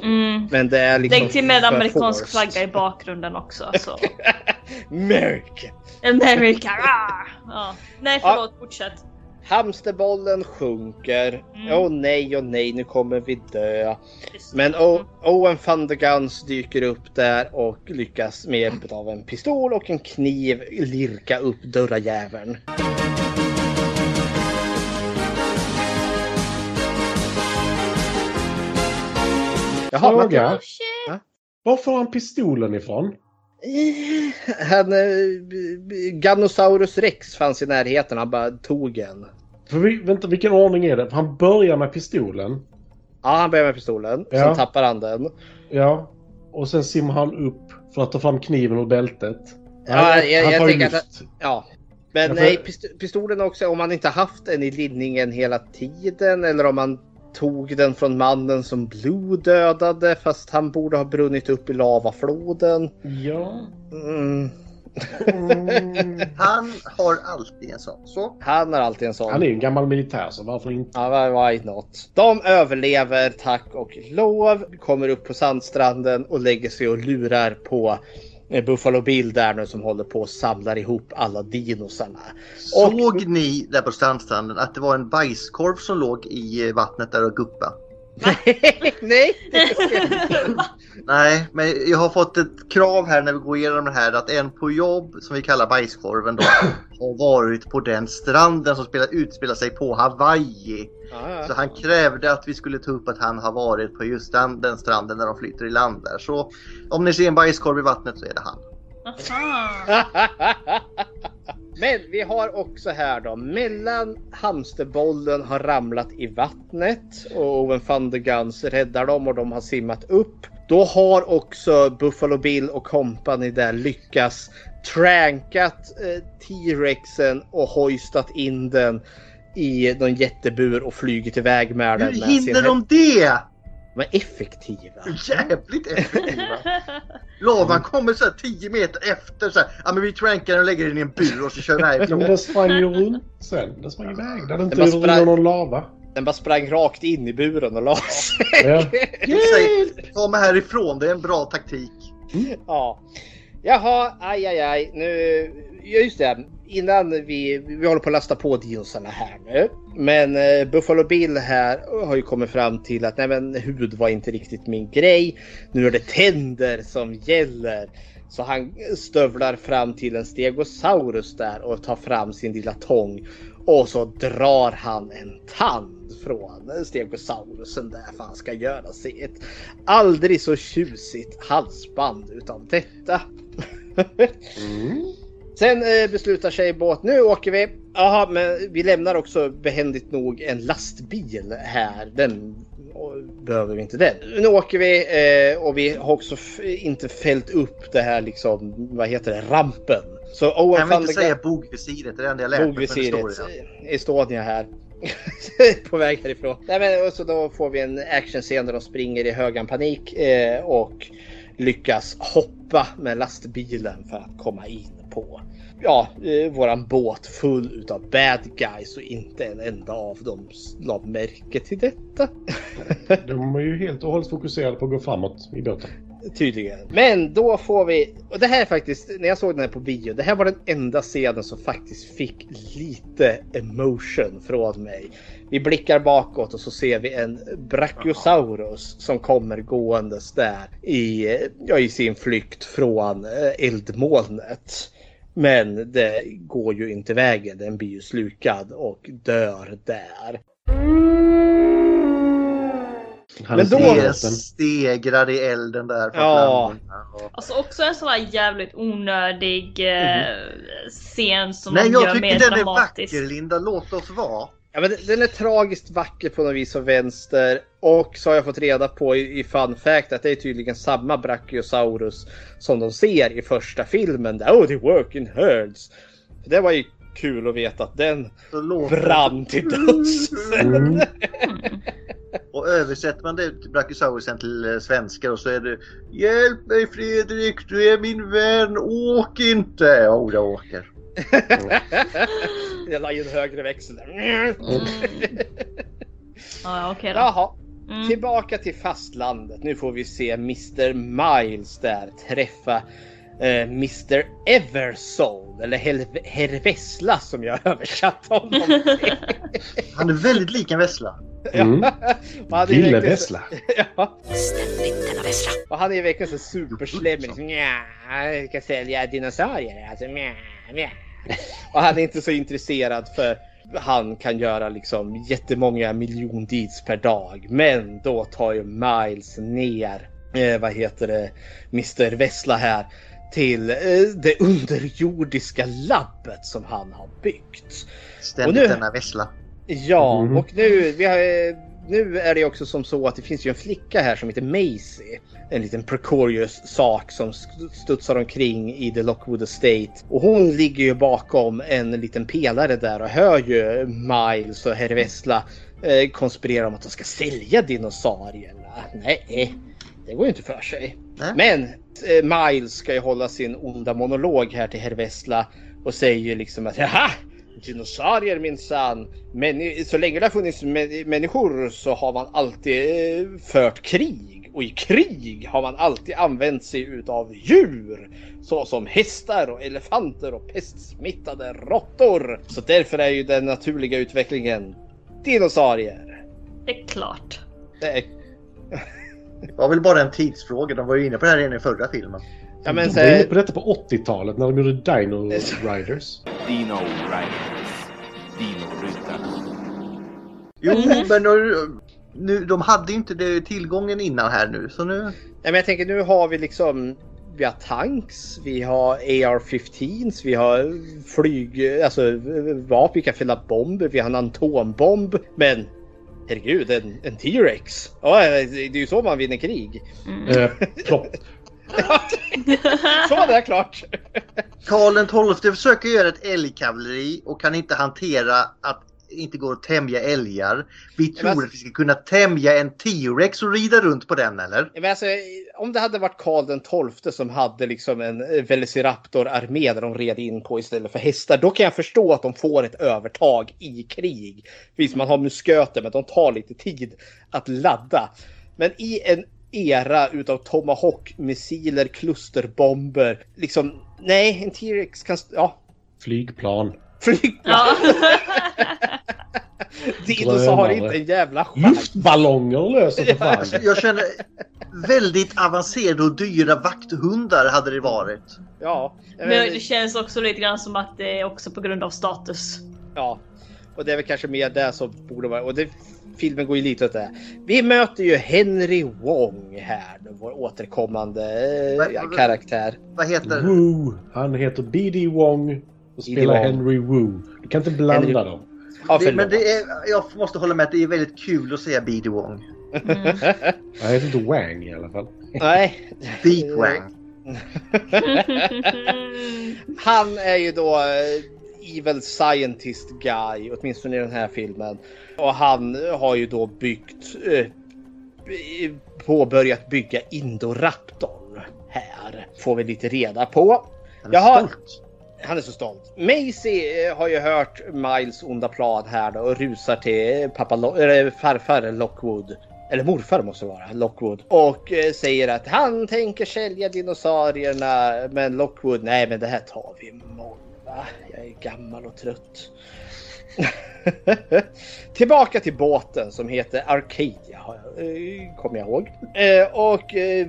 Mm. Men det är liksom Lägg till med amerikansk forced. flagga i bakgrunden också. Så. (laughs) America! America! Ah! Ja. Nej förlåt, fortsätt. Hamsterbollen sjunker. Åh nej, åh nej, nu kommer vi dö. Men o- Owen van der Guns dyker upp där och lyckas med hjälp av en pistol och en kniv lirka upp dörrajäveln. Jaha, Fråga. men- Ja? Var får han pistolen ifrån? Han, eh, Ganosaurus rex fanns i närheten, han bara tog en. För vi, vänta, vilken ordning är det? Han börjar med pistolen. Ja, han börjar med pistolen. Ja. Sen tappar han den. Ja. Och sen simmar han upp för att ta fram kniven ur bältet. Ja, Nej, jag, han jag tänker att... Ja. Men Ja, för- nej, pist- pistolen också, om man inte haft den i linningen hela tiden eller om man tog den från mannen som Blue dödade fast han borde ha brunnit upp i lavafloden. Ja. Mm. (laughs) Han har alltid en sån. Så. Han har alltid en sån. Han är ju en gammal militär så varför inte? Ja, why not? De överlever tack och lov, kommer upp på sandstranden och lägger sig och lurar på Buffalo Bill där nu som håller på och samlar ihop alla dinosarna. Såg ni där på strandstranden att det var en bajskorv som låg i vattnet där och guppa? (laughs) Nej! (laughs) Nej, men jag har fått ett krav här när vi går igenom det här att en på jobb som vi kallar bajskorven då (laughs) har varit på den stranden som spelar, utspelar sig på Hawaii. Så han krävde att vi skulle ta upp att han har varit på just den, den stranden där de flyter i land där. Så om ni ser en bajskorv i vattnet så är det han. Men vi har också här då mellan hamsterbollen har ramlat i vattnet och Owen van der Guns räddar dem och de har simmat upp. Då har också Buffalo Bill och company där lyckats trankat eh, T-rexen och hoistat in den i någon jättebur och flugit iväg med den. Hur hinner de det? De är effektiva. Jävligt effektiva. Lavan kommer så här 10 meter efter så här. Ja men vi trankar den och lägger den i en bur och så kör den (laughs) Ja, härifrån. men den sprang ju runt sen. Den sprang iväg där det inte bara rinner sprang- någon lava. Den bara sprang rakt in i buren och la sig. Ja. (laughs) Säg, ta mig härifrån, det är en bra taktik. Ja. Jaha, aj, aj, aj. Nu, ja, just det. Innan vi, vi håller på att lasta på dealsarna här nu. Men eh, Buffalo Bill här har ju kommit fram till att nej men hud var inte riktigt min grej. Nu är det tänder som gäller. Så han stövlar fram till en stegosaurus där och tar fram sin lilla tång. Och så drar han en tand från stegosaurusen där för han ska göra sig ett aldrig så tjusigt halsband utav detta. (laughs) Mm. Sen eh, beslutar sig båt, nu åker vi. Jaha, men vi lämnar också behändigt nog en lastbil här. Den behöver vi inte den. Nu åker vi eh, och vi har också inte fällt upp det här liksom, vad heter det, rampen. Så Owen Kan vi inte säga bogvisiret? Det är det enda jag lärt mig från Bogvisiret, Estonia här. (laughs) på väg härifrån. Nej, men, och så då får vi en actionscen där de springer i högan panik eh, och lyckas hoppa med lastbilen för att komma in på ja, eh, våran båt full utav bad guys och inte en enda av dem la märke till detta. (laughs) De är ju helt och hållet fokuserade på att gå framåt i båten. Tydligen. Men då får vi, och det här är faktiskt, när jag såg den här på bio, det här var den enda scenen som faktiskt fick lite emotion från mig. Vi blickar bakåt och så ser vi en Brachiosaurus som kommer gåendes där i, ja, i sin flykt från eh, eldmolnet. Men det går ju inte vägen, den blir ju slukad och dör där. Han Men då- stegrar i elden där. på Ja. Och- Alltså också en sån här jävligt onödig eh, scen som Nej, jag gör tycker mer den är dramatisk. vacker Linda. Låt oss vara. Ja, men den är tragiskt vacker på något vis och vänster. Och så har jag fått reda på i, i fun fact att det är tydligen samma Brachiosaurus som de ser i första filmen. Där, oh, they work in herds. Det var ju kul att veta att den brann till döds. Mm. (laughs) Och översätter man det till Brachiosaurusen till eh, svenska och så är det Hjälp mig Fredrik, du är min vän, åk inte! Jo, jag åker. Jag la in högre växel där. Ja, okej då. Jaha. Mm. Tillbaka till fastlandet. Nu får vi se Mr Miles där träffa eh, Mr Eversoul. Eller Hel- Herr Vessla som jag (laughs) har översatt honom till. (laughs) Han är väldigt lik en vessla. Mm. (laughs) Ju verkligen- Vessla. Ja. Och han är ju verkligen så superslemmig. Liksom, Nja, jag ska sälja dinosaurier. Alltså, mja, mja. (laughs) Och han är inte så intresserad för han kan göra liksom jättemånga miljon deeds per dag. Men då tar ju Miles ner, eh, vad heter det, Mr Vessla här till eh, det underjordiska labbet som han har byggt. Ständigt nu- denna vessla. Ja, Mhm. och nu, vi har, eh, nu är det också som så att det finns ju en flicka här som heter Maisie. En liten precarious sak som st- studsar omkring i The Lockwood Estate. Och hon ligger ju bakom en liten pelare där och hör ju Miles och Herr Vessla eh, konspirera om att de ska sälja dinosaurierna. Nej, det går ju inte för sig. Nej. Men eh, Miles ska ju hålla sin onda monolog här till Herr Vessla och säger ju liksom att Jaha! Dinosaurier minsann. Men så länge det har funnits mä- människor så har man alltid eh, fört krig. Och i krig har man alltid använt sig utav djur. Såsom hästar och elefanter och pestsmittade råttor. Så därför är ju den naturliga utvecklingen dinosaurier. Det är klart. Det är, Det var väl bara en tidsfråga. De var ju inne på det här redan i förra filmen. ja, men De så, var inne på detta på 80-talet när de gjorde Dino Riders. Dino Riders. Jo, men nu, nu, de hade ju inte det tillgången innan här nu. Så nu... Nej, men jag tänker nu har vi liksom vi har tanks, vi har AR-15s, vi har flyg, alltså vapen, vi kan fylla bomber, vi har en atombomb. Men herregud, en, en T-Rex. Ja, det är ju så man vinner krig. Eh, plopp. (laughs) Så var det klart. Karl XII försöker göra ett älgkavalleri och kan inte hantera att inte går att tämja älgar. Vi tror alltså- att vi ska kunna tämja en T-Rex och rida runt på den eller? Men alltså, om det hade varit Karl den XII som hade liksom en Velociraptor-armé där de red in på istället för hästar. Då kan jag förstå att de får ett övertag i krig. Visst, man har musköter men de tar lite tid att ladda. Men i en era utav Tomahawk-missiler, klusterbomber. Liksom, nej, en T-Rex kan... Ja, Flygplan. Flygplan. Ja. (laughs) Dinos har inte en jävla chans. Luftballonger löser för fan. Alltså, jag känner väldigt avancerade och dyra vakthundar hade det varit. Ja. Men det känns också lite grann som att det är också på grund av status. Ja, och det är väl kanske mer det som borde vara. Och det, filmen går ju lite åt det. Vi möter ju Henry Wong här, vår återkommande eh, karaktär. Vad heter Woo. Han heter B.D. Wong och spelar Wong. Henry Woo. Du kan inte blanda Henry- dem. Ja, det? Men det är, jag måste hålla med att det är väldigt kul att säga B.D. Wong. Han heter inte Wang i alla fall. Nej. Beat Wang. (laughs) Han är ju då eh, Evil Scientist Guy, åtminstone i den här filmen. Och han har ju då byggt, eh, påbörjat bygga Indoraptorn här. Får vi lite reda på. Han är Jag har- stolt. Han är så stolt. Maisie eh, har ju hört Miles onda plan här då och rusar till pappa Lo- eller farfar Lockwood. Eller morfar måste det vara, Lockwood. Och eh, säger att han tänker sälja dinosaurierna. Men Lockwood, nej men det här tar vi imorgon va? Jag är gammal och trött. (laughs) Tillbaka till båten som heter Arcadia eh, kommer jag ihåg. Eh, och eh,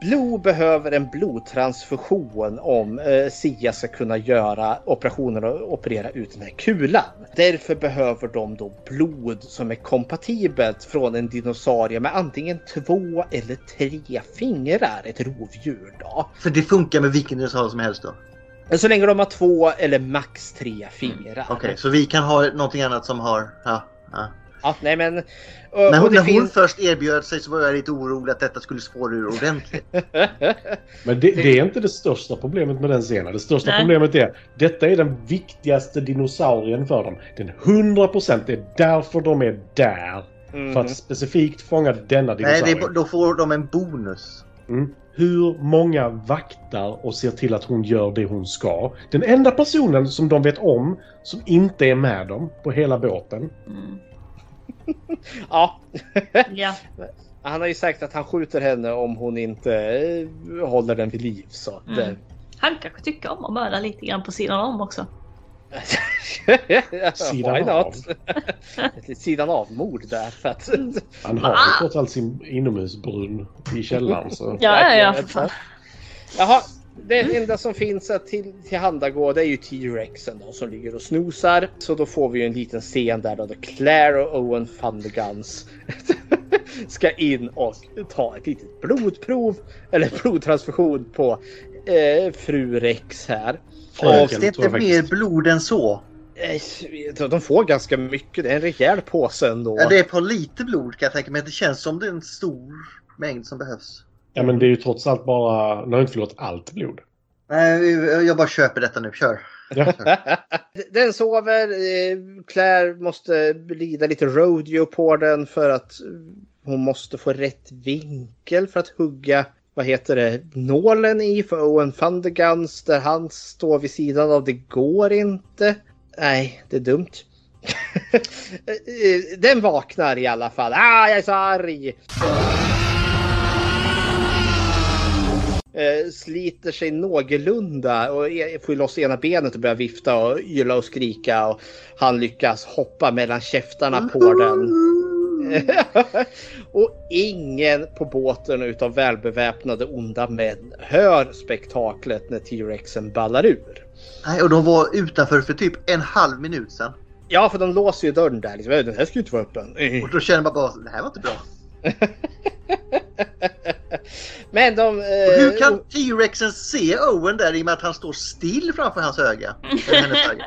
Blue behöver en blodtransfusion om Sia ska kunna göra operationer och operera ut den här kulan. Därför behöver de då blod som är kompatibelt från en dinosaurie med antingen två eller tre fingrar, ett rovdjur då. För det funkar med vilken dinosaurie som helst då? Men så länge de har två eller max tre fingrar. Okej, så vi kan ha någonting annat som har... Ja, ja. Ja, nej men... Och, Men och hon, när hon först erbjöd sig så var jag lite orolig att detta skulle spåra ur ordentligt. (laughs) Men det, det är inte det största problemet med den scenen. Det största Nej. problemet är detta är den viktigaste dinosaurien för dem. Den 100% det är därför de är där. För att specifikt fånga denna Nej, dinosaurie. det är, då får de en bonus. Mm. Hur många vaktar och ser till att hon gör det hon ska? Den enda personen som de vet om som inte är med dem på hela båten. Ja. Ja. Han har ju sagt att han skjuter henne om hon inte eh, håller den vid liv. Så att, Mm. eh, Han kanske tycker om att mörda lite grann på sidan om också. (laughs) Sidan Why av. (laughs) sidan av-mord där. För att... Han har ju trots allt sin inomhusbrunn i källaren. Så. Ja, ja, ja, för fan. Jaha, det enda som finns att till, tillhandagå det är ju T-Rexen då som ligger och snosar. Så då får vi ju en liten scen där då, då Claire och Owen Thunderguns (laughs) ska in och ta ett litet blodprov eller blodtransfusion på eh, fru Rex här. Finns det inte mer blod än så? De får ganska mycket, det är en rejäl påse ändå. Ja, det är på lite blod kan jag tänka mig. Det känns som det är en stor mängd som behövs. Ja men det är ju trots allt bara, de har inte förlorat allt blod. Nej, jag bara köper detta nu. Kör. (laughs) Den sover. eh, Claire måste lida lite rodeo på den för att hon måste få rätt vinkel för att hugga vad heter det, nålen i för Owen Thunderguns där han står vid sidan av. Det går inte. Nej, det är dumt. (laughs) Den vaknar i alla fall. Ah, jag är så arg! Eh, sliter sig någorlunda och får loss ena benet och börjar vifta och yla och skrika och han lyckas hoppa mellan käftarna på den. (laughs) och ingen på båten utav välbeväpnade onda män hör spektaklet när T-Rexen ballar ur. Nej, och de var utanför för typ en halv minut sedan. Ja, för de låser ju dörren där. Liksom. Den här ska ju inte vara öppen. Och då känner man bara, det här var inte bra. (laughs) Men de... Eh, hur kan T-Rexen se Owen där i och med att han står still framför hans öga? Öga.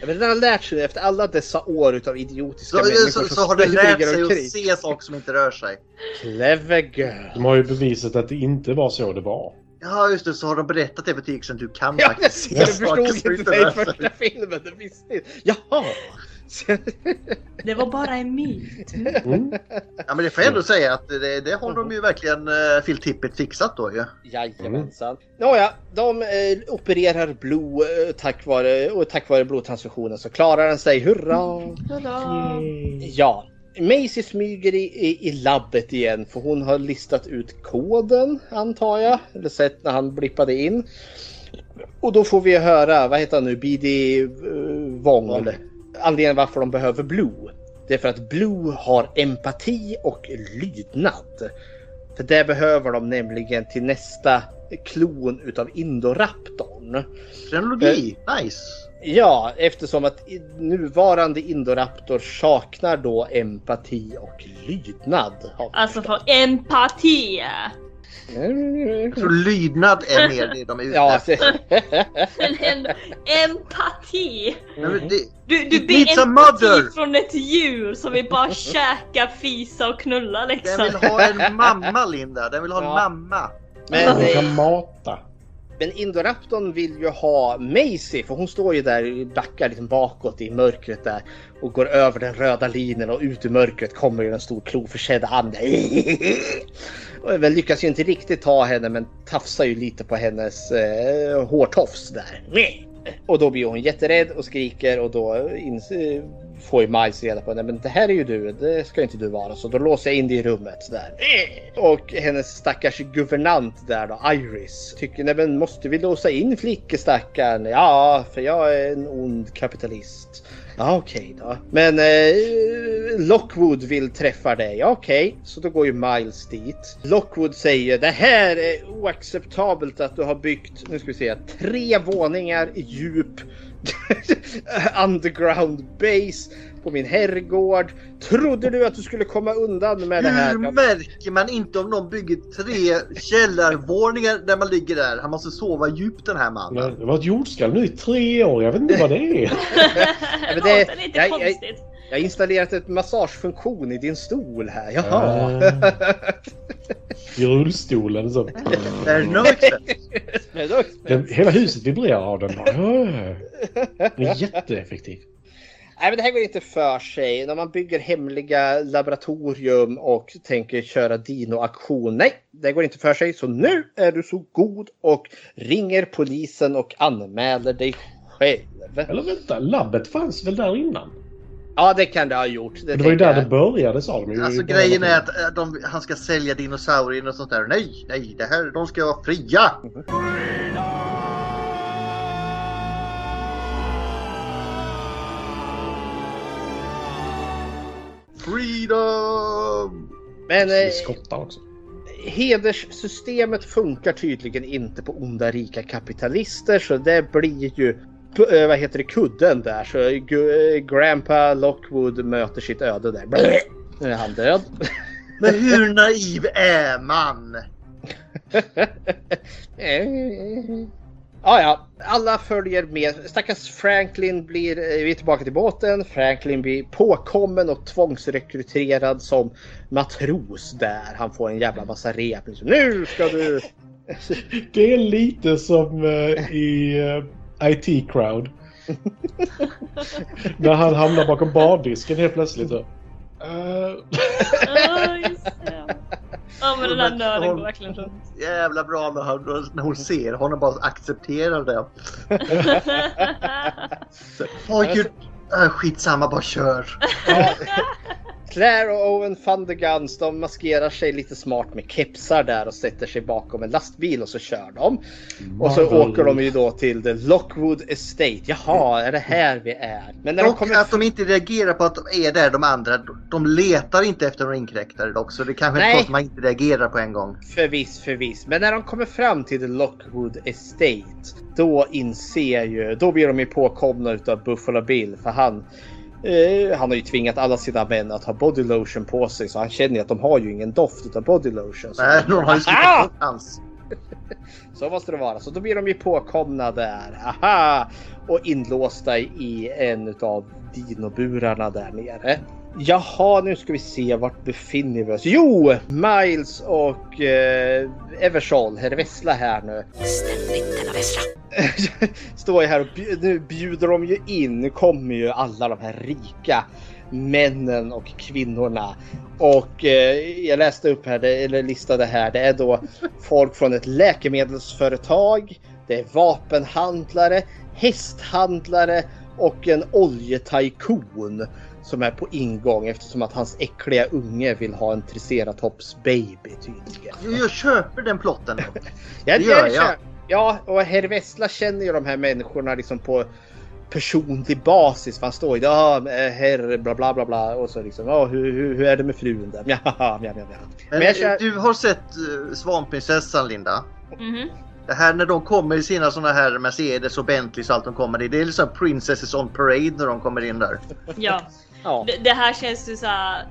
Ja, men den har lärt sig efter alla dessa år utav idiotiska Så, människor så, som så har den lärt sig att se saker som inte rör sig. Clever girl. De har ju bevisat att det inte var så det var. Ja just det, så har de berättat det för T-Rexen. Du kan Ja, faktiskt jag se saker förstod som inte det i första filmen. Det visste inte. Jaha! (laughs) Det var bara en myt. Ja men det får jag ändå säga att det, det har de ju verkligen uh, Phil Tippett fixat då ju. Jajamensan. Nåja, de eh, opererar blod eh, tack vare, och tack vare blodtransfusionen så klarar den sig. Hurra! Ja. Maisie smyger i, i, i labbet igen för hon har listat ut koden antar jag. Eller sett när han blippade in. Och då får vi höra, vad heter han nu, B.D. Uh, Wong. Eller, anledningen varför de behöver Blue. Det är för att Blue har empati och lydnad. För det behöver de nämligen till nästa klon utav Indoraptorn. Frenologi, nice! Ja, eftersom att nuvarande Indoraptor saknar då empati och lydnad. Alltså för empati. Jag tror lydnad är mer det de är ute Ja, efter. Men ändå, empati. Du, du ber empati mother. från ett djur som vill bara käka, fisa och knulla liksom. Den vill ha en mamma Linda, den vill ha en Ja. mamma. Men, De kan eh, mata men Indoraptorn vill ju ha Maisie för hon står ju där backar liksom bakåt i mörkret där och går över den röda linjen och ut ur mörkret kommer ju en stor kloförsedd and. (laughs) Och väl lyckas ju inte riktigt ta henne men tafsar ju lite på hennes eh, hårtofs där. Och då blir hon jätterädd och skriker och då eh, får ju Miles reda på. Men det här är ju du, det ska inte du vara. Så då låser jag in dig i rummet där. Och hennes stackars guvernant där då, Iris, tycker nej men måste vi låsa in flickestackaren? Ja, för jag är en ond kapitalist. Ah, okej då. Men eh, Lockwood vill träffa dig. Okej, Okej, så då går ju Miles dit. Lockwood säger det här är oacceptabelt att du har byggt, nu ska vi se, tre våningar djup (laughs) underground base på min herrgård. Trodde du att du skulle komma undan med det här? Hur märker man inte om någon bygger tre källarvåningar där man ligger där? Han måste sova djupt den här mannen. Det var ett jordskalv nu i tre år. Jag vet inte vad det är. (laughs) Ja, men Det det- låter lite jag- jag- konstigt. Jag har installerat ett massagefunktion i din stol här. Jaha. (laughs) I rullstolen så. Är Den, hela huset vibrerar av den. Det är jätteeffektivt. Nej men det här går inte för sig. När man bygger hemliga laboratorium och tänker köra dino-aktion. Nej, det går inte för sig. Så nu är du så god och ringer polisen och anmäler dig själv. Eller vänta, labbet fanns väl där innan? Ja, det kan det ha gjort. Det var ju där jag. det började sa de ju. Alltså grejen är att eh, de, han ska sälja dinosaurier och sånt där. Nej, nej, det här, de ska vara fria. Freedom! Men eh, skottar också. hederssystemet funkar tydligen inte på onda rika kapitalister så det blir ju eh, vad heter det, kudden där. Så Gu- eh, Grandpa Lockwood möter sitt öde där. Blä! Nu är han död. (laughs) Men hur naiv är man? (laughs) Ja, ja, alla följer med. Stackars Franklin blir, eh, vi är tillbaka till båten. Franklin blir påkommen och tvångsrekryterad som matros där. Han får en jävla massa rep. Nu ska du... (laughs) Det är lite som eh, i eh, IT Crowd. (laughs) När han hamnar bakom bardisken helt plötsligt. Så. Ja, just det. Ja men den där nörden går verkligen runt. Jävla bra när, han, när hon ser honom bara accepterar det. (laughs) Åh gud. Äh, skitsamma, bara kör. (laughs) (laughs) Claire och Owen Thunderguns de maskerar sig lite smart med kepsar där och sätter sig bakom en lastbil och så kör de. Och så Marvel. åker de ju då till the Lockwood Estate. Jaha, är det här vi är? Men när de Och kommer att de inte reagerar på att de är där de andra. De letar inte efter några inkräktare dock. Så det kanske Nej. är att man inte reagerar på en gång. Förviss, förviss. Men när de kommer fram till the Lockwood Estate. Då inser ju, då blir de ju påkomna utav Buffalo Bill. För han, eh, han har ju tvingat alla sina män att ha body lotion på sig. Så han känner ju att de har ju ingen doft utav body lotion. Så Nej, någon har ju skrivit hans. (laughs) Så måste det vara. Så då blir de ju påkomna där. Aha! Och inlåsta i en utav dinoburarna där nere. Jaha, nu ska vi se. Vart befinner vi oss? Jo! Miles och eh, Eversol, herr Vessla här nu. Ständigt denna vessla. (laughs) Står ju här och bj- nu bjuder de ju in. Nu kommer ju alla de här rika männen och kvinnorna. Och eh, jag läste upp här, det, eller listade här. Det är då folk från ett läkemedelsföretag. Det är vapenhandlare, hästhandlare och en oljetajkon som är på ingång eftersom att hans äckliga unge vill ha en triceratops baby tydligen. Jag köper den plotten. (laughs) Ja, Det gör jag. Ja, och herr Vessla känner ju de här människorna liksom på personlig basis. För han står ju ja, eh, herr bla bla bla bla och så liksom ja, hur, hur, hur är det med frun där? Ja, (laughs) ja, ja, ja, ja. Men, Men jag känner- du har sett uh, Svanprinsessan Linda? Mhm. Det här när de kommer i sina såna här Mercedes och Bentleys och allt de kommer i. Det är liksom Princesses on Parade när de kommer in där. Ja. (laughs) Ja. Det, det här känns ju så här,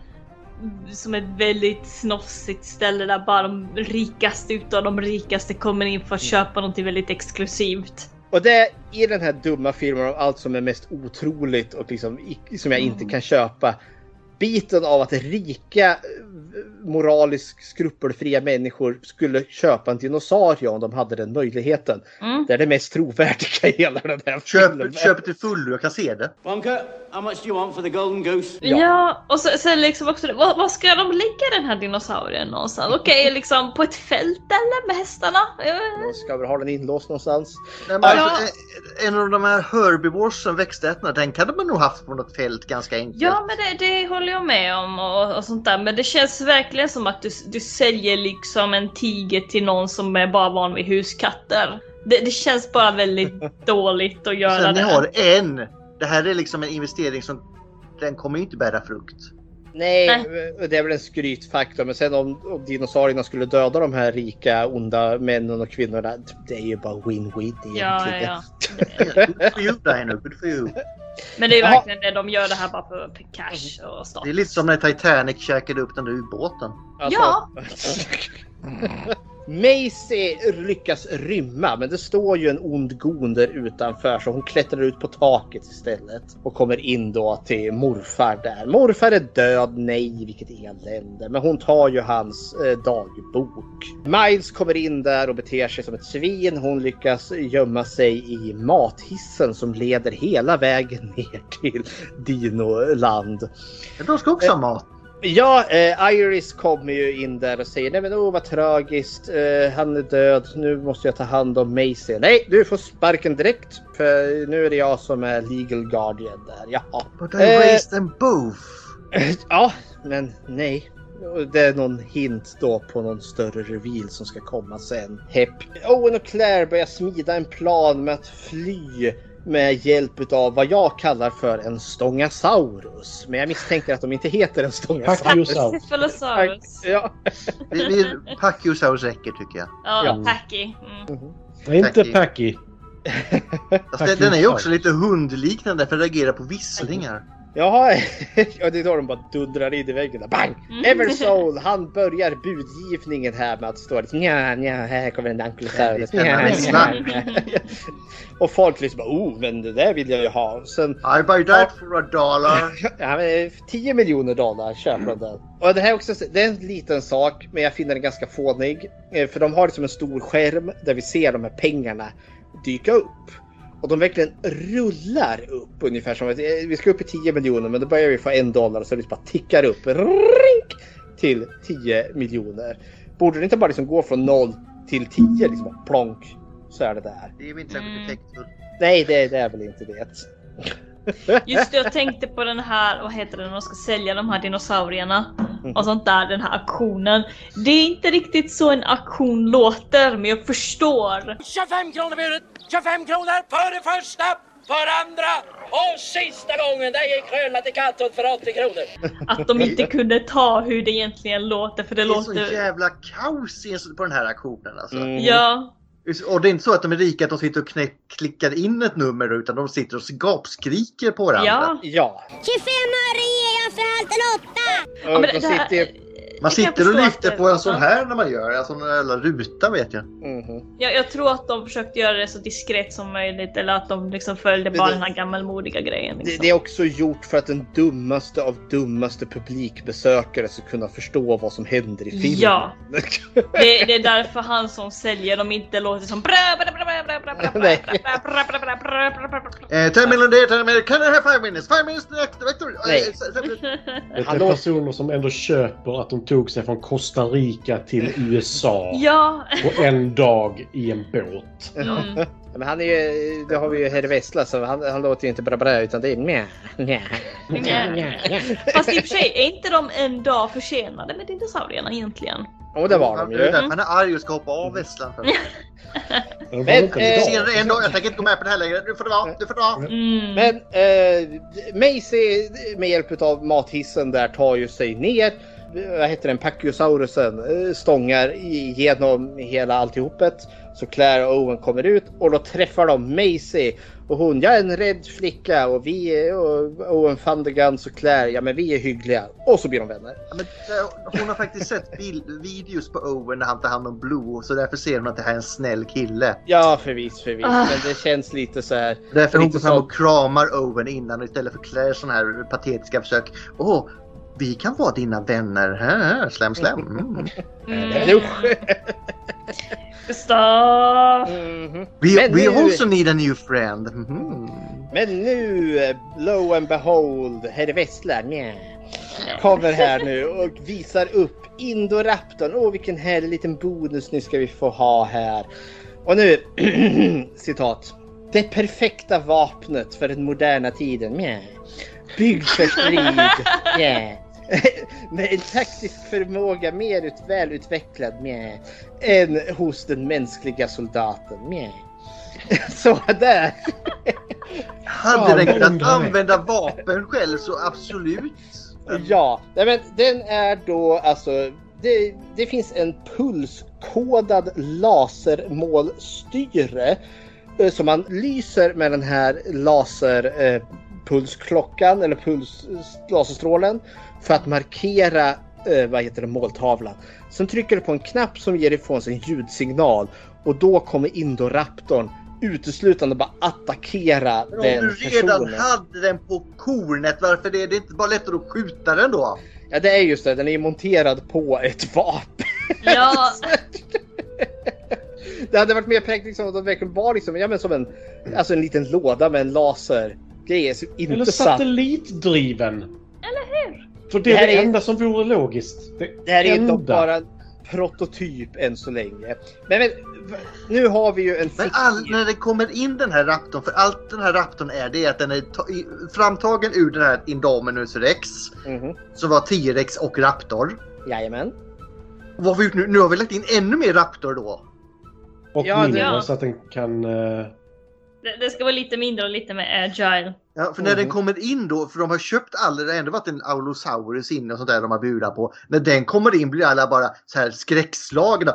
som ett väldigt snofsigt ställe där bara de rikaste utav de rikaste kommer in för att köpa någonting väldigt exklusivt. Och det är i den här dumma filmen om allt som är mest otroligt och liksom som jag inte kan köpa. Biten av att rika, eh, moraliskt skrupelfria människor skulle köpa en dinosaurie om de hade den möjligheten. Mm. Det är det mest trovärdiga i hela den här Köp, filmen. köp till fullo, jag kan se det. Wonka, how much do you want for the golden goose? Ja, och så, sen liksom också, var, var ska de lägga den här dinosaurien någonstans? Okej, liksom på ett fält eller med hästarna? De ska väl ha den inlåst någonstans. Nej, men Ja. alltså, en av de här herbivoresen, växtätarna, den kan man nog haft på något fält ganska enkelt. Ja men det, det håller jag med om och, och sånt där men det känns verkligen som att du, du säljer liksom en tiger till någon som är bara van vid huskatter. Det, det känns bara väldigt (laughs) dåligt att göra Sen det. ni har en. Det här är liksom en investering som den kommer inte bära frukt. Nej, det är väl en skrytfaktor. Men sen om, om dinosaurierna skulle döda de här rika, onda männen och kvinnorna. Det är ju bara win-win Ja, egentligen. ja. Good for you Dino, good for you. Men det är verkligen det, de gör det här bara för, för cash och status. Det är lite som när Titanic käkade upp den där ubåten. Alltså- Ja. (laughs) Macy lyckas rymma men det står ju en ond gon där utanför så hon klättrar ut på taket istället och kommer in då till morfar där. Morfar är död, nej vilket elände. Men hon tar ju hans eh, dagbok. Miles kommer in där och beter sig som ett svin. Hon lyckas gömma sig i mathissen som leder hela vägen (laughs) ner till Dinoland. De ska också ha mat. Ja, eh, Iris kommer ju in där och säger nej men åh vad tragiskt. Eh, han är död. Nu måste jag ta hand om Macy. Nej, du får sparken direkt. För nu är det jag som är legal guardian där. Jaha. But I Eh, raised them both. (laughs) ja, men nej. Det är någon hint då på någon större reveal som ska komma sen. Hepp. Owen och Claire börjar smida en plan med att fly med hjälp av vad jag kallar för en stångasaurus. Men jag misstänker att de inte heter en stångasaurus. Pachysaurus. Cephalosaurus. Ja. Pachysaurus räcker tycker jag. Ja, Ja. Packy. Mm. Nej, inte Packy. Packy. Alltså, den- den är ju också lite hundliknande för den reagerar på visslingar. Jaha, (laughs) ja, det är då de bara dundrar in i väggen. där. Bang! Eversoul, (laughs) han börjar budgivningen här med att stå liksom nja, nja, här kommer en Ankylosaurus. Och folk liksom bara, oh, men det där vill jag ju ha. Sen, I buy that for a dollar. (laughs) ja, men 10 miljoner dollar köper de den. Och det här är också, det är en liten sak, men jag finner den ganska fånig. Eh, För de har liksom en stor skärm där vi ser de här pengarna dyka upp. Och de verkligen rullar upp ungefär som att eh, vi ska upp i 10 miljoner men då börjar vi få en dollar så det bara tickar upp rink, till 10 miljoner. Borde det inte bara liksom gå från 0 till 10 liksom plonk så är det där. Det är ju inte särskilt effektfullt. Nej det, det är väl inte det. (laughs) Just det, jag tänkte på den här, vad heter det, när de ska sälja de här dinosaurierna Mm. och sånt där, den här auktionen. Det är inte riktigt så en auktion låter, men jag förstår. 25 kronor budet! 25 kronor för det första, för andra och sista gången där gick Kröna till Katthult för 80 kronor. Att de inte kunde ta hur det egentligen låter, för det, Det är så låter... jävla kaos på den här auktionen alltså. Mm. Ja. Och det är inte så att de är rika att de sitter och knä- klickar in ett nummer utan de sitter och gapskriker på varandra. Ja. Ja. 25 öre ger jag för allt en åtta! Ja, men det- det här- man sitter och lyfter på en sån här när man gör alltså en jävla ruta vet jag. Mm. Ja, jag tror att de försökte göra det så diskret som möjligt eller att de liksom följde bara den här gammalmodiga grejen. Liksom. Det, det, är också gjort för att den dummaste av dummaste publikbesökare ska kunna förstå vad som händer i filmen. Ja, det, det är därför han som säljer dem inte låter som Ten million day, ten million, can I have five minutes? Five minutes, Nej. Det är personer som ändå köper att de tog sig från Costa Rica till (laughs) USA Ja. på en dag i en båt. Mm. Men han är ju, det har vi ju herr Vessla så han, han låter ju inte bra bra utan det är mjä, mjä, mjä. Fast i och för sig, är inte de en dag försenade med dinosaurierna egentligen? Och det var de ju. därför han är arg och ska hoppa av vässlan. för. Men, Men, inte eh, en dag. dag, jag tänker inte gå med på det här längre. Nu får det vara, nu får det vara. Mm. Men eh, Macy med hjälp av mathissen där tar ju sig ner. Vad heter den? Pacyosaurusen eh, stångar igenom hela alltihopet. Så Claire och Owen kommer ut och då träffar de Macy. Och hon, jag är en rädd flicka och vi och Owen Thunderguns och Claire, ja men vi är hyggliga. Och så blir de vänner. Ja, men, eh, hon har faktiskt sett bild, videos på Owen när han tar hand om Blue så därför ser hon att det här är en snäll kille. Ja förvis, förvis. Ah. Men det känns lite så här. Därför hon går fram och kramar Owen innan istället för Claire sån här patetiska försök. Åh, vi kan vara dina vänner. Här, slem slem. Mm. Mm. Gustav! Mhm. We, Men we nu- also need a new friend. Mhm. Men nu, lo and behold, herr Wessler nja, kommer här nu och visar upp Indoraptorn. Åh, vilken härlig liten bonus nu ska vi få ha här. Och nu, (clears throat) citat. Det perfekta vapnet för den moderna tiden. Mjä. Byggd för strid. Mjä. (laughs) Med en taktisk förmåga mer ut, välutvecklad mjä, än hos den mänskliga soldaten. Mjä. (laughs) Så där. (laughs) Hade Ja, den kunnat använda vapen själv så absolut. Ja, men den är då alltså det, det finns en pulskodad lasermålstyre eh, som man lyser med den här laserpulsklockan eller puls, laserstrålen för att markera eh, vad heter det, måltavlan. Sen trycker du på en knapp som ger ifrån sig en ljudsignal och då kommer Indoraptorn uteslutande bara attackera Men om den du redan personen. hade den på kornet, varför är det inte bara lättare att skjuta den då? Ja det är just det, den är monterad på ett vapen. Ja, (laughs) Det hade varit mer praktiskt om de verkligen var liksom, ja, men som en, alltså en liten låda med en laser. Grej som inte Eller satt. satellitdriven. eller hur? För det Det är det är- enda som vore logiskt. Det, Det här är ju enda. dock bara en prototyp än så länge. Men, men nu har vi ju en Men all, när det kommer in den här raptorn, för allt den här raptorn är det är att den är framtagen ur den här Indominus Rex. Mhm. Som var T-Rex och Raptor. Jajamän. Och vad har vi gjort nu? Nu har vi lagt in ännu mer Raptor då. Och Ja, det- mindre Ja. så att den kan... eh, Det, det ska vara lite mindre och lite mer agile. Ja, för när den kommer in då, för de har köpt alla, det har ändå varit en Aulosaurus inne och sånt där de har budat på. När den kommer in blir alla bara så här skräckslagna.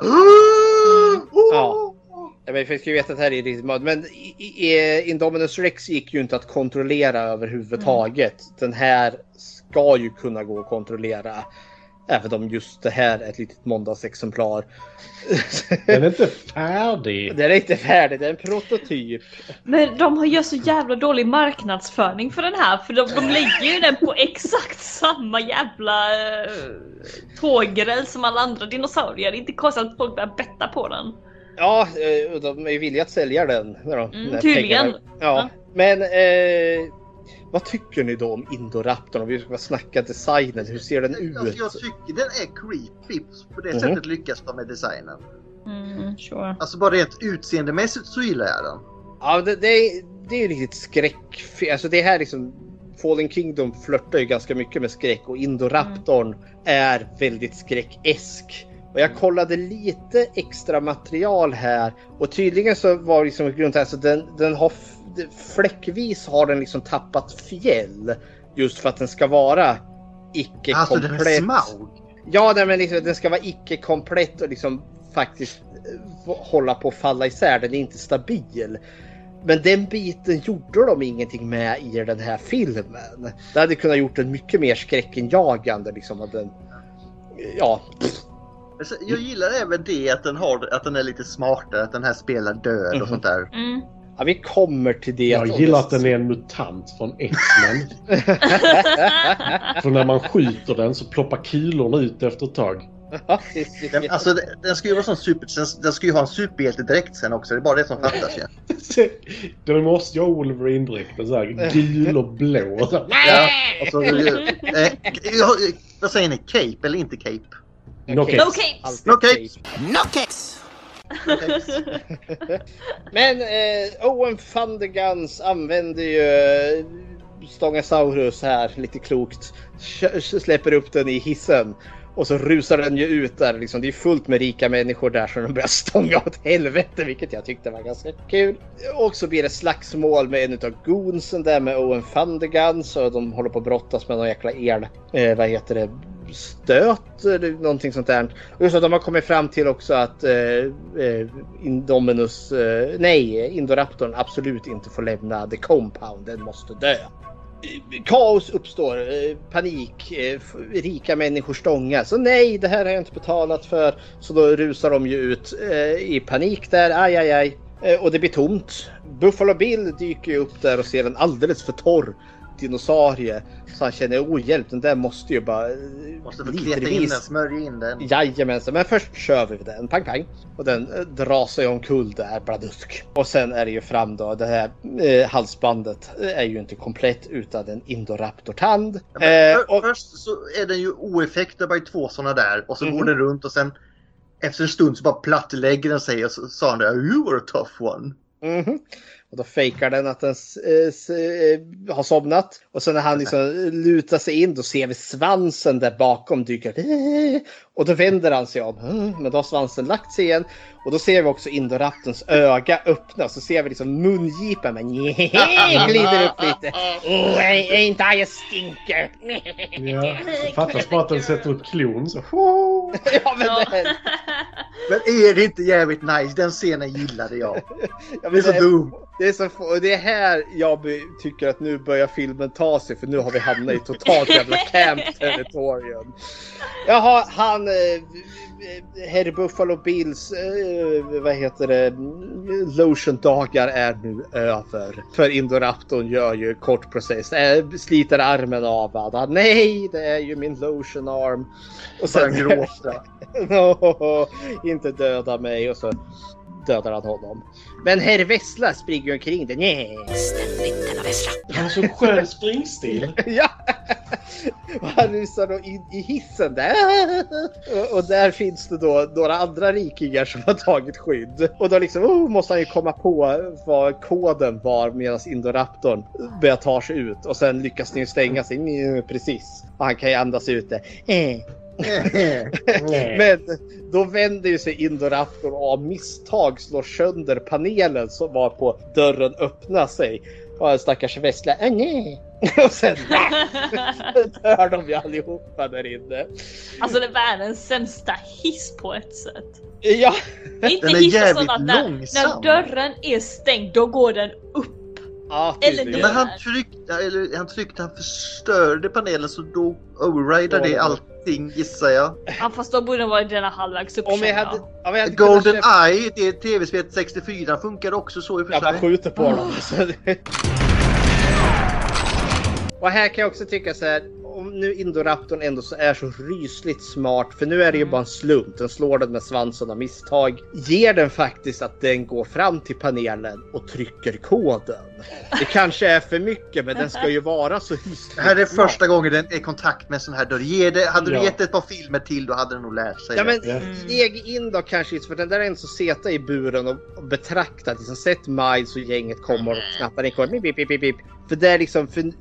Ja. (gasps) Ja, men vi ska ju veta att det här är riktigt mod. Men i, i, i Indominus Rex gick ju inte att kontrollera överhuvudtaget. Den här ska ju kunna gå att kontrollera. Även om just det här är ett litet måndagsexemplar. Den är inte färdig. (laughs) Den är inte färdig, det är en prototyp. Men de har gör så jävla dålig marknadsföring för den här för de, de lägger ju den på exakt samma jävla uh, tågräls som alla andra dinosaurier. Det är inte konstigt att folk börjar betta på den. Ja, eh, de är ju villiga att sälja den. När de, Mm, när tydligen. pengarna- Ja, men eh, vad tycker ni då om Indoraptorn? Om vi ska snacka designen, hur ser den ut? Alltså, jag tycker den är creepy. På det Mhm. sättet lyckas de med designen. Mm, sure. Alltså bara rent utseendemässigt så gillar jag den. Ja, det, det, är, det är ju riktigt skräck. Alltså det här liksom Fallen Kingdom flörtar ju ganska mycket med skräck och Indoraptorn är väldigt skräckesk. Och jag kollade lite extra material här och tydligen så var liksom grunden alltså den, den har fläckvis har den liksom tappat fjäll just för att den ska vara icke Alltså den komplett. är smaug. Ja, nej, men liksom, den ska vara icke komplett och liksom faktiskt eh, hålla på att falla isär. Den är inte stabil. Men den biten gjorde de ingenting med i den här filmen. Det hade kunnat gjort den mycket mer skräckenjagande. Liksom, att den, ja, Jag gillar även det att den, har, att den är lite smartare, att den här spelar död och sånt där. Mm. Ja, vi kommer till det. Jag gillar att den är en mutant från X-Men. (laughs) För när man skjuter den så ploppar kulorna ut efter ett tag. Den, alltså, den, ska ju vara sån super, den, ska ju ha en superhjältedräkt sen också. Det är bara det som fattas ju. (laughs) Den måste ju ha Wolverine-dräkten såhär gul och blå. Ja, och så, eh, ja, vad säger ni? Cape eller inte cape? No No capes! No capes! No kicks! (laughs) Men eh, Owen Funderguns använder ju eh, Stångasaurus här lite klokt. Släpper upp den i hissen. Och så rusar den ju ut där. Liksom. Det är fullt med rika människor där så de börjar stånga åt helvete. Vilket jag tyckte var ganska kul. Och så blir det slagsmål med en utav goonsen där med Owen Thunderguns. Och de håller på att brottas med någon jäkla el... Eh, vad heter det? Stöt eller någonting sånt där. Och just att de har kommit fram till också att eh, eh Indominus, eh, nej, Indoraptorn absolut inte får lämna the compound. Den måste dö. Kaos uppstår, eh, panik, eh, rika människor stångas. Så nej, det här har jag inte betalat för. Så då rusar de ju ut eh, i panik där, aj aj aj. Och det blir tomt. Buffalo Bill dyker ju upp där och ser en alldeles för torr dinosaurie. Så han känner, oh hjälp, den där måste ju bara... eh, Måste få kleta in den, smörja in den. Jajamensan, men först kör vi den. Pang pang. Och den eh, drar sig omkull där, bladusk. Och sen är det ju fram då, det här eh, halsbandet eh, är ju inte komplett utan en Indoraptor-tand. Ja, för, Först så är den ju oeffekt, det är bara två sådana där. Och så Mhm. går den runt och sen efter en stund så bara plattlägger den sig och så sa han där You were a tough one. Mhm. Och då fejkar den att den eh, eh, har somnat. Och sen när han liksom lutar sig in då ser vi svansen där bakom dyker. Och då vänder han sig om. Men då har svansen lagt sig igen. Och då ser vi också Indoraptorns öga öppna. Så ser vi liksom mungipan men (laughs) glider upp lite. Oh, ain't I a stinker? (laughs) Ja. Fattas bara att den sätter upp klon så. (laughs) ja, men det, Men är det inte jävligt nice? Den scenen gillade jag. Ja, Det är så det, dum. det är så det är här jag tycker att nu börjar filmen ta sig för nu har vi hamnat i totalt jävla camp territorium. Jaha, han... Eh, Herr Buffalo Bills, eh, vad heter det, lotion-dagar är nu över. För Indoraptorn gör ju kort process, eh, sliter armen av vad. Nej, det är ju min lotion-arm. Och Bara gråta. no, inte döda mig och så dödar han honom. Men herr Vessla springer omkring där. Nej. Ständigt denna Vessla. Han har så skön springstil. (laughs) ja. Och han rusar då in i hissen där. Och- där finns det då några andra rikingar som har tagit skydd. Och då liksom oh, måste han ju komma på vad koden var medan Indoraptorn börjar ta sig ut. Och sen lyckas den ju stänga sig. Precis. Och han kan ju andas ut det. Eh, (laughs) Men då vänder ju sig Indoraptor och av misstag slår sönder panelen som var på dörren öppnar sig. Och en stackars Vessla, äh, nej. (laughs) Och sen (laughs) dör de ju allihopa där inne. Alltså det är världens sämsta hiss på ett sätt. Ja. Inte Den är jävligt sån att när, långsam. när dörren är stängd då går den upp. Ja, Eller. Men han tryckte, eller han tryckte, han förstörde panelen så då overridade det allting gissar jag. Ja fast då borde den vara den halvvägs upp Om vi känner hade, jag. om vi hade Golden kunnat Eye, det tv-spelet 64, funkar också så i och för Ja, man sig. skjuter på dem. Så det- Och här kan jag också tycka så här. Om nu Indoraptorn ändå så är så rysligt smart. För nu är det ju bara en slump. Den slår den med svansen av misstag. Ger den faktiskt att den går fram till panelen och trycker koden. Det kanske är för mycket men den ska ju vara så Det här är smart. första gången den är i kontakt med en sån här dörr. Ge det, hade du Ja. gett ett par filmer till då hade den nog lärt sig Ja det. men steg in då kanske för den där är en som sitter i buren och, betraktar liksom sett Miles och gänget kommer och knappar in koden. Bip, bip, bip, bip. För det är liksom för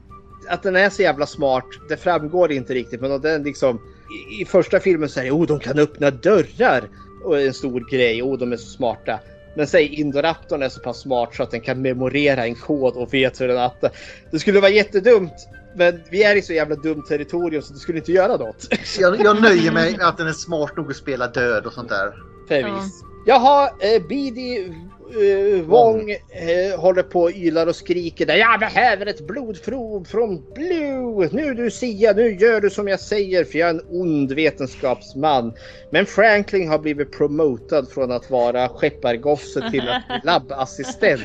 att den är så jävla smart. Det framgår inte riktigt men den liksom i, i första filmen så är det oh de kan öppna dörrar och en stor grej. Oh de är så smarta. Men säg Indoraptorn är så pass smart så att den kan memorera en kod och vet hur den attar. Det skulle vara jättedumt. Men vi är i så jävla dumt territorium så det skulle inte göra något. (laughs) Jag, jag nöjer mig med att den är smart nog att spela död och sånt där. Förvis. Jaha, eh, Bidi eh, Wong eh, håller på och ylar och skriker där. Jag behöver ett blodprov från Blue. Nu du Sia, nu gör du som jag säger för jag är en ond vetenskapsman. Men Franklin har blivit promotad från att vara skeppargosse till att (laughs) labbassistent.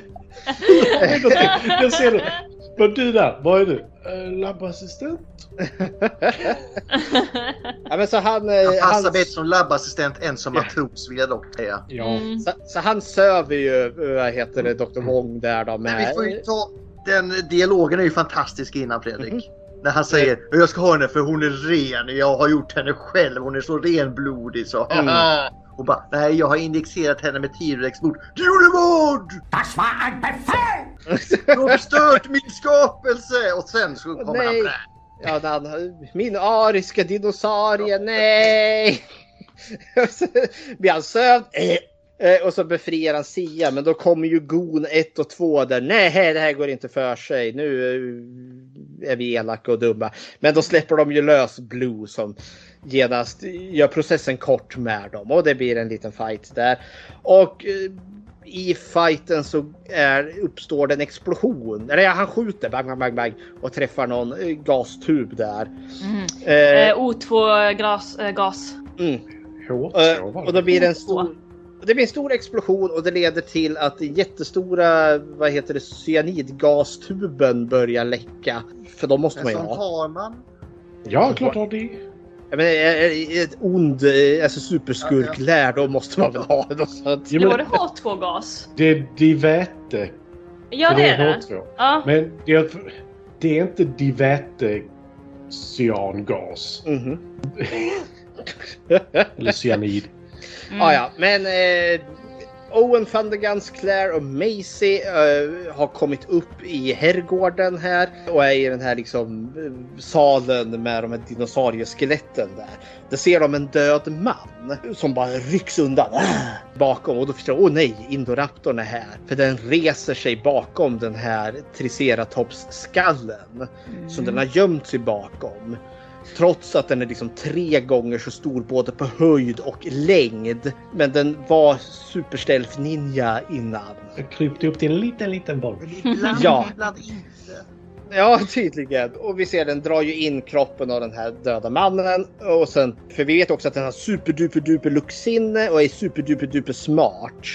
Jag ser det. Vad du där, vad är du? Uh, labbassistent? (laughs) Ja, men så han, eh, Han passar han, bättre som labbassistent än som matros vill jag dock säga. Ja. Mm. så, så han söver ju, eh, vad heter det, Dr. Wong där då Men vi med... får ju ta... Den dialogen är ju fantastisk innan Fredrik. När han säger jag ska ha henne för hon är ren. Jag har gjort henne själv. Hon är så renblodig så. Mm. (laughs) Och bara nej jag har injicerat henne med T-rex-blod. Du gjorde vad? Das war ein Befehl! Du har förstört min skapelse! Och sen så kommer han Nej. på det. Ja, han, min ariska dinosaurie, nej! Och (laughs) så blir han sövd. Eh, eh, Och så befriar han Sia, men då kommer ju Gon 1 och 2 där. Nej, det här går inte för sig. Nu eh, är vi elaka och dumma. Men då släpper de ju lös Blue som genast gör processen kort med dem. Och det blir en liten fight där. Och eh, i fighten så är, uppstår det en explosion. Eller ja, han skjuter bang, bang, bang, bang och träffar någon eh, gastub där. Eh, Eh, O2 gas. Eh, gas. mm. H2 var och det. då blir det en stor det blir en stor explosion och det leder till att jättestora vad heter det, cyanidgastuben börjar läcka. För de måste man Men ju sånt ha. har man. Ja, klart har det. Jag menar, ett ond, eh, alltså superskurk lär, då måste man väl ha det. Så att, Det det H2-gas? det är diväte. Ja det är det. H2. Ja. Men det är, det är inte diväte cyangas. mhm. Eller cyanid. Ah, ja, men eh, Owen Thunderguns, Claire och Macy eh, har kommit upp i herrgården här och är i den här liksom eh, salen med de här dinosaurieskeletten där. Där ser de en död man som bara rycks undan ah, bakom och då förstår de, åh nej, Indoraptorn är här. För den reser sig bakom den här Triceratops-skallen som den har gömt sig bakom. Trots att den är liksom tre gånger så stor både på höjd och längd. Men den var superstealth ninja innan. Jag krypte upp till en liten, liten boll. Ibland, Ja. ibland inte. Ja, tydligen. Och vi ser den drar ju in kroppen av den här döda mannen. Och sen, för vi vet också att den har superduper duper luktsinne och är superduper duper smart.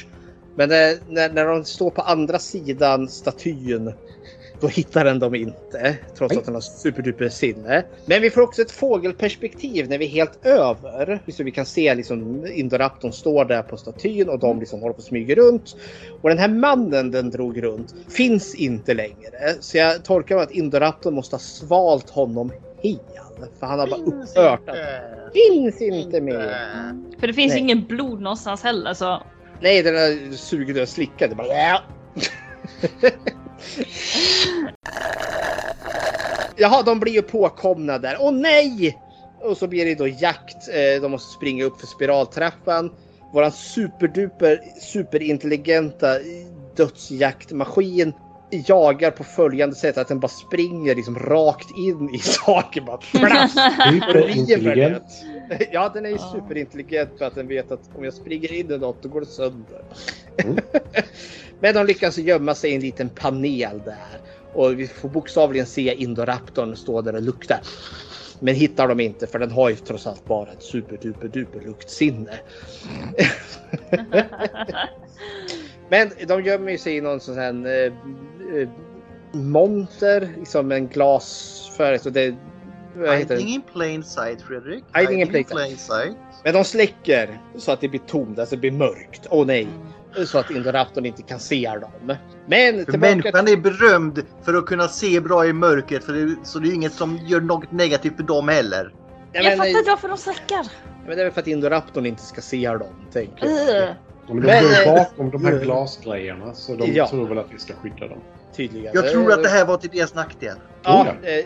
Men när, när, när de står på andra sidan statyn då hittar den dem inte. Trots att den har superduper sinne. Men vi får också ett fågelperspektiv när vi är helt över. Så vi kan se liksom Indoraptorn står där på statyn och de liksom håller på och smyger runt. Och den här mannen den drog runt finns inte längre. Så jag tolkar att Indoraptorn måste ha svalt honom hel. För han har bara upphört. Att, finns inte mer. För det finns Nej. ingen blod någonstans heller så. Nej, den har sugit och slickat. Bara... (laughs) Jaha, de blir ju påkomna där. Åh nej! och så blir det då jakt. Eh, de måste springa upp för spiraltrappan. Våran superduper superintelligenta dödsjaktmaskin jagar på följande sätt att den bara springer liksom rakt in i (laughs) saker. Bara plast, Superintelligent. Ja, den är ju superintelligent för att den vet att om jag springer in i något då går det sönder. (laughs) Men de lyckas gömma sig i en liten panel där. Och vi får bokstavligen se Indoraptorn stå där och lukta. Men hittar de inte för den har ju trots allt bara ett superduper duper luktsinne. (laughs) Men de gömmer sig i någon sån här eh, eh, monter, liksom en glasförrätt. Så det, vad heter Hiding det? in plain sight, Fredrik. Hiding in plain sight. Men de släcker så att det blir tomt, alltså det blir mörkt. Åh nej! Så att Indoraptorn inte kan se dem. Men tillbaka Människan är berömd för att kunna se bra i mörkret, för det, så det är inget som gör något negativt för dem heller. Ja, Jag men, fattar inte varför de släcker. men det är väl för att Indoraptorn inte ska se dem, tänker jag. Men de går bakom de här glasgrejerna så de Ja. tror väl att vi ska skydda dem. Tydligen. Jag tror att det här var till deras nackdel. Ja, eh,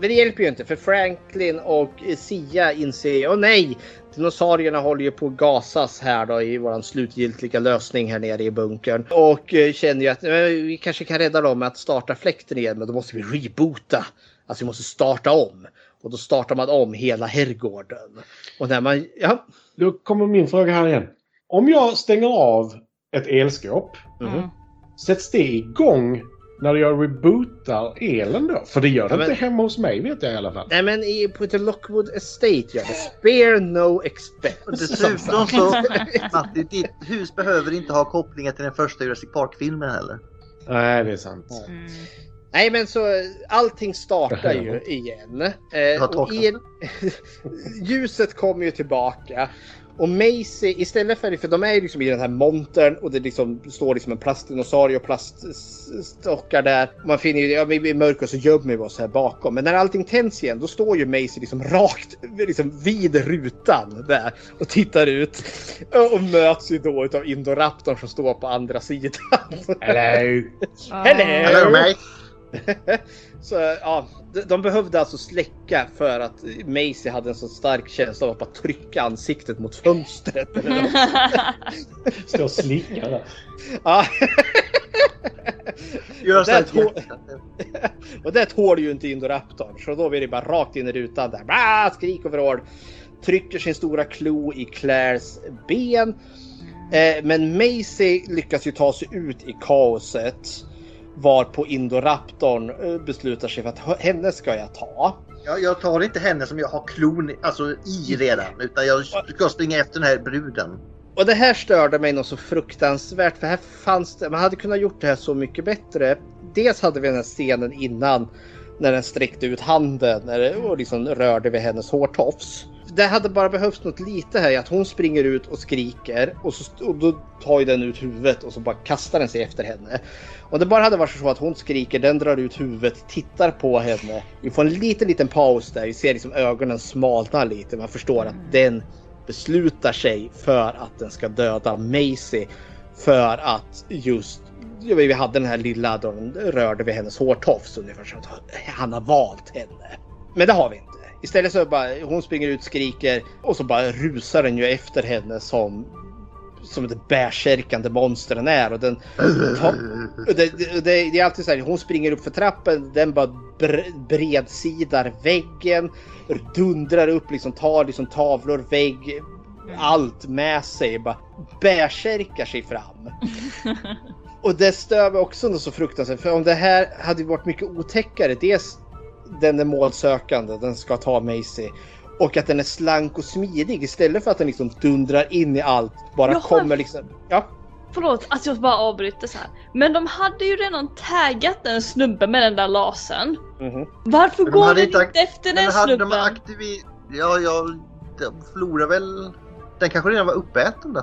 men det hjälper ju inte för Franklin och Sia inser åh nej, dinosaurierna håller ju på att gasas här då i våran slutgiltiga lösning här nere i bunkern. Och eh, känner ju att eh, vi kanske kan rädda dem med att starta fläkten igen, men då måste vi reboota. Alltså vi måste starta om. Och då startar man om hela herrgården. Och när man, ja. Då kommer min fråga här igen. Om jag stänger av ett elskåp, Mhm. sätts det igång när jag rebootar elen då? För det gör det Ja, men- inte hemma hos mig vet jag i alla fall. Nej men i, på The Lockwood Estate gör det. Spare no expense. Dessutom så, (laughs) Matti, ditt hus behöver inte ha kopplingar till den första Jurassic Park-filmen heller. Nej, det är sant. Nej men så allting startar ju igen. Eh, och el... (laughs) Ljuset kommer ju tillbaka. Och Macy istället för, för de är ju liksom i den här montern och det liksom står liksom en plastdinosaurie och plaststockar där. Man finner ju, ja vi blir mörker så gömmer vi oss här bakom. Men när allting tänds igen då står ju Macy liksom rakt liksom vid rutan där och tittar ut. Och möts ju då utav Indoraptorn som står på andra sidan. Hello! Hello! Hello mate! (laughs) Så ja, de, de behövde alltså släcka för att Macy hade en så stark känsla av att bara trycka ansiktet mot fönstret. (laughs) Står och slickar där. ja. Gör och, det tå- (laughs) och det tål ju inte Indoraptorn så då blir det bara rakt in i rutan där. Bah, skrik och vrål. Trycker sin stora klo i Claires ben. Eh, men Macy lyckas ju ta sig ut i kaoset. Varpå Indoraptorn eh, beslutar sig för att "H- henne ska jag ta. Jag, jag tar inte henne som jag har klon alltså, i redan, utan jag ska springa efter den här bruden. Och det här störde mig något så fruktansvärt för här fanns det, man hade kunnat gjort det här så mycket bättre. Dels hade vi den här scenen innan när den sträckte ut handen och liksom rörde vid hennes hårtofs. Det hade bara behövts något lite här att hon springer ut och skriker och, så, och då tar ju den ut huvudet och så bara kastar den sig efter henne. Om det bara hade varit så att hon skriker, den drar ut huvudet, tittar på henne. Vi får en liten, liten paus där. Vi ser liksom ögonen smalna lite. Man förstår att den beslutar sig för att den ska döda Macy. För att just, vi hade den här lilla den rörde vid hennes hårtofs ungefär som att han har valt henne. Men det har vi inte. Istället så bara hon springer ut, skriker och så bara rusar den ju efter henne som som ett bärsärkande monster den är. Och den, det, det, det, det är alltid så här, hon springer upp för trappen, den bara bre, bredsidar väggen, dundrar upp, liksom tar liksom tavlor, vägg, allt med sig. Bara bärsärkar sig fram. (laughs) Och det stör mig också något så fruktansvärt. För om det här hade varit mycket otäckare. Dels den är målsökande, den ska ta Macy. Och att den är slank och smidig istället för att den liksom dundrar in i allt. Bara Jag har- kommer liksom... Ja. Förlåt att jag bara avbryter så här. Men de hade ju redan taggat den snubben med den där lasern. Mhm. Varför Men de går den inte efter den hade de snubben? aktivi... Ja, ja, de förlorade väl... Den kanske redan var uppäten då.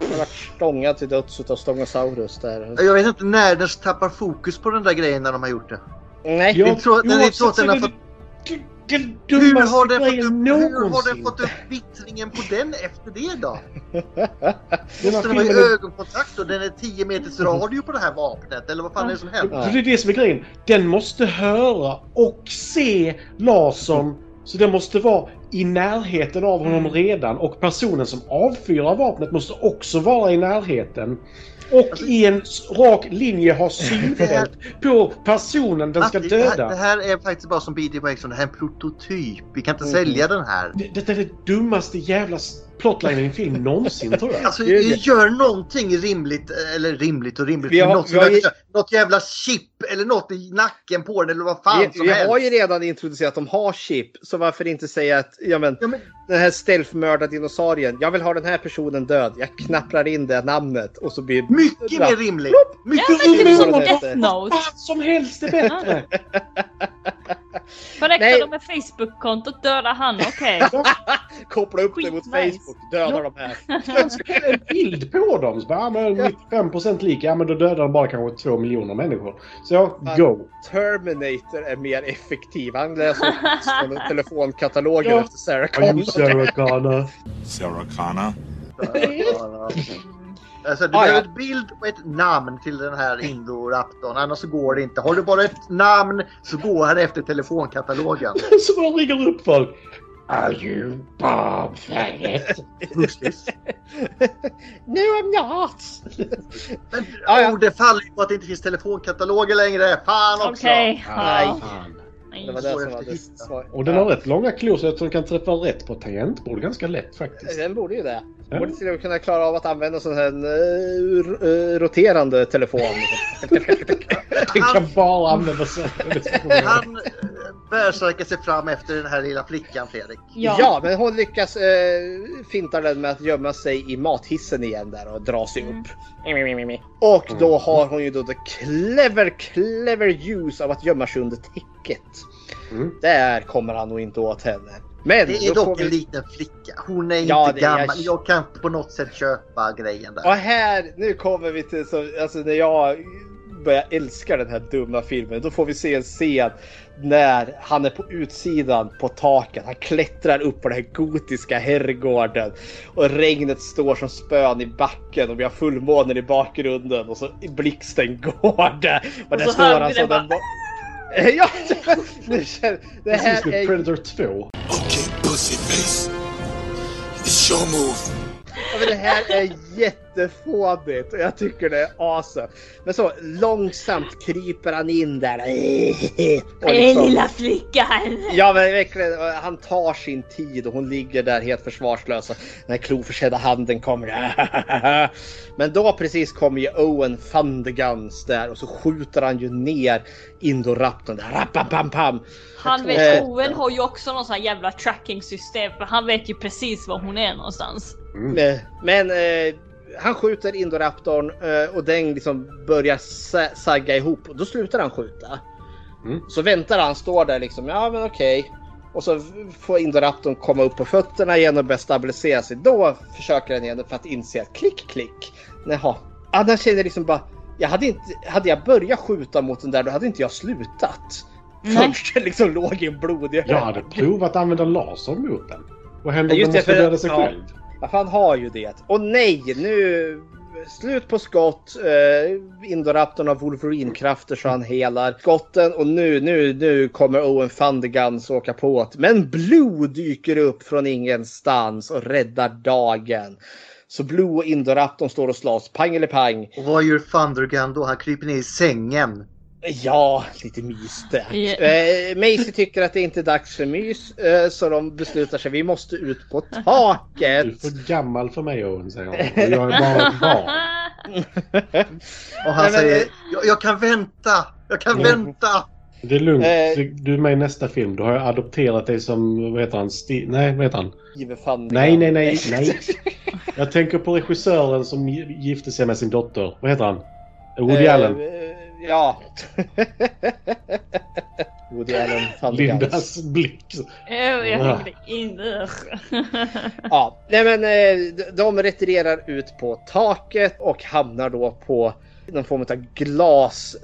Den har varit stångad till döds utav Stångosaurus där. Jag vet inte när den tappar fokus på den där grejen när de har gjort det. Nej. Det är inte så, det är inte så att den har fått... Den Hur dummaste har, den fått upp, hur har den fått upp vittringen på den efter det då? (laughs) Måste den vara i ögonkontakt och den är 10 meters radio på det här vapnet eller vad fan är det som händer? Det är det som är grejen. Den måste höra och se lasern. Så den måste vara i närheten av honom redan och personen som avfyrar vapnet måste också vara i närheten. Och i en rak linje ha synfält (laughs) på personen den ska Matti, det, här, döda. det här är faktiskt bara som BD Waxon, det här är en prototyp. Vi kan inte Mm. sälja den här. Det, det är det dummaste jävla plotlinen i en film någonsin tror jag. Alltså gör någonting rimligt, eller rimligt och rimligt. Vi har- något, vi har något jävla chip eller något i nacken på den eller vad fan Vi, som vi helst. har ju redan introducerat att de har chip, så varför inte säga att ja, men, den här stealth-mördardinosaurien, jag vill ha den här personen död. Jag knapprar in det namnet och så blir... Mycket mer rimligt! Mycket Ja, men rimligt! som som helst är bättre! (laughs) Det med Facebook-kontot? Döda han, okej. (laughs) Koppla upp det mot. Facebook, döda de här. (laughs) Jag en bild på dem. Så bara, ja, men 95% lika, ja men då dödar de bara kanske två miljoner människor. Så, go! Terminator är mer effektiv. Han läser från telefonkatalogen efter Sarah Are you Connor. Sarah Connor? Sarah Connor. (laughs) Alltså, du Ah, behöver ja. ett bild och ett namn till den här Indoraptorn, annars så går det inte. Har du bara ett namn så går han efter telefonkatalogen. (laughs) Så man ringer upp folk. Are you Bob Faggot? No I'm not! Men Ah, ja. oh, det faller ju på att det inte finns telefonkataloger längre. Fan också! Okej. Nej. Fan. Det var det som var det svar. Och den har rätt långa klor så att den kan träffa rätt på tangentbord ganska lätt faktiskt. Den borde ju det. Ja. Borde till och med kunna klara av att använda sån här eh, eh, roterande telefon. Sig. Han eh, bärsärkar sig fram efter den här lilla flickan, Fredrik. Ja. men hon lyckas eh, finta den med att gömma sig i mathissen igen där och dra sig upp. Och då har hon ju då the clever, clever use av att gömma sig under täcket. Mm. Där kommer han nog inte åt henne. Men Det är dock en vi... liten flicka. Hon är Ja, inte gammal. Jag kan på något sätt köpa grejen där. Och här, nu kommer vi till så, alltså när jag börjar älska den här dumma filmen. Då får vi se en scen när han är på utsidan på taket. Han klättrar upp på den här gotiska herrgården och regnet står som spön i backen och vi har fullmånen i bakgrunden och så blixten går där. Och, Och där så står han som bara- en... (laughs) Ja, nu känner, det här är Predator 2. Okay, pussyface. It's your move. Ja, men det här är jättefånigt och jag tycker det är awesome. Men så långsamt kryper han in där. (laughs) Och liksom- lilla flickan! Ja men verkligen, han tar sin tid och hon ligger där helt försvarslös. och Den här kloförsedda handen kommer. (laughs) Men då precis kommer ju Owen Thunderguns där och så skjuter han ju ner Indoraptorn där. Rappam, pam, pam. Han vet, Eh, Owen har ju också någon sån här jävla tracking system för han vet ju precis var hon är någonstans. Eh, Men eh, han skjuter Indoraptorn eh, och den liksom börjar sa- sagga ihop och då slutar han skjuta. Mm. Så väntar han, står där liksom, ja men okej. Och så får Indoraptorn komma upp på fötterna igen och börja stabilisera sig. Då försöker den igen för att inse att klick klick. Jaha. Annars känner jag liksom bara, jag hade, inte, hade jag börjat skjuta mot den där då hade inte jag slutat. Först det (laughs) liksom låg i en blodig Jag hade provat att använda laser mot den. Vad händer Ja, om den döda sig ja. själv? Ja, han har ju det. Och nej, nu... Slut på skott. Uh, Indoraptorn har Wolverine-krafter så han helar skotten. Och nu, nu, nu kommer Owen Thunderguns åka på det. Men Blue dyker upp från ingenstans och räddar dagen. Så Blue och Indoraptorn står och slåss. Pang eller pang. Och vad gör Thundergun då? Han kryper ner i sängen. Ja, lite mys där. Ja. Eh, Macy tycker att det inte är dags för mys. eh, så de beslutar sig. Vi måste ut på taket. Du är för gammal för mig Owen, säger han. Och jag är bara ett barn. (laughs) Och han Nej, men- säger jag, jag kan vänta! Jag kan Mm. vänta! Det är lugnt. Eh. Du är med i nästa film. Då har jag adopterat dig som, vad heter han? Sti- nej, vad heter han? Thundergun. Nej, nej, nej, (laughs) nej. Jag tänker på regissören som gi- gifte sig med sin dotter. Vad heter han? Woody Eh, Allen. Ja. (laughs) Woody Allen. Lindas blick. Jag Ja. tänkte inte... (laughs) Ja, nej men eh, de- retirerar ut på taket och hamnar då på någon form av glas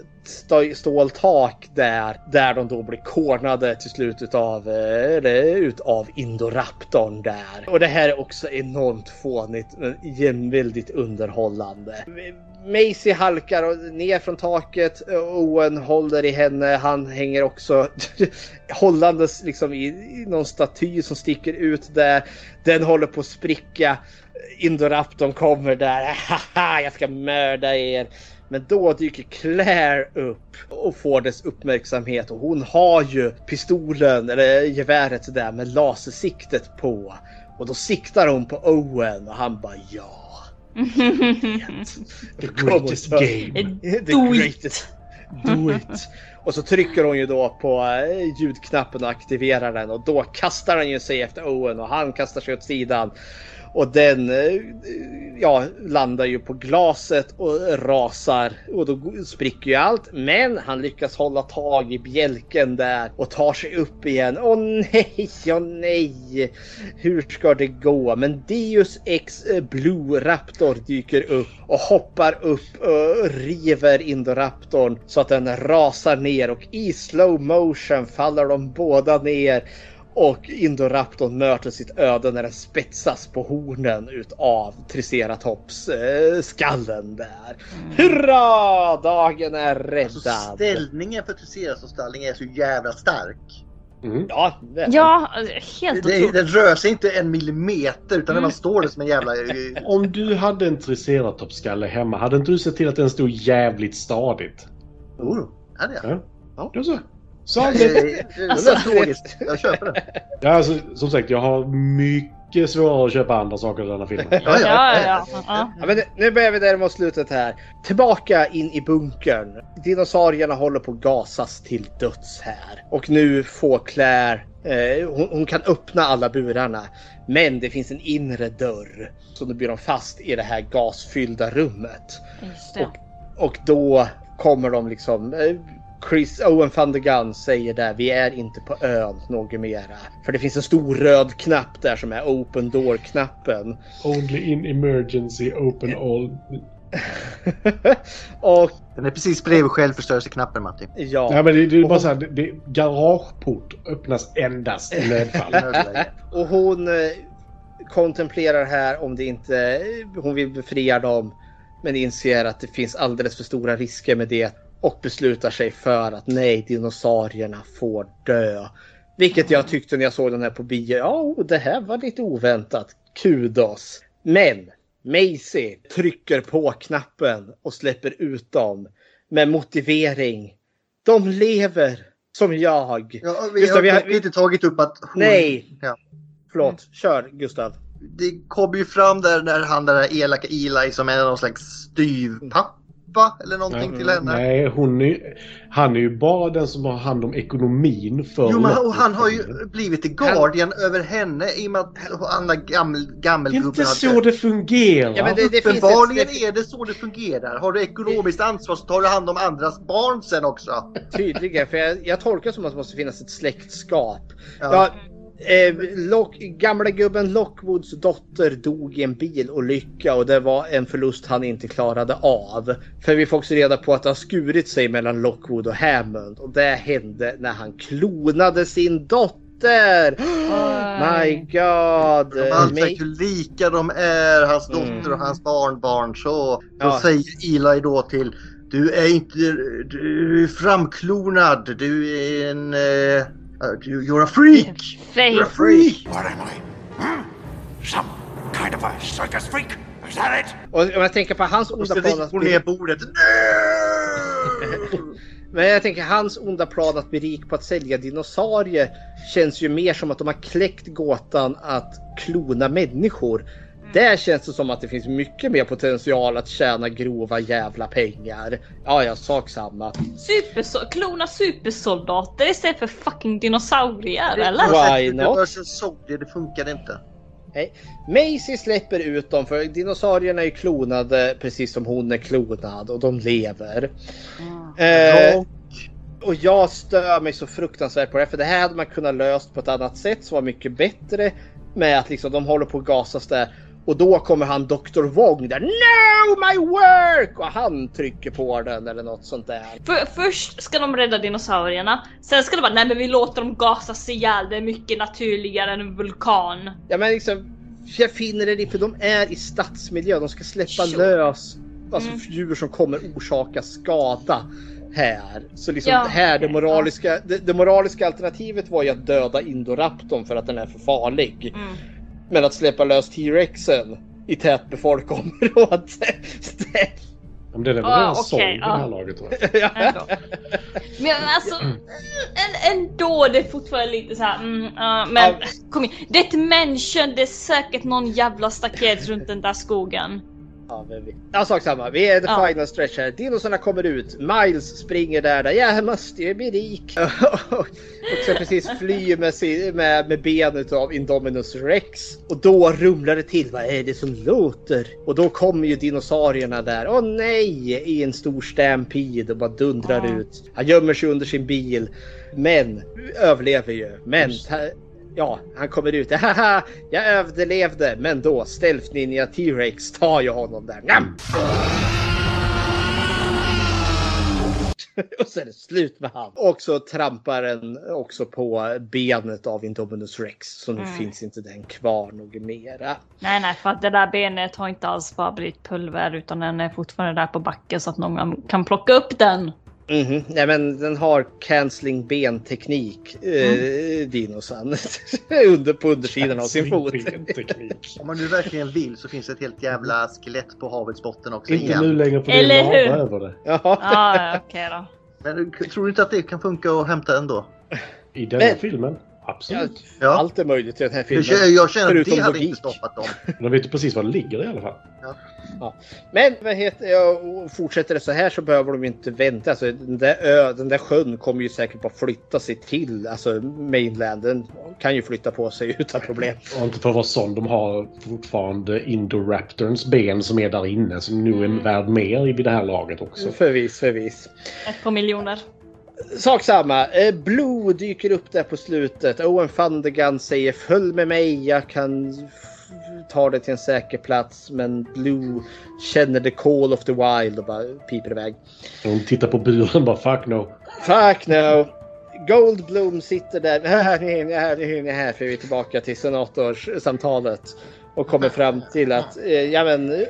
ståltak där, där de då blir kornade till slut utav, eh, eller utav Indoraptorn där. Och det här är också enormt fånigt men väldigt underhållande. Maisie halkar ner från taket. Owen håller i henne. Han hänger också (laughs) hållandes liksom i, i någon staty som sticker ut där. Den håller på att spricka. Indoraptorn kommer där. Haha, jag ska mörda er. Men då dyker Claire upp och får dess uppmärksamhet och hon har ju pistolen eller geväret där med lasersiktet på. Och då siktar hon på Owen och han bara ja. (laughs) The greatest game. The greatest. Do it. Och så trycker hon ju då på eh, ljudknappen och aktiverar den och då kastar han ju sig efter Owen och han kastar sig åt sidan. Och den eh, ja, landar ju på glaset och rasar och då spricker ju allt. Men han lyckas hålla tag i bjälken där och tar sig upp igen. Åh nej, åh nej. Hur ska det gå? Men Deus Ex Blue Raptor dyker upp och hoppar upp och river Indoraptorn så att den rasar ner och i slow motion faller de båda ner och Indoraptorn möter sitt öde när den spetsas på hornen utav Triceratops eh, skallen där. Hurra! Dagen är räddad! Alltså, ställningen för Triceratops stalling är så jävla stark. Mm. Ja, det. Ja, helt Det, otroligt. den rör sig inte en millimeter utan den bara står där som en jävla... Om du hade en triceratopskalle hemma, hade inte du sett till att den stod jävligt stadigt? Jo, hade jag. Ja. Ja. Då så. Eh, Saget! Det är logiskt. Jag köper det. Ja, alltså, som sagt, jag har mycket svårare att köpa andra saker i denna filmen. Ja, ja. Ja, ja, ja. Ja, men nu börjar vi där mot slutet här. Tillbaka in i bunkern. Dinosaurierna håller på att gasas till döds här. Och nu får Claire, eh, hon, hon kan öppna alla burarna. Men det finns en inre dörr. Så nu blir de fast i det här gasfyllda rummet. Just det. Och, och då kommer de liksom... eh, Chris Owen van der Gun säger där vi är inte på ön något mera. För det finns en stor röd knapp där som är open door knappen. Only in emergency open all... (laughs) och Den är precis bredvid självförstörelseknappen Matti. ja. Ja, men det, det är bara så här, det, det, garageport öppnas endast i nödfall. (laughs) (laughs) Och hon eh, kontemplerar här om det inte hon vill befria dem. Men inser att det finns alldeles för stora risker med det. Och beslutar sig för att nej, dinosaurierna får dö. Vilket jag tyckte när jag såg den här på bio. Ja, det här var lite oväntat. Kudos. Men Maisie trycker på knappen och släpper ut dem. Med motivering. De lever som jag. Ja, vi Gustav, har vi har- inte tagit upp att hon... Nej. Ja. Förlåt, kör Gustav. Det kom ju fram där när han den där elaka Eli som är någon slags styvpappa eller någonting till henne. Nej, hon är, han är ju bara den som har hand om ekonomin för Jo men och han har ju blivit the guardian över henne i och med att andra gammel, Det är inte så det fungerar. Ja, men det, det finns Uppenbarligen ett, är det så det fungerar. Har du ekonomiskt ansvar så tar du hand om andras barn sen också. Tydligen, för jag, jag tolkar som att det måste finnas ett släktskap. Ja. Ja. Eh, Lock, gamla gubben Lockwoods dotter dog i en bilolycka och det var en förlust han inte klarade av. För vi får också reda på att det har skurit sig mellan Lockwood och Hammond och det hände när han klonade sin dotter. (gasps) My God! De Eh, vet hur lika de är, hans Mm. dotter och hans barnbarn. Så då Ja. säger Eli då till Du är inte du är framklonad. Du är en... Uh, you're a freak! You're a freak! What am I? Hmm? Some kind of a circus freak? Is that it? Och om jag tänker på hans onda plan att ner bordet. (laughs) Men jag tänker hans onda plan att bli rik på att sälja dinosaurier känns ju mer som att de har kläckt gåtan att klona människor. Där känns det som att det finns mycket mer potential att tjäna grova jävla pengar. Ja, ja, sak samma. Superso- klona supersoldater istället för fucking dinosaurier Det eller? Why not? det funkade inte. Nej. Maisie släpper ut dem för dinosaurierna är klonade precis som hon är klonad och de lever. Eh, och jag stör mig så fruktansvärt på det för det här hade man kunnat löst på ett annat sätt som var mycket bättre med att liksom de håller på att gasas där Och då kommer han Dr. Wong där. No my work! Och han trycker på den eller något sånt där. För, först ska de rädda dinosaurierna, sen ska de bara nej men vi låter dem gasas ihjäl, det är mycket naturligare än en vulkan. Ja men liksom, jag finner det för de är i stadsmiljö. De ska släppa lös alltså, Mm. djur som kommer orsaka skada här. Så liksom Ja, här, det moraliska, det, det moraliska alternativet var ju att döda Indoraptorn för att den är för farlig. Mm. Men att släppa lös T-rexen i tätbefolkat område. det- Men den är väl Ah, redan okej, såld vid det här laget. (laughs) Ändå. Men alltså, en, ändå det är fortfarande lite så här. Mm, ja, men kom igen. Det är ett mansion, det är säkert någon jävla staket runt den där skogen. Ja, men vi... ja, sak samma. Vi är the Ja. final stretch här. Dinosaurierna kommer ut. Miles springer där. där. Jag måste ju bli rik. (laughs) och ska precis fly med, sin, med, med benet av Indominus Rex. Och då rumlar det till. Vad är det som låter? Och då kommer ju dinosaurierna där. Åh nej! I en stor stampede och bara dundrar Ja. ut. Han gömmer sig under sin bil. Men överlever ju. Men Ja, han kommer ut. (laughs) Haha, jag överlevde. Men då, Stealth Ninja T-Rex tar ju honom där. Nam! (laughs) Och så är det slut med han. Och så trampar den också på benet av Indominus Rex. Så nu Mm. finns inte den kvar något mera. Nej, nej, för att det där benet har inte alls bara blivit pulver utan den är fortfarande där på backen så att någon kan plocka upp den. Mhm. Nej men den har cancelling benteknik, eh, dinosan. (laughs) Under, på undersidan av sin fot. Om man nu verkligen vill så finns det ett helt jävla skelett på havets botten också. Inte igen. nu längre för Eller hur? över det. Ja. Ja, okej då. Men tror du inte att det kan funka att hämta ändå? I den här Men- filmen? Absolut. Ja. Allt är möjligt i den här filmen. Jag, jag känner att det hade logik. inte stoppat dem. De vet ju precis var det ligger i alla fall. Ja. Men vad heter, ja, fortsätter det så här så behöver de inte vänta. Alltså, den, där ö, den där sjön kommer ju säkert bara flytta sig till alltså mainland. Den kan ju flytta på sig (laughs) utan problem. Och inte för att vara sån, de har fortfarande Indoraptorns ben som är där inne som nu är värd mer vid det här laget också. Förvis, förvis. Ett par miljoner. Sak samma. Eh, Blue dyker upp där på slutet. Owen Thundergun säger följ med mig. Jag kan ta dig till en säker plats. Men Blue känner the call of the wild och bara piper iväg. De tittar på buren och bara fuck no. Fuck no. Goldblum sitter där. (laughs) Här för vi är tillbaka till senatorssamtalet. Och kommer fram till att, eh, ja men,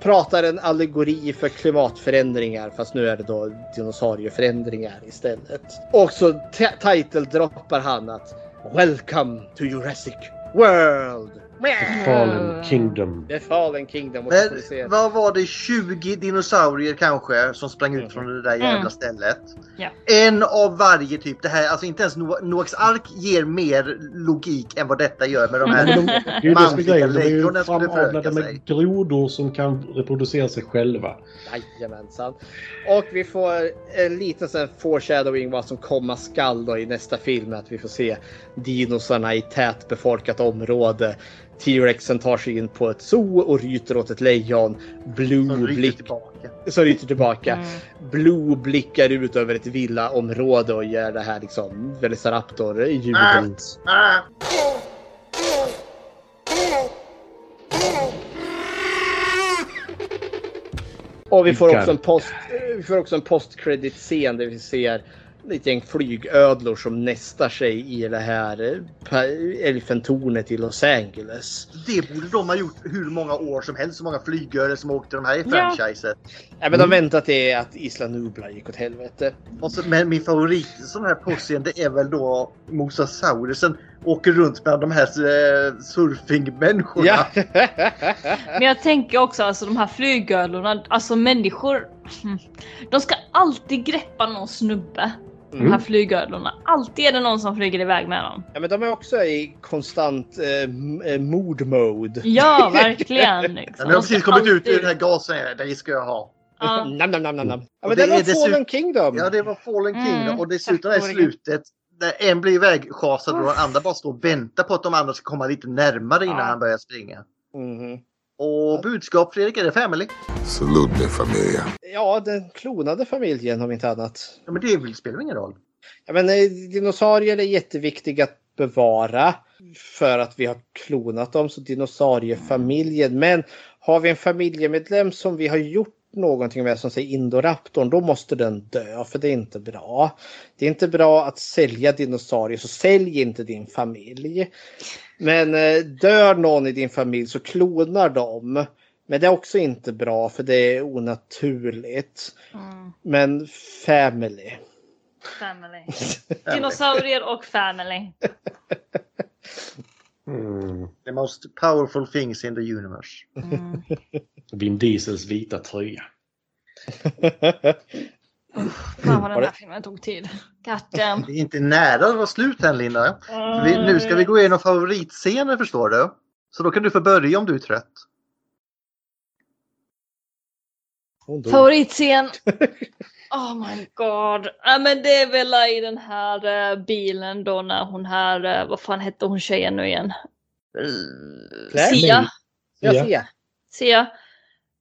pratar en allegori för klimatförändringar. Fast nu är det då dinosaurieförändringar istället. Och så title-droppar han att Welcome to Jurassic World! The Fallen Kingdom. The Fallen Kingdom. Men vad var det? 20 dinosaurier kanske som sprang ut från det där jävla Mm. stället. Ja. En av varje typ. Det här, alltså inte ens No- Noaks ark ger mer logik än vad detta gör med de det här det som är manliga lejonen skulle framavlade föröka med sig. grodor som kan reproducera sig själva. Jajamensan. Och vi får en liten sån foreshadowing vad som komma skall då i nästa film. Att vi får se dinosarna i tätbefolkat område. T-rexen tar sig in på ett zoo och ryter åt ett lejon. Blue Som blick... tillbaka. Så ryter tillbaka. Mm. Blue blickar ut över ett villaområde och gör det här liksom Velociraptor-ljudet. Ah! Och vi får också en post, vi får också en post-credit-scen där vi ser ett gäng flygödlor som nästar sig i det här eh, elfentornet i Los Angeles. Det borde de ha gjort hur många år som helst. Så många flygare som åkte de här i Ja. franchiset. Ja, men de väntar till att Isla Nubla gick åt helvete. Och så, men min favorit sån här postscen det är väl då Mosasaurusen åker runt bland de här eh, surfingmänniskorna. Ja. (laughs) Men jag tänker också alltså de här flygödlorna, alltså människor. hmm, De ska alltid greppa någon snubbe. De Mm. här flygödlorna. Alltid är det någon som flyger iväg med dem. ja, men de är också i konstant eh, eh, mood mode. Ja, verkligen. (laughs) Ja, Liksom. har De precis ska kommit ut ur alltid- den här gasen. Det ska jag ha. Ja. (laughs) Nam, nam, nam, nam, nam. Ja, men det det, var är dessutom- Fallen Kingdom. Ja, det var Fallen Mm, Kingdom och dessutom är slutet där en blir ivägschasad och den andra bara står och väntar på att de andra ska komma lite närmare innan Ja. han börjar springa. Mhm. Och budskap Fredrik, är det family? Salute familia. Ja, den klonade familjen om inte annat. Ja, men det spelar ingen roll. Ja, men eh, dinosaurier är jätteviktiga att bevara. för att vi har klonat dem, så dinosauriefamiljen. Men har vi en familjemedlem som vi har gjort någonting med som säger Indoraptorn, då måste den dö för det är inte bra. Det är inte bra att sälja dinosaurier, så sälj inte din familj. Men eh, dör någon i din familj så klonar de. Men det är också inte bra för det är onaturligt. Mm. Men family. Family. (laughs) Dinosaurier och family. (laughs) Mm. The most powerful things in the universe. Mm. Vin Diesels vita tröja. (laughs) Fan vad den här filmen tog tid. Goddamn. Det är inte nära att vara slut än Linda. Vi, nu ska vi gå igenom favoritscener förstår du. Så då kan du få börja om du är trött. Favoritscen. (laughs) Oh my god. Ja men det är väl i den här eh, bilen då när hon här, eh, vad fan hette hon tjejen nu igen? Claire? Sia. Ja, Sia. Sia.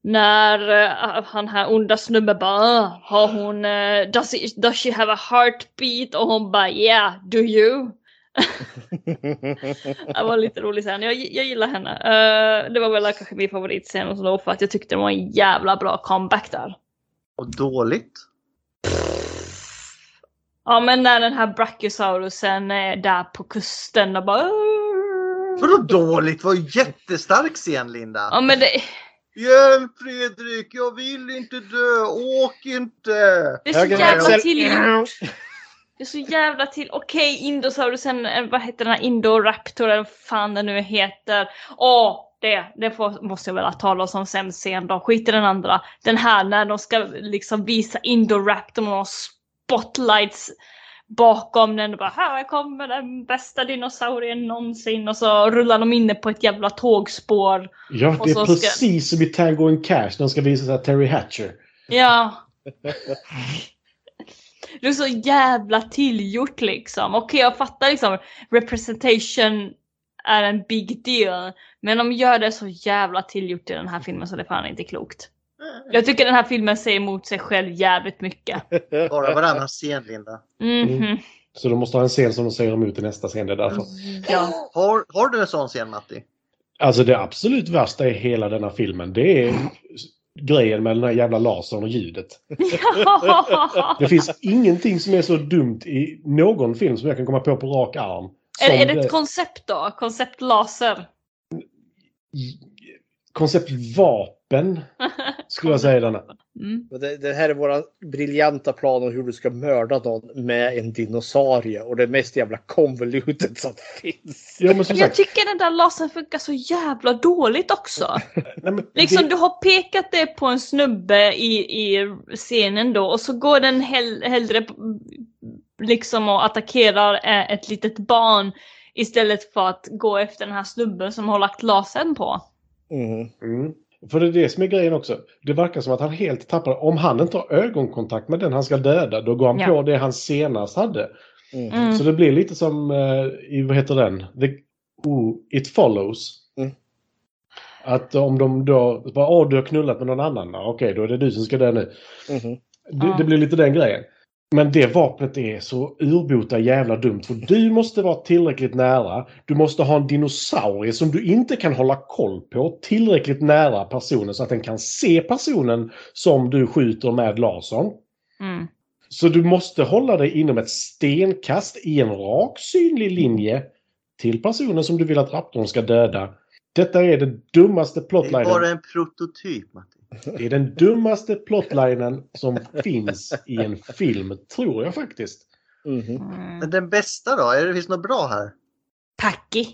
När eh, han här onda snubben bara "Ah, har hon, eh, does, it, does she have a heartbeat? Och hon bara yeah, do you? (laughs) Det var lite rolig scen. Jag, jag gillar henne. Eh, det var väl kanske min favoritscen och så då för att jag tyckte det var en jävla bra comeback där. Och dåligt. Ja men när den här Brachiosaurusen är där på kusten och bara... Vadå dåligt? Det var ju jättestark scen Linda. Ja men det... Hjälp Fredrik, jag vill inte dö. Åk inte. Det är så jävla tillgjort. Det är så jävla till. Okej, Indosaurusen, eh, vad heter den här Indoraptor eller vad fan den nu heter. Åh, det, det får, måste jag väl tala om som sämst scen då. Skit i den andra. Den här när de ska liksom visa Indoraptorn och spotlights bakom den och bara här kommer den bästa dinosaurien någonsin och så rullar de inne på ett jävla tågspår. Ja, det är så ska- precis som i Tango and Cash när de ska visa sig Terry Hatcher. Ja. (laughs) Det är så jävla tillgjort liksom. Okej, jag fattar liksom representation är en big deal. Men de gör det så jävla tillgjort i den här filmen så det är fan inte klokt. Jag tycker den här filmen säger emot sig själv jävligt mycket. (laughs) Bara varannan scen Linda. Mhm. Så de måste ha en scen som de säger emot i nästa scen. Det är därför. Ja. Har, har du en sån scen Matti? Alltså det absolut värsta i hela denna filmen det är grejen med den här jävla lasern och ljudet. (laughs) Det finns ingenting som är så dumt i någon film som jag kan komma på på rak arm. Är, är det ett koncept då? Koncept laser? koncept vapen (laughs) skulle jag säga denna. Mm. Det, det här är våra briljanta plan om hur du ska mörda någon med en dinosaurie. Och det mest jävla convoluted som finns. Ja, men som Jag sagt, tycker den där lasern funkar så jävla dåligt också. (laughs) nej, men Liksom det- du har pekat det på en snubbe i, i scenen då och så går den hell, hellre liksom och attackerar eh, ett litet barn istället för att gå efter den här snubben som har lagt lasern på. Mm. Mm. För det är det som är grejen också. Det verkar som att han helt tappar... Om han inte har ögonkontakt med den han ska döda, då går han Ja. på det han senast hade. Mm. Så det blir lite som eh, i, vad heter den? The, oh, It follows. Mm. Att om de då, bara, åh du har knullat med någon annan, okej då är det du som ska dö nu. Mhm. Det, det blir lite den grejen. Men det vapnet är så urbota jävla dumt. För du måste vara tillräckligt nära. Du måste ha en dinosaurie som du inte kan hålla koll på tillräckligt nära personen så att den kan se personen som du skjuter med lasern. Mm. Så du måste hålla dig inom ett stenkast i en rak synlig linje till personen som du vill att raptorn ska döda. Detta är den dummaste Det är plotlinen. bara en prototyp Matti. Det är den dummaste plotlinen som finns i en film, tror jag faktiskt. Mhm. Men den bästa då? Är det finns något bra här? Packy.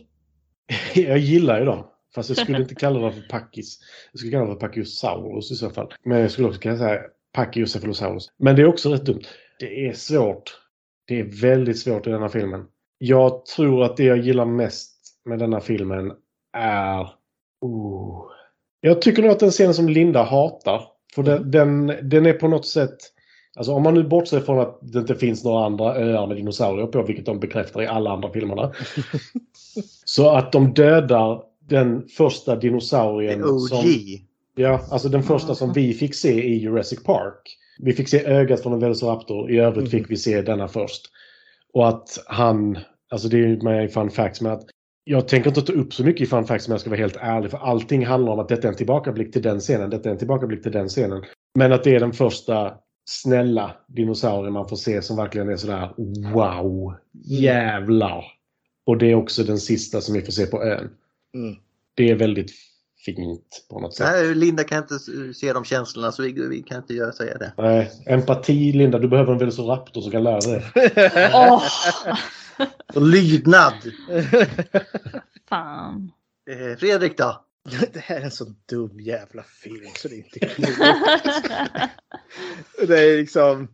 (laughs) Jag gillar ju dem. Fast jag skulle inte kalla dem för packis. Jag skulle kalla dem för pachysaurus i så fall. Men jag skulle också kunna säga pachycephalosaurus. Men det är också rätt dumt. Det är svårt. Det är väldigt svårt i denna filmen. Jag tror att det jag gillar mest med denna filmen är... Oh. Jag tycker nog att den scenen som Linda hatar. För den, den, den är på något sätt... Alltså om man nu bortser från att det inte finns några andra öar med dinosaurier på, vilket de bekräftar i alla andra filmerna. (laughs) Så att de dödar den första dinosaurien OG. som... Ja, alltså den första som vi fick se i Jurassic Park. Vi fick se ögat från en Velociraptor, i övrigt fick vi se denna först. Och att han, alltså det är ju med fun facts, men att Jag tänker inte ta upp så mycket i fun facts om jag ska vara helt ärlig. För allting handlar om att detta är en tillbakablick till den scenen. Detta är en tillbakablick till den scenen. Men att det är den första snälla dinosaurien man får se som verkligen är sådär wow. Jävlar. Och det är också den sista som vi får se på ön. Mm. Det är väldigt fint på något sätt. Nej, Linda kan inte se de känslorna så vi, vi kan inte göra, säga det. Nej, empati Linda, du behöver en Velociraptor som kan lära dig (laughs) det. (laughs) Och lydnad. (laughs) fan. Eh, Fredrik då? (laughs) Det här är en så dum jävla film så det är inte klokt. det är liksom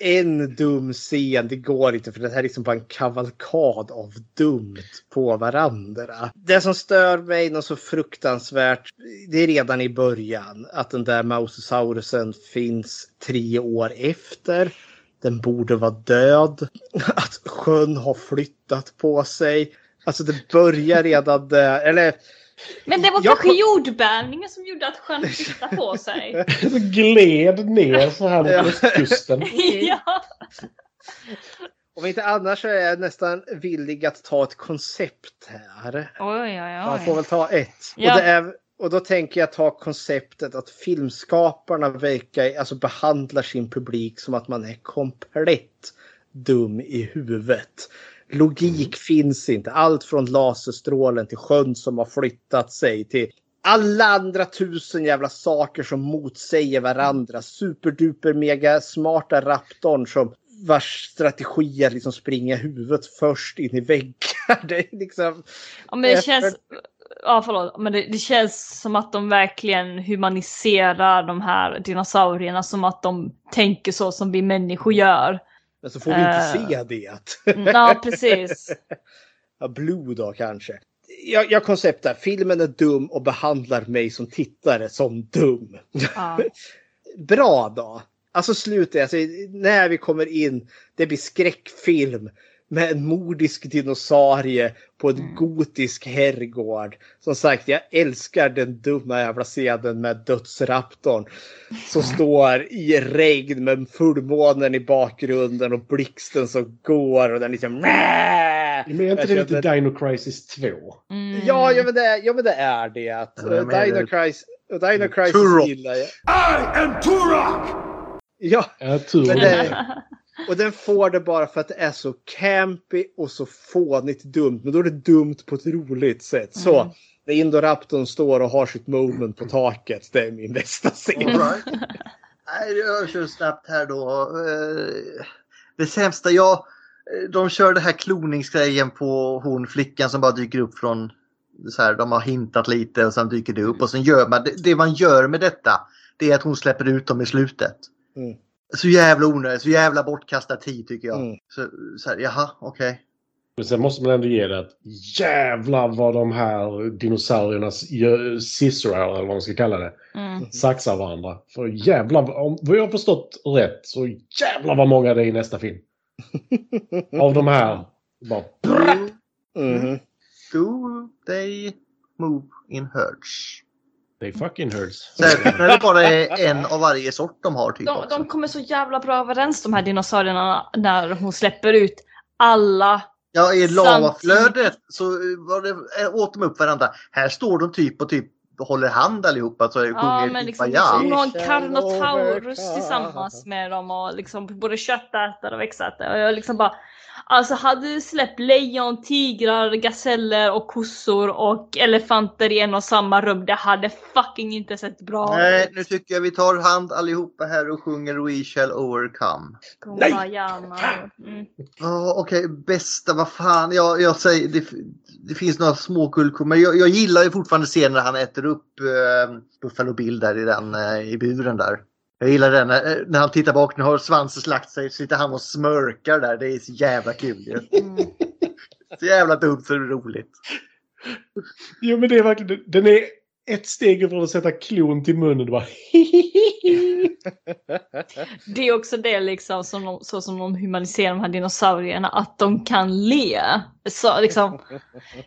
en dum scen, det går inte för det här är liksom bara en kavalkad av dumt på varandra. Det som stör mig något så fruktansvärt, det är redan i början att den där Mosasaurusen finns tre år efter. Den borde vara död. (laughs) Att sjön har flyttat på sig. Alltså det börjar redan där, eller Men det var Jag kanske jordbävningen som gjorde att sjön flyttade på sig. (laughs) Gled ner så här mot östkusten. (laughs) ja. Om inte annars så är jag nästan villig att ta ett koncept här. Oj, oj, Man oj. får väl ta ett. Ja. Och, det är, och då tänker jag ta konceptet att filmskaparna verkar, alltså behandlar sin publik som att man är komplett dum i huvudet. Logik finns inte. Allt från laserstrålen till sjön som har flyttat sig till alla andra tusen jävla saker som motsäger varandra. Superduper mega smarta raptorn som vars strategi är att liksom springa huvudet först in i väggar. (laughs) Det är liksom... Ja, men det känns... Ja, förlåt. Men det, det känns som att de verkligen humaniserar de här dinosaurierna som att de tänker så som vi människor gör. Men så får vi inte Eh, se det. Ja, precis. (laughs) Ja, Blue då kanske. Jag, jag konceptar, filmen är dum och behandlar mig som tittare som dum. Ja. (laughs) Bra då. Alltså slutet, alltså, när vi kommer in, det blir skräckfilm med en mordisk dinosaurie på en gotisk herrgård. Som sagt, jag älskar den dumma jävla scenen med dödsraptorn. Som står i regn med fullmånen i bakgrunden och blixten som går och den liksom... Men är inte det lite Dino Crisis 2? Ja, ja, men det, ja, men det är det. Att, Ja, men- Dino Crisis, Dino Crisis Turok. gillar jag. I am Turok! Ja, Ja, tur. Och den får det bara för att det är så campy och så fånigt dumt. Men då är det dumt på ett roligt sätt. Så, Mm. när Indoraptorn står och har sitt moment på taket, det är min bästa scen. All right. Nej, jag kör snabbt här då. Eh, Det sämsta, ja, eh, de kör det här kloningsgrejen på hon flickan som bara dyker upp från så här, de har hintat lite och sen dyker det upp och sen gör man det, det man gör med detta det är att hon släpper ut dem i slutet. Mm. Så jävla onödigt, så jävla bortkastad tid tycker jag. Mm. Så, så här, jaha, okej. Men sen måste man ändå ge det att jävlar vad de här dinosauriernas gö- scissorar, eller vad man ska kalla det, Mm. saxar varandra. För jävlar, om vad jag har förstått rätt, så jävlar vad många det är i nästa film. (laughs) Av de här. Bara, Mhm. Do they move in herds? They fucking hurts. Särskilt när det bara är en av varje sort de har typ De, också. de kommer så jävla bra överens de här dinosaurierna när hon släpper ut alla. Ja, i lavaflödet så var det, äh, åt de upp varandra. Här står de typ och typ håller hand allihopa så Ja, sjunger men liksom, Kumbaya. hon har en Carnotaurus tillsammans med dem och liksom både köttätare och växtätare. Och jag liksom bara, alltså hade du släppt lejon, tigrar, gaseller och kossor och elefanter i en och samma rum, det hade fucking inte sett bra Nej, ut. nu tycker jag vi tar hand allihopa här och sjunger We shall overcome. Kumbaya-man. Mm. Ja, okej, bästa, vad fan. Jag, jag säger, det, det finns några små guldkorn, men jag, jag gillar ju fortfarande scenen när han äter upp äh, Buffalo Bill där i, den, eh, i buren där. Jag gillar den när, när han tittar bak, nu har svansen slagt sig, sitter han och smörkar där. Det är så jävla kul ju. Mm. Så jävla dumt så det är roligt. Jo men det är verkligen, den är ett steg ifrån att sätta klon till munnen och bara (laughs) Det är också det liksom som de, så som de humaniserar de här dinosaurierna, att de kan le. Så liksom,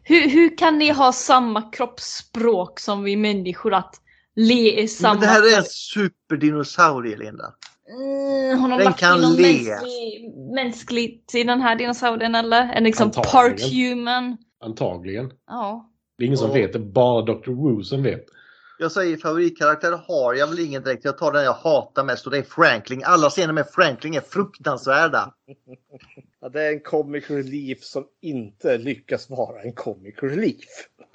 hur, hur kan ni ha samma kroppsspråk som vi människor att le i samma... Men det här är en superdinosaurie, Linda. Mm, hon har Den lagt kan någon le. mänsklig, mänskligt i den här dinosaurien eller? En liksom Antagligen. part human. Antagligen. Ja. Det är ingen som vet, det är bara Dr. Wu som vet. Jag säger favoritkaraktär har jag väl ingen direkt. Jag tar den jag hatar mest och det är Franklin. Alla scener med Franklin är fruktansvärda. (laughs) Ja, det är en comic relief som inte lyckas vara en comic relief.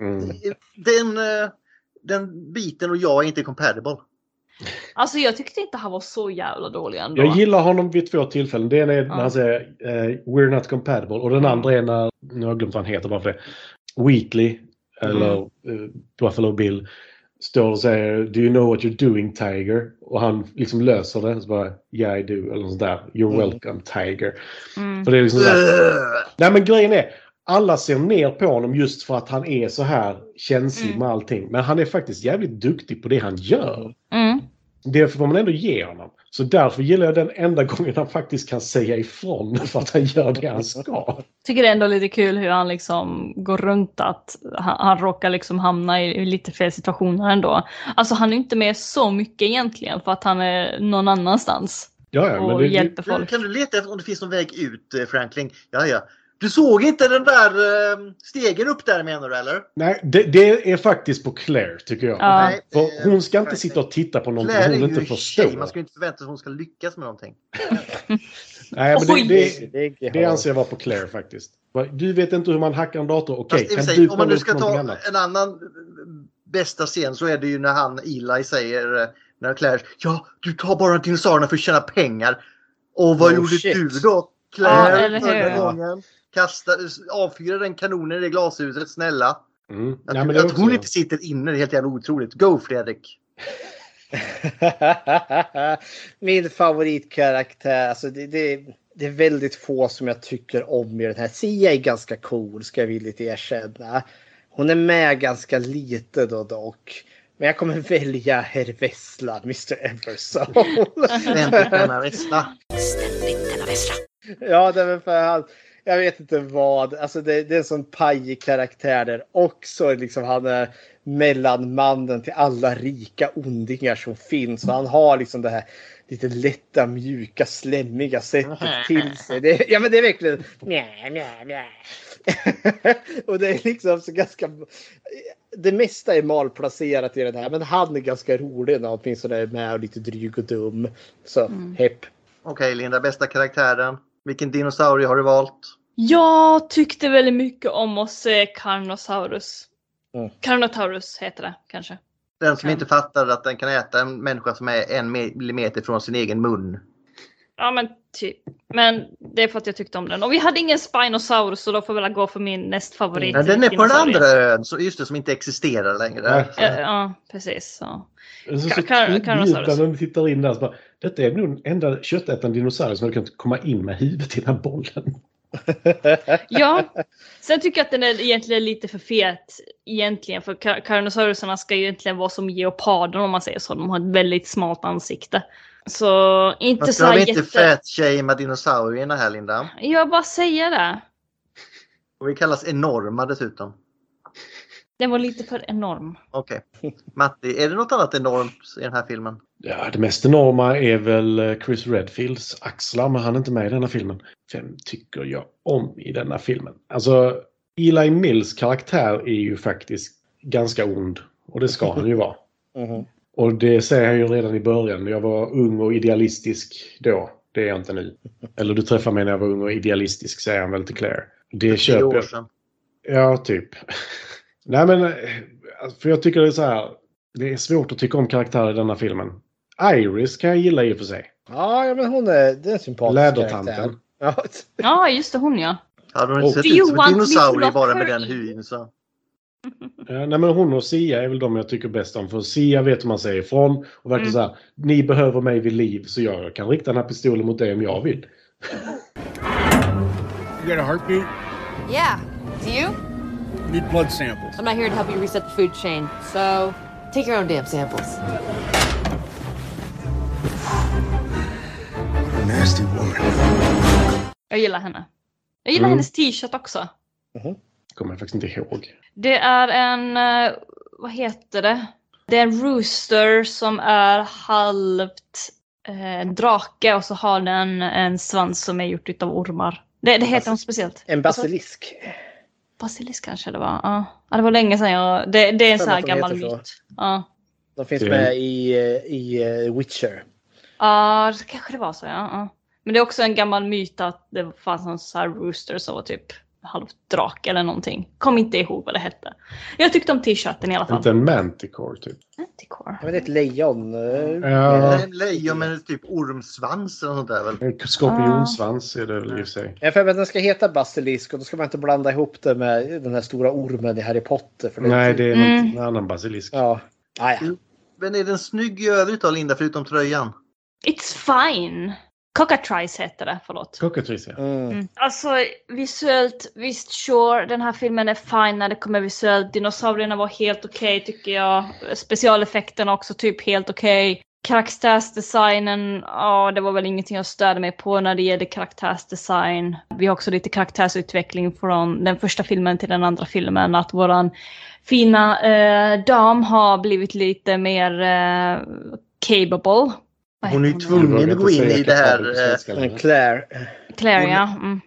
Mm. Den, eh, den biten och jag är inte compatible. Alltså jag tyckte inte han var så jävla dålig ändå. Jag gillar honom vid två tillfällen. Det ena är när han säger eh, “We're not compatible” och den andra är när, nu har jag glömt vad han heter bara för det, Wheatley, eller eh, Buffalo Bill, står och säger “Do you know what you're doing Tiger?” och han liksom löser det. Så bara “Yeah I do” eller något sånt där. “You're Mm. welcome Tiger”. Mm. För det är liksom här, Nej men grejen är, alla ser ner på honom just för att han är så här känslig Mm. med allting. Men han är faktiskt jävligt duktig på det han gör. Det får man ändå ge honom. Så därför gillar jag den enda gången han faktiskt kan säga ifrån (laughs) för att han gör det han ska. Tycker det är ändå lite kul hur han liksom går runt att han, han råkar liksom hamna i, i lite fel situationer ändå. Alltså han är inte med så mycket egentligen för att han är någon annanstans. Ja, ja, men och det, hjälper Du, folk. kan du leta efter om det finns någon väg ut eh, Franklin? Ja, ja. Du såg inte den där eh, stegen upp där menar du eller? nej, det, det är faktiskt på Claire tycker jag. Ja. Nej, För hon ska inte sitta och titta på någonting Claire är hon inte förstår. tjej. Man ska inte förvänta sig att hon ska lyckas med någonting. (laughs) Nej, men det, det, det anser jag vara på Claire faktiskt. Du vet inte hur man hackar en dator? Okej, och kan för du sig, om man nu ska ta annat? en annan eh, bästa scen så är det ju när han Eli säger eh, när Claire ja du tar bara dinosaurierna för att tjäna pengar. Och vad Oh, gjorde shit. du då? Ja, Claire eller hur? förra gången. Kasta, avfyra den kanonen i det glashuset, snälla. Mm. Att, är att hon inte sitter inne det är helt jävla otroligt. Go Fredrik! (laughs) Min favoritkaraktär, alltså det, det, det är väldigt få som jag tycker om i den här. Sia är ganska cool ska jag villigt erkänna. Hon är med ganska lite då dock. Men jag kommer välja herr Vesslan, Mr Everson. Ständigt denna vessla. ja, det är för han. Jag vet inte vad. Alltså det, det är en sån pajig karaktär där. Också liksom han är mellanmannen till alla rika ondingar som finns. Och han har liksom det här lite lätta, mjuka, slemmiga sättet till sig. Det, ja men det är verkligen mjä, mjä, mjä. (laughs) Och det är liksom så ganska... Det mesta är malplacerat i den här. Men han är ganska rolig när han åtminstone är med och lite dryg och dum. Så hepp. Okej Linda, bästa karaktären. Vilken dinosaurie har du valt? Jag tyckte väldigt mycket om att se Carnosaurus. Mm. Carnotaurus heter det kanske. Den som Ja. inte fattar att den kan äta en människa som är en millimeter från sin egen mun. Ja men typ. Men det är för att jag tyckte om den. Och vi hade ingen Spinosaurus så då får jag väl gå för min näst favorit. Ja, den är på den andra ön, så just det, som inte existerar längre. Ja, ja precis. Så. Det är så, så Car- tydligt Carnosaurus. när du tittar in där. Så bara, Detta är nog den enda köttätande dinosaurie som hade kunnat komma in med huvudet i den här bollen. (laughs) Ja. Sen tycker jag att den är egentligen lite för fet. Egentligen. För Car- Carnosaurusarna ska ju egentligen vara som geoparden om man säger så. De har ett väldigt smalt ansikte. Så inte så här väl inte jätte... fat-shamea dinosaurierna här Linda? Jag bara säger det. Och vi kallas enorma dessutom. Den var lite för enorm. Okej. Matti, är det något annat enormt i den här filmen? Ja, det mest enorma är väl eh, Chris Redfields axlar, men han är inte med i denna filmen. Vem tycker jag om i denna filmen? Alltså, Eli Mills karaktär är ju faktiskt ganska ond. Och det ska han ju vara. (laughs) Mhm. Och det säger han ju redan i början. Jag var ung och idealistisk då. Det är jag inte nu. Eller du träffade mig när jag var ung och idealistisk, säger han väl till Claire. Det köper år jag. sedan. Ja, typ. Nej, men eh, för jag tycker det är så här. Det är svårt att tycka om karaktärer i denna filmen. Iris kan jag gilla i och för sig. Ja, men hon är, det är en sympatisk Lädertanten. Ja, (laughs) Ja, just det. Hon ja. Hade hon inte sett ut som en dinosaurie bara med den hyn så. Eh, Nej, men hon och Sia är väl de jag tycker bäst om. För Sia vet hur man säger ifrån. Och verkligen Mm. så här. Ni behöver mig vid liv så jag kan rikta den här pistolen mot dig om jag vill. You got a heartbeat? Yeah. Do you? Need blood samples. I'm not here to help you reset the food chain, so take your own damn samples. Nasty woman. Jag gillar henne. Jag gillar Mm. hennes t-shirt också. Kommer jag faktiskt inte ihåg. Det är en, eh, vad heter det? Det är en rooster som är halvt eh, en drake och så har den en svans som är gjort utav ormar. Det, det heter något speciellt. En basilisk. Basilisk kanske det var. Ja, ja det var länge sedan jag... Det, det är en sån här gammal myt. Ja. De finns Det- med i, eh, i eh, Witcher. Ja, det kanske det var så. Ja, ja. Men det är också en gammal myt att det fanns någon sån här rooster som var typ halvt drake eller någonting. Kom inte ihåg vad det hette. Jag tyckte om t-shirten i alla fall. Inte en manticore typ. Manticore. Men det är ett lejon. Ja. En lejon med typ ormsvans eller sånt där väl? En skorpionsvans är det väl i och för sig. Jag för mig att den ska heta basilisk och då ska man inte blanda ihop det med den här stora ormen i Harry Potter. För Nej, det är Mm. något, en annan basilisk. Ja. Ah, ja. Men är den snygg i övrigt då Linda, förutom tröjan? It's fine. Cockatrice heter det, förlåt. Cockatrice, ja. Mm. Alltså visuellt, visst sure, den här filmen är fine när det kommer visuellt. Dinosaurierna var helt okej tycker jag. Specialeffekterna också typ helt okej. Karaktärsdesignen, ja det var väl ingenting jag störde mig på när det gällde karaktärsdesign. Vi har också lite karaktärsutveckling från den första filmen till den andra filmen. Att våran fina eh, dam har blivit lite mer eh, capable. Hon är ju tvungen att gå in i det här. eh, Claire. Claire, Hon- ja. Mm.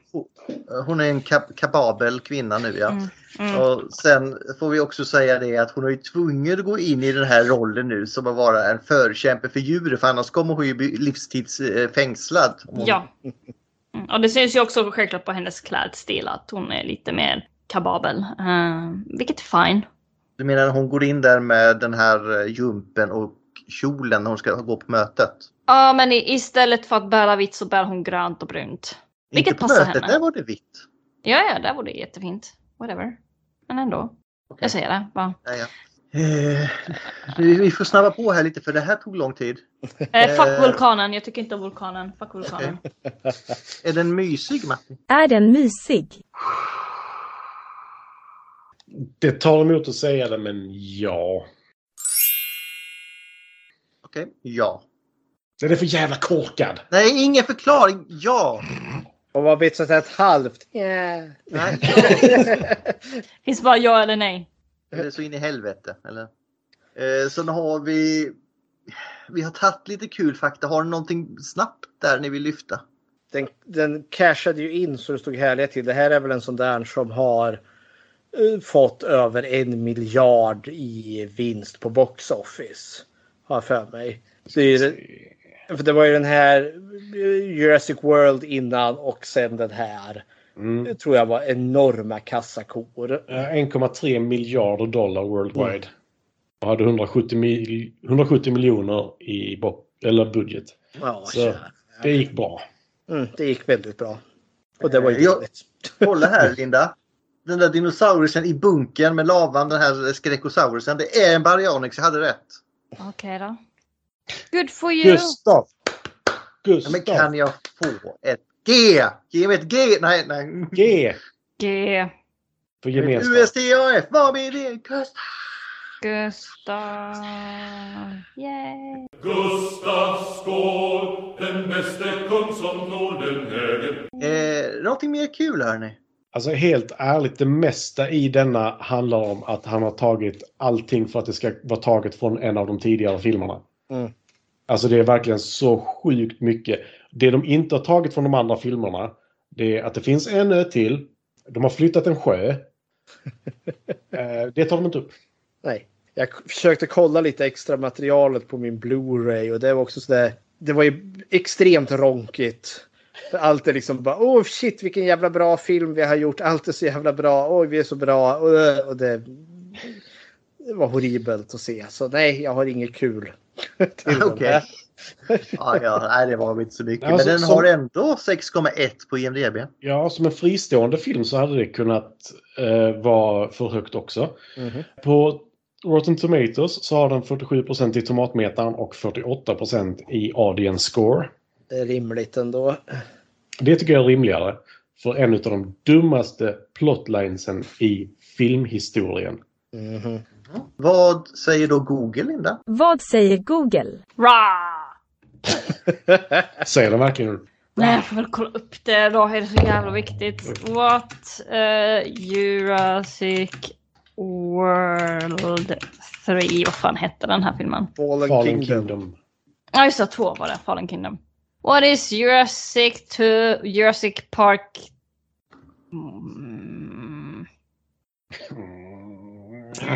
Hon är en kap kapabel kvinna nu ja. Mm, mm. Och sen får vi också säga det att hon är ju tvungen att gå in i den här rollen nu som att vara en förkämpe för djur för annars kommer hon ju bli livstidsfängslad. Om hon- Ja. Mm, Och det syns ju också självklart på hennes klädstil att hon är lite mer kababel. Uh, vilket är fine. Du menar hon går in där med den här eh, jumpen och kjolen när hon ska gå på mötet? Ja, men i, istället för att bära vitt så bär hon grönt och brunt. Vilket Inte på passar mötet, henne. där var det vitt. Ja, ja, där var det jättefint. Whatever. Men ändå. Jag säger det. Va? Ja, ja. Eh, vi får snabba på här lite för det här tog lång tid. Eh, fuck Eh, vulkanen. Jag tycker inte om vulkanen. Fuck vulkanen. (laughs) Är den mysig Matti? Är den mysig? Det tar emot att säga det, men ja. Okej, ja. Den är för jävla korkad. Nej, ingen förklaring. Ja. Och vad blir så att säga ett halvt? Yeah. Nej. (laughs) Finns bara ja eller nej. Eller så in i helvete. Eller? Eh, sen har vi... Vi har tagit lite kul fakta. Har ni någonting snabbt där ni vill lyfta? Den, den cashade ju in så det stod härliga till. Det här är väl en sån där som har eh, fått över en miljard i vinst på box office. Har jag för mig. Så det, för det var ju den här eh, Jurassic World innan och sen den här. Mm. tror jag var enorma kassakor. Eh, 1,3 miljarder dollar worldwide. Och hade 170, mil 170 miljoner i eller budget. Ja, Så kära. det gick bra. Mm, det gick väldigt bra. Och det var ju Jag- dåligt. (laughs) Kolla här (laughs) Linda. Den där dinosaurien i bunkern med lavan, den här skräckosaurusen. Det är en baryonyx, jag hade rätt. Okej då. Good for you. Gustav! Ja, Gustav! men kan jag få ett G? Ge mig ett G! Nej, nej. G! G. För gemenskap. USTAF, vad blir det? Kust. Gustav. Yay. Gustav Skål, den bäste kung som Norden äger. Eh, någonting mer kul hörni. Alltså helt ärligt, det mesta i denna handlar om att han har tagit allting för att det ska vara taget från en av de tidigare filmerna. Mm. Alltså det är verkligen så sjukt mycket. Det de inte har tagit från de andra filmerna, det är att det finns en ö till. De har flyttat en sjö. (laughs) Eh, det tar de inte upp. Nej. Jag försökte kolla lite extra materialet på min Blu-ray och det var också sådär. Det var ju extremt ronkigt. För Allt är liksom bara oh shit vilken jävla bra film vi har gjort. Allt är så jävla bra. Oj vi är så bra. Och, det- och det, det var horribelt att se. Så nej jag har inget kul. (laughs) den Okej. här. Ja, ja, nej, det var inte så mycket. Alltså, Men den som- har ändå 6,1 på IMDB. Ja, som en fristående film så hade det kunnat eh, vara för högt också. Mhm. På Rotten Tomatoes så har den 47% i tomatmetaren och 48% i audience score. Det är rimligt ändå. Det tycker jag är rimligare. För en av de dummaste plotlinesen i filmhistorien. Mhm. Vad säger då Google, Linda? Vad säger Google? Ra! (laughs) Säger den verkligen Nej, jag får väl kolla upp det då. Är det så jävla viktigt? What? Uh, Jurassic World 3. Vad fan hette den här filmen? Fallen, Fallen Kingdom. Kingdom. Ja, just det. Två var det. Fallen Kingdom. What is Jurassic to Jurassic Park? Mm.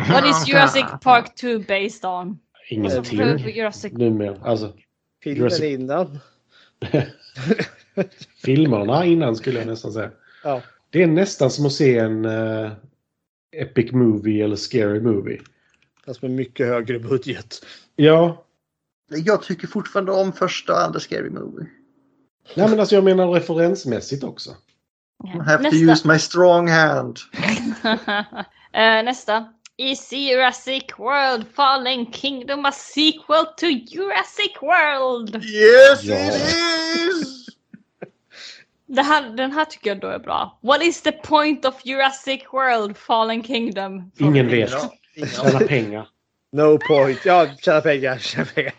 What is Jurassic (laughs) Park 2 based on? Ingenting. Alltså, Jurassic... Numera. Alltså, Filmen Jurassic- innan. (laughs) filmerna innan skulle jag nästan säga. Ja. Det är nästan som att se en eh, epic movie eller scary movie. Fast med mycket högre budget. Ja, Jag tycker fortfarande om första och andra Scary Movie. nej men alltså jag menar referensmässigt också. I have to Nästa. use my strong hand. (laughs) Eh, nästa. Is Jurassic World Fallen Kingdom a sequel to Jurassic World? Yes Ja. it is! (laughs) Det här, den här tycker jag då är bra. What is the point of Jurassic World Fallen Kingdom? Ingen vet. Tjäna pengar. No point. Ja, tjäna pengar. Tjäna pengar.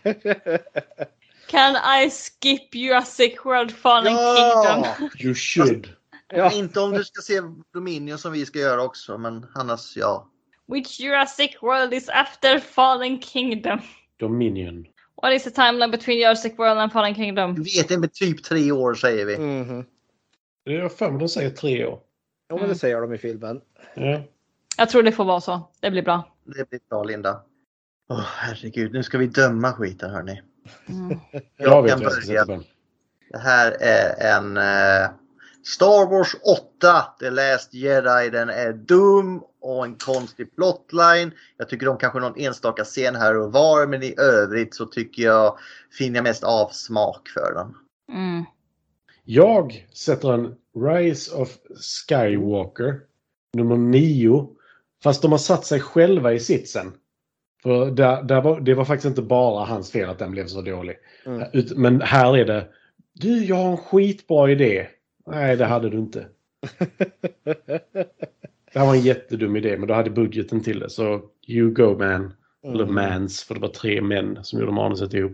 Can I skip Jurassic World Fallen Ja! Kingdom? You should. Ja. Inte om du ska se Dominion som vi ska göra också, men annars ja. Which Jurassic World is after Fallen Kingdom? Dominion. What is the timeline between Jurassic World and Fallen Kingdom? Vi vet inte, med typ tre år säger vi. Mhm. Jag har för mig de säger tre år. Ja, men det säger de i filmen. Ja. Jag tror det får vara så. Det blir bra. Det blir bra Linda. Åh herregud, nu ska vi döma skiten hörni. Mm. Jag (laughs) Jag vet kan jag börja. Det här är en eh, Star Wars 8, The Last Jedi. Den är dum och en konstig plotline. Jag tycker om kanske någon enstaka scen här och var, men i övrigt så tycker jag finner jag mest avsmak för den. Mm. Jag sätter en Rise of Skywalker nummer nio. Fast de har satt sig själva i sitsen. För där, där var, det var faktiskt inte bara hans fel att den blev så dålig. Mm. Men här är det. Du, jag har en skitbra idé. Nej, det hade du inte. (laughs) Det här var en jättedum idé, men du hade budgeten till det. Så you go man. Eller Mm. mans, för det var tre män som gjorde manuset ihop.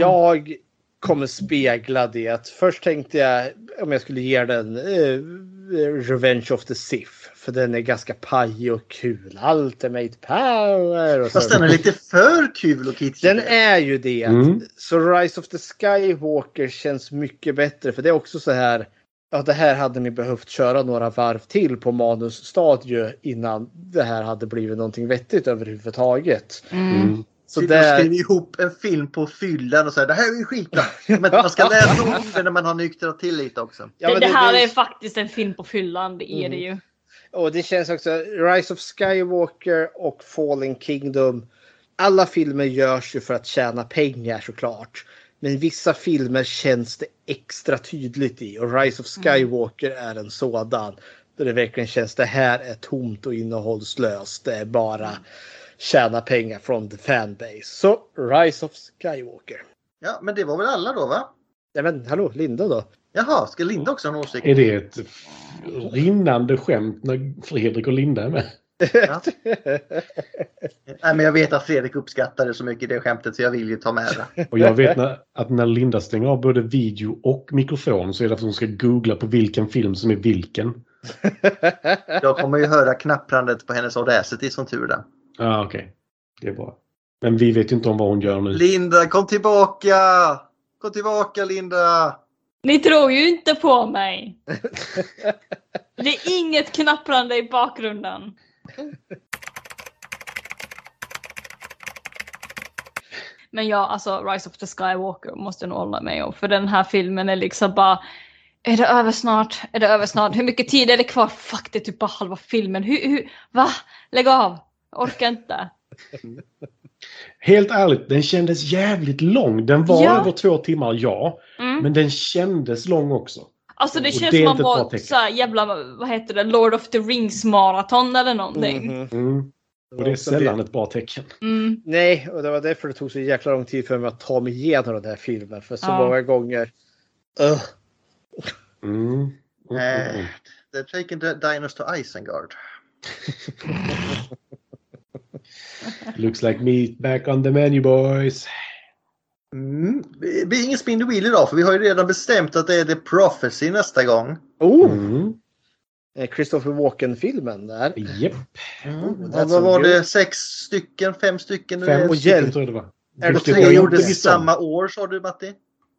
Jag kommer spegla det. Först tänkte jag om jag skulle ge den eh, Revenge of the Sith. För den är ganska pajig och kul. Ultimate power. Och. Fast den är lite för kul och kitschig. Den är ju det. Mm. Så Rise of the Skywalker känns mycket bättre. För det är också så här. Ja, det här hade ni behövt köra några varv till på manusstadie innan det här hade blivit någonting vettigt överhuvudtaget. Mm. Så Så där- skriver ihop en film på fyllan och säger det här är ju skitbra. Men man ska läsa orden när man har nyktrat till lite också. Ja, det, men det det- här det- är faktiskt en film på fyllan, det är det ju. Och det känns också, Rise of Skywalker och Fallen Kingdom. Alla filmer görs ju för att tjäna pengar såklart. Men vissa filmer känns det extra tydligt i. Och Rise of Skywalker är en sådan. Där det verkligen känns det här är tomt och innehållslöst. Det är bara tjäna pengar från the fanbase. Så Rise of Skywalker. Ja, men det var väl alla då va? Ja men hallå, Linda då? Jaha, ska Linda också ha en åsikt? Är det ett rinnande skämt när Fredrik och Linda är med? Ja. Nej, men jag vet att Fredrik uppskattar det så mycket det skämtet så jag vill ju ta med det. Och jag vet när, att när Linda stänger av både video och mikrofon så är det för att hon ska googla på vilken film som är vilken. Jag kommer ju höra knapprandet på hennes Audacity som tur är. Ja, ah, okej. Det är bra. Men vi vet ju inte om vad hon gör nu. Linda, kom tillbaka! Kom tillbaka Linda! Ni tror ju inte på mig. (laughs) Det är inget knapprande i bakgrunden. Men ja, alltså Rise of the Skywalker måste jag nog hålla med om. För den här filmen är liksom bara... Är det över snart? Är det över snart? Hur mycket tid är det kvar? Fuck, det är typ bara halva filmen. Hur, hur, va? Lägg av! Jag orkar inte. (laughs) Helt ärligt, den kändes jävligt lång. Den var Ja. över två timmar, ja. Mm. Men den kändes lång också. Alltså det Och känns det som man var tecken. såhär jävla, vad heter det, Lord of the Rings maraton eller någonting. Mhm. Mm. Och det är sällan ett bra tecken. Mm. Nej, och det var därför det tog så jäkla lång tid för mig att ta mig igenom den här filmen. För så Ja. många gånger. Ugh. Mm. Mm, mm, Eh, mm. they're taking the diners to Isengard. (laughs) (laughs) Looks like meat back on the menu boys. Mm. Det blir ingen spin the wheel idag för vi har ju redan bestämt att det är The Prophecy nästa gång. Oh! Mm. Eh, Christopher Walken-filmen där. Japp. Mm. That's vad var det? Sex stycken? Fem stycken? Fem och stycken hjälp. tror jag det var. Är det tre gjordes om. samma år sa du Matti?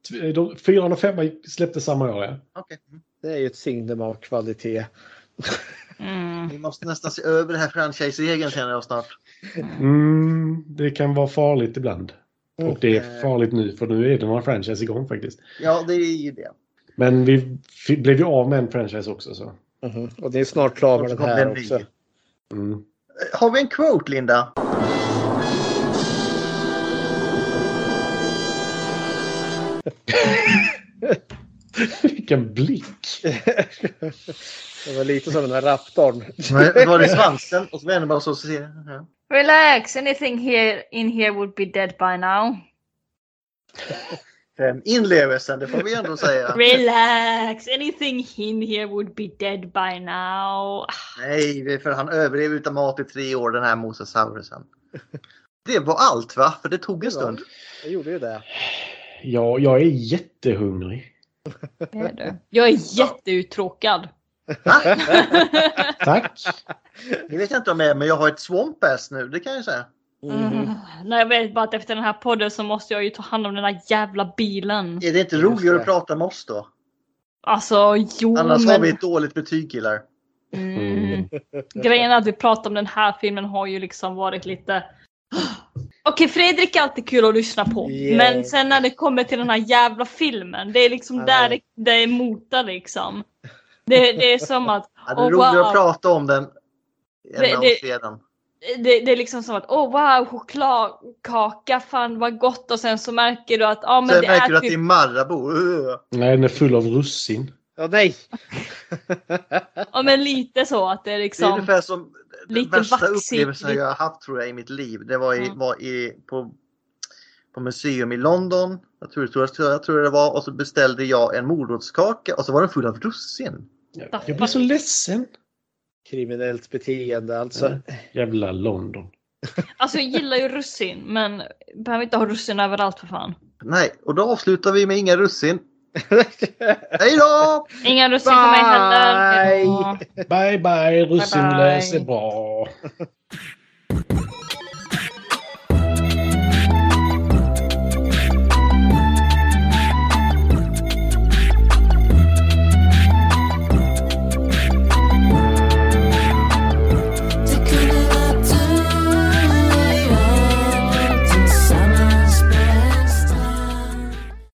T- de- Fyran och femman släpptes samma år, ja. Mm. Det är ju ett signum av kvalitet. (laughs) Mm. Vi måste nästan se över det här franchise-regeln känner jag snart. Mm, det kan vara farligt ibland. Och det Mm. är farligt nu, för nu är det några franchise igång faktiskt. Ja, det är ju det. Men vi blev ju av med en franchise också. Så. Mhm. Och det är snart klar med den här det en ny. också. Mm. Har vi en quote, Linda? (laughs) (laughs) Vilken blick! (laughs) Det var lite som den här raptorn. Var det (laughs) svansen? Och så vänder man sig och så ser ja. Relax, anything here in here would be dead by now. Den inlevelsen, det får vi ändå säga. Relax, anything in here would be dead by now. Nej, det för han överlevde utan mat i tre år, den här mosasaurusen. Det var allt va? För det tog en stund. Jag gjorde ju det. Ja, jag är jättehungrig. Det är (laughs) du. Jag är jätteuttråkad. (laughs) Tack! Det vet jag inte om jag är, men jag har ett swamp ass nu, det kan jag säga. Mm. Nej, jag vet bara att efter den här podden så måste jag ju ta hand om den där jävla bilen. Är det inte roligare att prata med oss då? Alltså, jo Annars men... har vi ett dåligt betyg killar. Mm. Grejen är att vi pratar om den här filmen har ju liksom varit lite... Okej, Fredrik är alltid kul att lyssna på. Yeah. Men sen när det kommer till den här jävla filmen, det är liksom Ja. där det, det är motar liksom. Det, det är som att... (laughs) Ja, det är åh, roligare wow. att prata om den än Det- det- oss redan. det, det är liksom som att åh wow, chokladkaka, fan vad gott och sen så märker du att ja men Sen det märker är du att typ... det är Marabou. Ugh. Nej, den är full av russin. Ja, nej! Ja men lite så att det är Det är liksom... ungefär som lite värsta vaxigt, upplevelsen lite- jag har haft tror jag i mitt liv. Det var, i, Mm. var i, på, på museum i London. Jag tror, jag, tror, jag tror det var. Och så beställde jag en morotskaka och så var den full av russin. Jag blir så ledsen. Kriminellt beteende alltså. Jävla London. Alltså jag gillar ju russin men behöver inte ha russin överallt för fan. Nej, och då avslutar vi med inga russin. (laughs) Hej då! Inga russin för mig heller. Bye. Bye bye, russinlös bye. är bra.